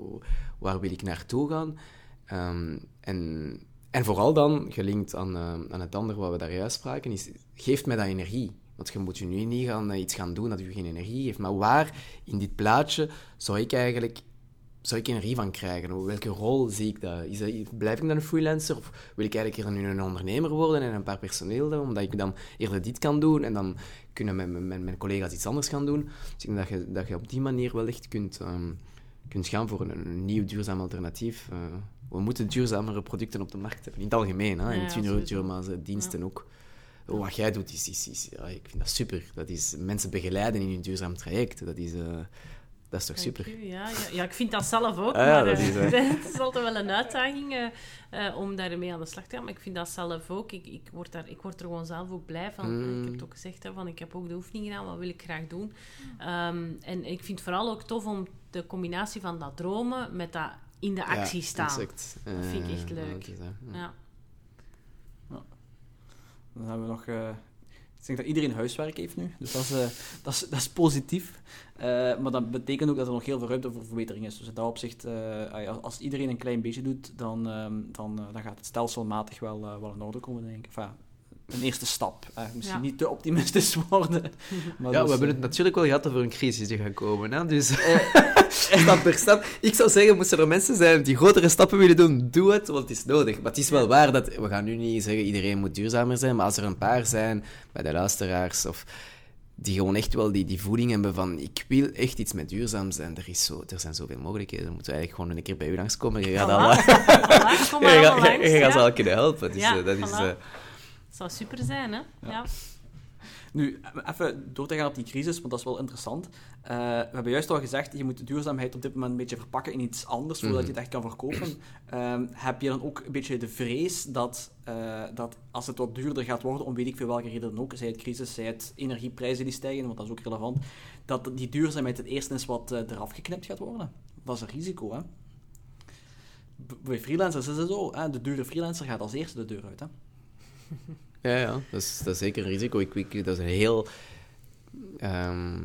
Waar wil ik naartoe gaan? Um, en, en vooral dan, gelinkt aan, uh, aan het andere wat we daar juist spraken, is, geeft mij dat energie. Want je moet je nu niet gaan, eh, iets gaan doen dat je geen energie geeft. Maar waar in dit plaatje zou ik eigenlijk zou ik energie van krijgen? Welke rol zie ik dat? Is dat blijf ik dan een freelancer? Of wil ik eigenlijk nu een ondernemer worden en een paar personeel omdat ik dan eerder dit kan doen en dan kunnen mijn, mijn, mijn collega's iets anders gaan doen? Dus ik denk dat je, dat je op die manier wel echt kunt, um, kunt gaan voor een, een nieuw duurzaam alternatief. Uh, we moeten duurzamere producten op de markt hebben, in het algemeen, hè? in het duurzame diensten ja. ook wat jij doet, is, is, is ja, ik vind dat super. Dat is mensen begeleiden in hun duurzaam traject. Dat is, uh, dat is toch super? Ja, ja, ja, ik vind dat zelf ook. Ah, maar, dat is, (laughs) uh, het is altijd wel een uitdaging om daarmee aan de slag te gaan. Maar ik vind dat zelf ook. Ik, ik, word, daar, ik word er gewoon zelf ook blij van. Mm. Ik heb het ook gezegd, hè, van, ik heb ook de oefening gedaan. Wat wil ik graag doen? Um, en ik vind het vooral ook tof om de combinatie van dat dromen met dat in de actie ja, staan. Exact. Dat vind ik echt leuk. ja. Dan hebben we nog... Uh, ik denk dat iedereen huiswerk heeft nu, dus dat is, uh, dat is, dat is positief. Uh, maar dat betekent ook dat er nog heel veel ruimte voor verbetering is. Dus in dat opzicht, als iedereen een klein beetje doet, dan, um, dan, dan gaat het stelselmatig wel, wel in orde komen, denk ik. Enfin, een eerste stap. Uh, misschien niet te optimistisch (laughs) worden. Maar ja, we hebben het natuurlijk wel gehad over een crisis die gaat komen. Hè? Dus (laughs) stap per stap. Ik zou zeggen, moesten er mensen zijn die grotere stappen willen doen, doe het, want het is nodig. Maar het is wel waar dat... We gaan nu niet zeggen, iedereen moet duurzamer zijn, maar als er een paar zijn, bij de luisteraars, of die gewoon echt wel die, die voeding hebben van ik wil echt iets met duurzaam zijn. Er, is zo, er zijn zoveel mogelijkheden. Dan moeten we eigenlijk gewoon een keer bij u langskomen. Je gaat, al, Voilà, kom (laughs) maar je allemaal gaat, langs, je gaat ze al kunnen helpen. Dus, Ja, eh, dat is... voilà. eh, zou super zijn, hè? Ja. Nu, even door te gaan op die crisis, want dat is wel interessant. Eh, we hebben juist al gezegd, je moet de duurzaamheid op dit moment een beetje verpakken in iets anders, voordat Mhm. je het echt kan verkopen. Ehm, heb je dan ook een beetje de vrees dat, eh, dat als het wat duurder gaat worden, om weet ik veel welke reden dan ook, zij het crisis, zij het energieprijzen die stijgen, want dat is ook relevant, dat die duurzaamheid het eerst eens wat eh, eraf geknipt gaat worden? Dat is een risico, hè? Bij freelancers is het zo, hè? de dure freelancer gaat als eerste de deur uit, hè? Ja, ja dat, is, dat is zeker een risico. Ik, ik, dat is een heel... ehm,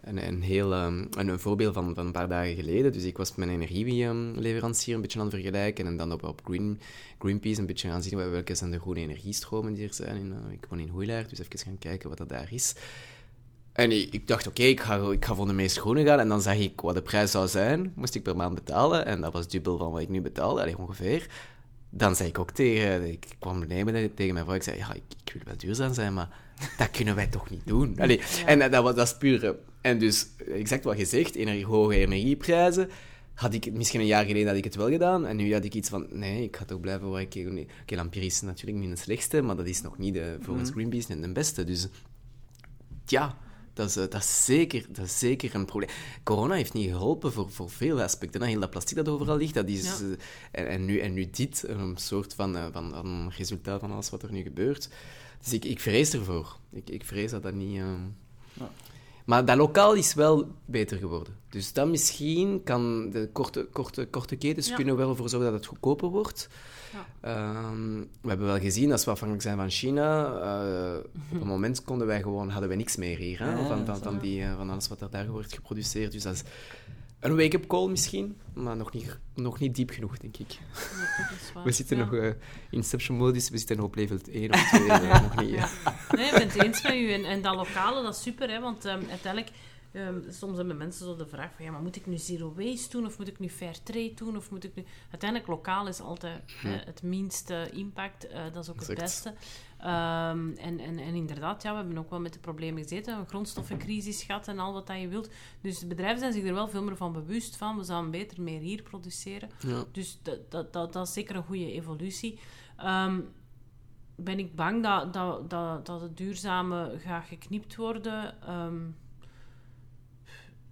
een, een, heel ehm, een, voorbeeld van, van een paar dagen geleden. Dus ik was mijn energieleverancier een beetje aan het vergelijken en dan op, op Green, Greenpeace een beetje gaan zien welke zijn de groene energiestromen die er zijn. Eh, ik woon in Hoeilaar, dus even gaan kijken wat dat daar is. En ik, dacht, oké, ik, ga, ik ga voor de meest groene gaan. En dan zag ik wat de prijs zou zijn, moest ik per maand betalen. En dat was dubbel van wat ik nu betaal, allee, ongeveer. Dan zei ik ook tegen... Ik kwam beneden tegen mijn vrouw, ik zei, ja, ik, ik wil wel duurzaam zijn, maar dat kunnen wij toch niet doen? Allee, En dat, was, dat is puur... eh, En dus, exact wat je zegt, energie, hoge energieprijzen. Had ik, misschien een jaar geleden had ik het wel gedaan. En nu had ik iets van, nee, ik ga toch blijven waar ik... Oké, Lampiri is natuurlijk niet de slechtste, maar dat is nog niet de, volgens Greenpeace niet de beste. Dus ja, dat is, eh, dat, is zeker, dat is zeker een probleem. Corona heeft niet geholpen voor, voor veel aspecten. Heel dat plastic dat overal ligt, dat is... Ja. eh, en, en, nu, en nu dit, een soort van, eh, van, van resultaat van alles wat er nu gebeurt. Dus ik, ik vrees ervoor. Ik, ik vrees dat dat niet... Ja. Maar dat lokaal is wel beter geworden. Dus dan misschien kan de korte, korte, korte ketens Ja. kunnen wel ervoor zorgen dat het goedkoper wordt. Ja. Ehm, we hebben wel gezien, als we afhankelijk zijn van China, eh, op een moment konden wij gewoon, hadden we niks meer hier. Hè? Ja, van, van, van, die, eh, van alles wat er daar wordt geproduceerd. Dus dat is een wake-up call misschien, maar nog niet, nog niet diep genoeg, denk ik. Ja. (laughs) We zitten Ja. nog eh, in Inception-modus, we zitten nog op level 1 of 2. (laughs) eh, nog niet, ja. Nee, ik ben het eens met u. En, en dat lokale, dat is super, hè, want ehm, uiteindelijk... ehm, soms hebben mensen zo de vraag van, ja, maar moet ik nu zero waste doen, of moet ik nu fair trade doen, of moet ik nu... Uiteindelijk, lokaal is altijd eh, het minste impact, eh, dat is ook het beste. Ehm, en, en, en inderdaad, ja, we hebben ook wel met de problemen gezeten, een grondstoffencrisis gehad en al wat dat je wilt. Dus de bedrijven zijn zich er wel veel meer van bewust van, we zouden beter meer hier produceren. Ja. Dus dat, dat, dat, dat is zeker een goede evolutie. Ehm, ben ik bang dat, dat, dat, dat het duurzame gaat geknipt worden?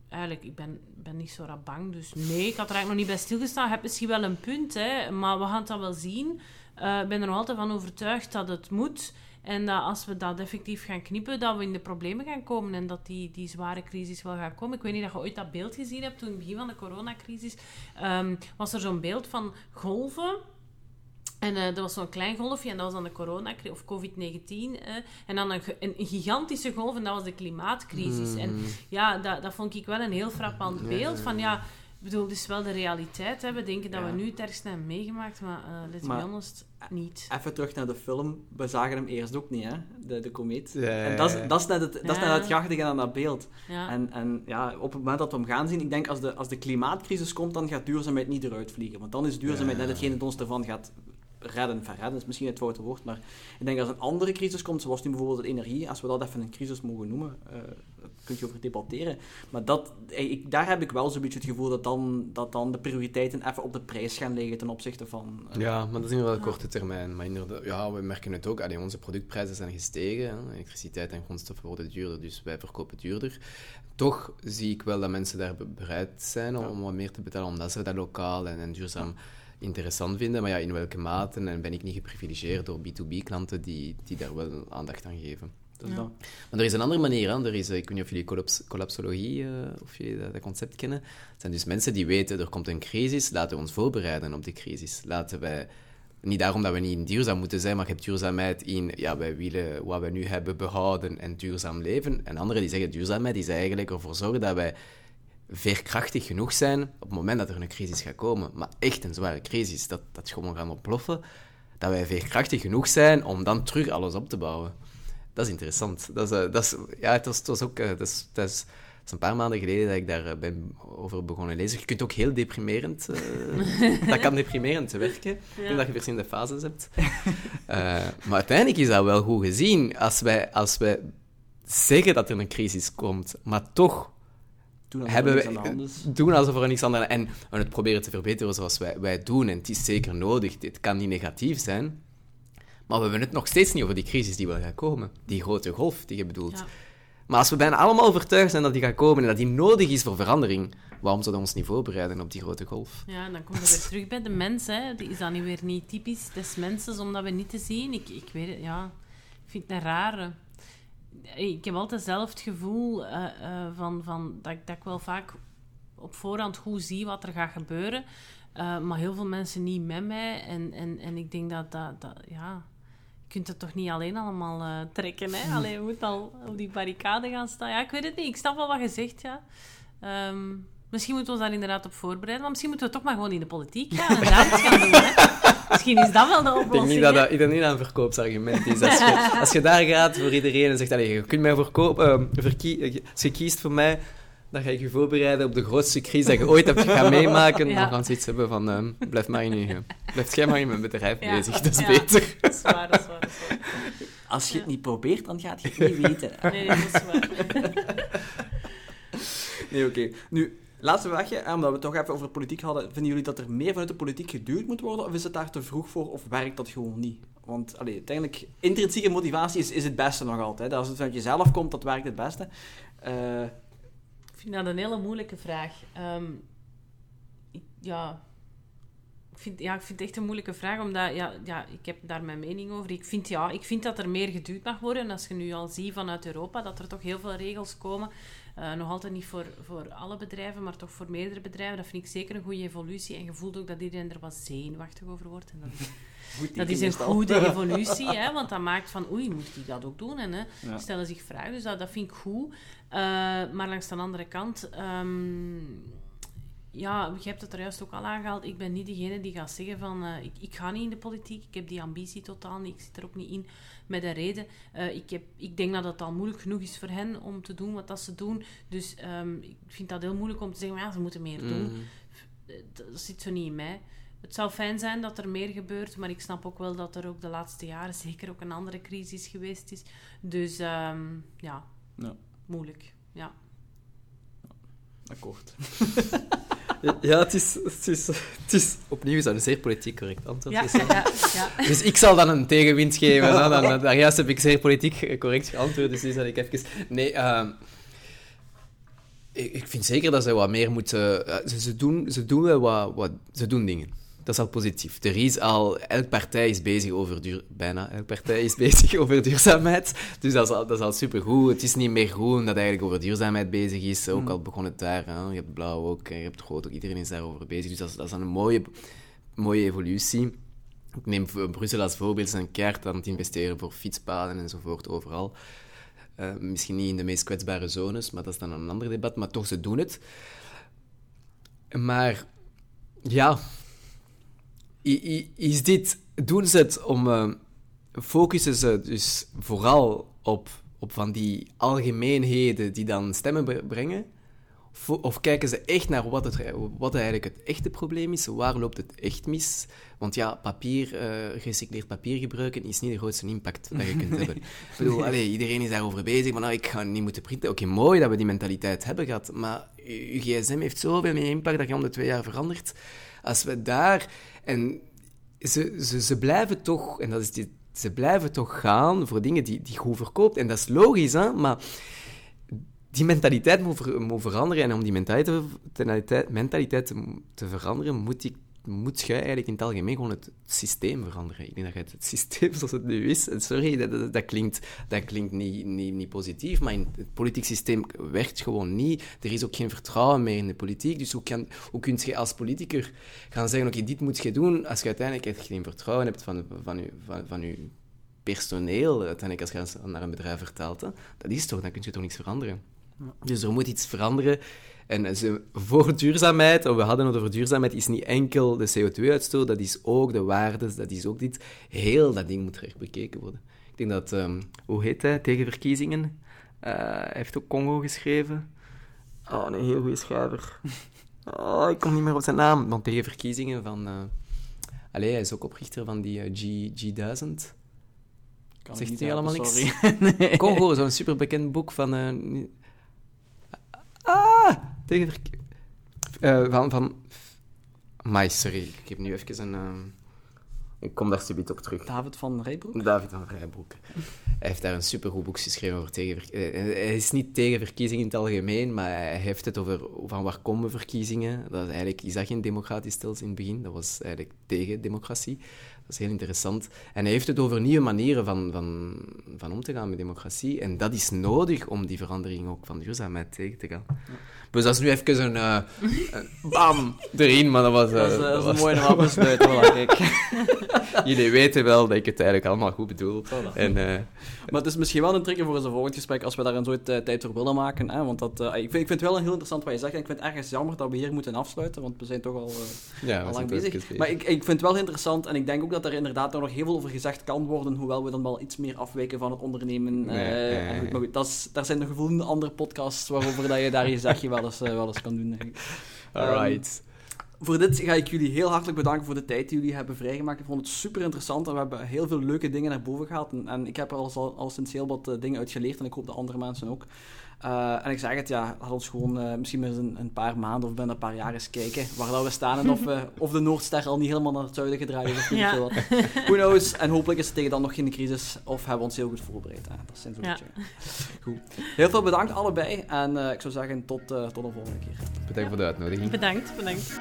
Eigenlijk, ik ben, ben niet zo rap bang. Dus nee, ik had er eigenlijk nog niet bij stilgestaan. Je hebt misschien wel een punt, hè, maar we gaan het dan wel zien. Eh, ik ben er nog altijd van overtuigd dat het moet. En dat als we dat effectief gaan knippen, dat we in de problemen gaan komen. En dat die, die zware crisis wel gaat komen. Ik weet niet of je ooit dat beeld gezien hebt. Toen in het begin van de coronacrisis ehm, was er zo'n beeld van golven. En eh, dat was zo'n klein golfje en dat was dan de corona of COVID-19. eh, en dan een, een, gigantische golf en dat was de klimaatcrisis. En ja, dat, dat vond ik wel een heel frappant beeld. Van ja, ik bedoel, het is wel de realiteit. Hè. We denken dat Ja. we nu het ergste hebben meegemaakt, maar uh, let's Maar- be honest, niet. Even terug naar de film. We zagen hem eerst ook niet, hè? De, de komeet. Ja, ja, En dat is, dat is net het, dat is net het aan dat beeld. Ja. En, en ja, op het moment dat we hem gaan zien, ik denk als de, als de klimaatcrisis komt, dan gaat duurzaamheid niet eruit vliegen. Want dan is duurzaamheid Ja. net hetgeen dat ons ervan gaat redden. Van redden is misschien het foute woord, maar ik denk als een andere crisis komt, zoals nu bijvoorbeeld de energie, als we dat even een crisis mogen noemen, eh daar kun je over debatteren. Maar dat, eh, ik, daar heb ik wel zo'n beetje het gevoel dat dan, dat dan de prioriteiten even op de prijs gaan liggen ten opzichte van... eh, Ja, maar dat is nu wel korte termijn. Maar inderdaad, ja, we merken het ook. Allee, onze productprijzen zijn gestegen. Hè. Elektriciteit en grondstoffen worden duurder, dus wij verkopen duurder. Toch zie ik wel dat mensen daar be- bereid zijn om, Ja. wat meer te betalen, omdat ze dat lokaal en, en duurzaam interessant vinden. Maar ja, in welke mate en ben ik niet geprivilegeerd door B2B-klanten die, die daar wel aandacht aan geven. dus Ja. dat- Maar er is een andere manier. Hè. Er is, eh, ik weet niet of jullie collaps collapsologie, eh, of jullie dat, dat concept kennen. Het zijn dus mensen die weten, er komt een crisis, laten we ons voorbereiden op die crisis. Laten wij, niet daarom dat we niet duurzaam moeten zijn, maar je hebt duurzaamheid in, ja, wij willen wat we nu hebben behouden en duurzaam leven. En anderen die zeggen, duurzaamheid is eigenlijk ervoor zorgen dat wij veerkrachtig genoeg zijn op het moment dat er een crisis gaat komen. Maar echt een zware crisis, dat, dat gewoon gaan ontploffen. Dat wij veerkrachtig genoeg zijn om dan terug alles op te bouwen. Dat is interessant. Dat is, eh, dat is, ja, het was, het was ook... eh, dat, is, dat, is, dat is een paar maanden geleden dat ik daar eh, ben over begonnen lezen. Je kunt ook heel deprimerend... (laughs) dat kan deprimerend werken, Ja. omdat je verschillende fases hebt. Maar uiteindelijk is dat wel goed gezien. Als wij, als wij zeggen dat er een crisis komt, maar toch Toen alsof hebben er we, niks aan de hand is. doen alsof er niks aan de hand is. En en het proberen te verbeteren zoals wij, wij doen. En het is zeker nodig. Dit kan niet negatief zijn. Maar we hebben het nog steeds niet over die crisis die wel gaat komen. Die grote golf die je bedoelt. Ja. Maar als we bijna allemaal overtuigd zijn dat die gaat komen en dat die nodig is voor verandering, waarom zouden we ons niet voorbereiden op die grote golf? Ja, dan komen we weer terug bij de mens. Hè. Die is dan nu weer niet typisch des mensen om dat weer niet te zien. Ik, ik weet het, ja. Ik vind het een rare. Ik heb altijd zelf het gevoel eh, eh, van, van dat, ik- dat ik wel vaak op voorhand goed zie wat er gaat gebeuren. Eh, maar heel veel mensen niet met mij. En, en, en ik denk dat dat... dat ja, je kunt het toch niet alleen allemaal eh, trekken, hè? Alleen je moet al op die barricade gaan staan. Ja, ik weet het niet. Ik snap wel wat je zegt, ja. Ehm, misschien moeten we ons daar inderdaad op voorbereiden. Maar misschien moeten we toch maar gewoon in de politiek gaan en (laughs) daar iets gaan doen, hè? Misschien is dat wel de Ik denk oplossing, niet dat dat, ik denk niet dat een verkoopsargument is. Als je, als je daar gaat voor iedereen en zegt, allee, je kunt mij verkopen, eh, verkie- als je kiest voor mij, dan ga ik je voorbereiden op de grootste crisis dat je ooit hebt gaan meemaken. Ja. Dan gaan ze iets hebben van, eh, blijf maar in je, blijf jij maar in mijn bedrijf Ja. bezig, dat is Ja. beter. (laughs) Dat is waar, dat is waar. Dat is waar. Als je het niet probeert, dan gaat je het niet weten. Nee, nee, dat is waar. Nee, oké. Nu, laatste vraagje, eh, omdat we het toch even over politiek hadden. Vinden jullie dat er meer vanuit de politiek geduwd moet worden, of is het daar te vroeg voor, of werkt dat gewoon niet? Want allee, uiteindelijk, intrinsieke motivatie is, is het beste nog altijd. Als het vanuit jezelf komt, dat werkt het beste. Eh, Ik vind dat een hele moeilijke vraag. Ehm, ja, ik vind, ja, ik vind het echt een moeilijke vraag, omdat ja, ja, ik heb daar mijn mening over. Ik vind, ja, ik vind dat er meer geduwd mag worden. En als je nu al ziet vanuit Europa dat er toch heel veel regels komen, eh, nog altijd niet voor, voor alle bedrijven, maar toch voor meerdere bedrijven, dat vind ik zeker een goede evolutie. En je voelt ook dat iedereen er wat zenuwachtig over wordt. En dat is (laughs) goed dat is een goede (laughs) evolutie, hè, want dat maakt van, oei, moet ik dat ook doen? En hè, Ja. stellen zich vragen, dus dat, dat vind ik goed. Eh, maar langs de andere kant, ehm, ja, je hebt het er juist ook al aangehaald, ik ben niet degene die gaat zeggen van, eh, ik, ik ga niet in de politiek, ik heb die ambitie totaal niet, ik zit er ook niet in met een reden. Eh, ik, heb, ik denk dat het al moeilijk genoeg is voor hen om te doen wat dat ze doen, dus ehm, ik vind dat heel moeilijk om te zeggen, ja, ze moeten meer doen Mhm. dat zit zo niet in mij. Het zou fijn zijn dat er meer gebeurt, maar ik snap ook wel dat er ook de laatste jaren (laughs) zeker ook een andere crisis geweest is. Dus ehm, ja, Ja. moeilijk. Ja. Akkoord. (laughs) Ja, het is, het, is, het is... Opnieuw is dat een zeer politiek correct antwoord. Ja, Dus, ja, ja, ja. Dus ik zal dan een tegenwind geven. hè. Dan, dan, daar juist heb ik zeer politiek correct geantwoord, dus nu zal ik even... Nee, ehm, ik, ik vind zeker dat ze wat meer moeten... eh, ze, ze, doen, ze doen wel wat, wat... Ze doen dingen. Dat is al positief. Er is al... Elke partij is bezig over... Duur, bijna elke partij is (laughs) bezig over duurzaamheid. Dus dat is al, dat is al supergoed. Het is niet meer groen dat eigenlijk over duurzaamheid bezig is. Ook al begon het daar. Hè. Je hebt blauw ook, je hebt rood ook. Iedereen is daarover bezig. Dus dat is, dat is een mooie, mooie evolutie. Ik neem Brussel als voorbeeld, ze zijn keihard aan het investeren voor fietspaden enzovoort, overal. Eh, misschien niet in de meest kwetsbare zones, maar dat is dan een ander debat, maar toch, ze doen het. Maar, ja... Is dit... Doen ze het om... eh, focussen ze dus vooral op, op van die algemeenheden die dan stemmen bre- brengen? Of, of kijken ze echt naar wat, het, wat eigenlijk het echte probleem is? Waar loopt het echt mis? Want ja, papier, eh gerecycleerd papier gebruiken is niet de grootste impact dat je kunt hebben. (laughs) Ik bedoel, allee, iedereen is daarover bezig, maar nou, ik ga niet moeten printen. Oké, mooi dat we die mentaliteit hebben gehad, maar je je gsm heeft zoveel meer impact dat je om de twee jaar verandert. Als we daar... En ze, ze, ze blijven toch, en dat is die, ze blijven toch gaan voor dingen die, die goed verkoopt. En dat is logisch, hè? maar die mentaliteit moet, ver- moet veranderen. En om die mentaliteit, mentaliteit, te, veranderen, moet, die, moet je eigenlijk in het algemeen gewoon het systeem veranderen. Ik denk dat je het, het systeem (laughs) zoals het nu is, sorry, dat, dat, dat klinkt, dat klinkt niet, niet, niet positief, maar in het politiek systeem werkt gewoon niet. Er is ook geen vertrouwen meer in de politiek. Dus hoe, kan, hoe kun je als politicus gaan zeggen, oké, dit moet je doen, als je uiteindelijk echt geen vertrouwen hebt van, van, je, van, van je personeel, uiteindelijk als je naar een bedrijf vertelt, hè, dat is toch, dan kun je toch niks veranderen. Dus er moet iets veranderen. En ze, voor duurzaamheid, we hadden het over duurzaamheid, is niet enkel de CO2-uitstoot, dat is ook de waardes, dat is ook dit. Heel dat ding moet er echt bekeken worden. Ik denk dat, ehm, hoe heet hij, tegen verkiezingen? Eh, hij heeft ook Congo geschreven. Oh, een heel goede schrijver. Oh, ik kom niet meer op zijn naam. Want tegen verkiezingen van... eh allee, hij is ook oprichter van die eh, G, G1000. Kan Zegt allemaal sorry. (laughs) nee. Congo, zo'n superbekend boek van... eh! Tegen eh, van... van... Sorry. Ik heb nu even een... ehm, Ik kom daar subiet ook terug. David van Rijbroek? David van Rijbroek. Hij heeft daar een supergoed boek geschreven over tegenverkiezingen. Hij is niet tegen verkiezingen in het algemeen, maar hij heeft het over van waar komen verkiezingen. Dat is eigenlijk is dat geen democratisch stelsel in het begin. Dat was eigenlijk tegen democratie. Dat is heel interessant. En hij heeft het over nieuwe manieren van, van, van om te gaan met democratie. En dat is nodig om die verandering ook van duurzaamheid tegen te gaan. Dus dat is nu even een... eh, bam! Erin, maar dat was... eh, Dat is, dat is een was- mooie. Voilà, kijk. (laughs) Jullie weten wel dat ik het eigenlijk allemaal goed bedoel. En, Maar het is misschien wel een trigger voor onze volgend gesprek als we daar een eh, tijd voor willen maken. Hè? Want dat, ik, vind, ik vind het wel heel interessant wat je zegt. En ik vind het ergens jammer dat we hier moeten afsluiten, want we zijn toch al, ja, al lang bezig. Maar ik, ik vind het wel interessant en ik denk ook dat er inderdaad nog heel veel over gezegd kan worden, hoewel we dan wel iets meer afwijken van het ondernemen. ja. maar goed, dat is, daar zijn nog voldoende andere podcasts waarover dat je daar je zegje wel eens, eh, wel eens kan doen. denk ik. Alright. Voor dit ga ik jullie heel hartelijk bedanken voor de tijd die jullie hebben vrijgemaakt. Ik vond het super interessant en we hebben heel veel leuke dingen naar boven gehaald. En, en ik heb er al, al, al sinds heel wat eh, dingen uit geleerd en ik hoop de andere mensen ook. Eh, en ik zeg het, ja, laat ons gewoon eh, misschien met een, een paar maanden of binnen een paar jaar eens kijken waar dat we staan en of, we, (laughs) of de Noordster al niet helemaal naar het zuiden gedraaid is of Ja. veel wat. Who knows? En hopelijk is het tegen dan nog geen crisis of hebben we ons heel goed voorbereid. hè. Dat zijn zo'n Ja. Goed. Heel veel bedankt allebei en eh, ik zou zeggen tot, eh, tot de volgende keer. Bedankt voor de uitnodiging. Bedankt, bedankt.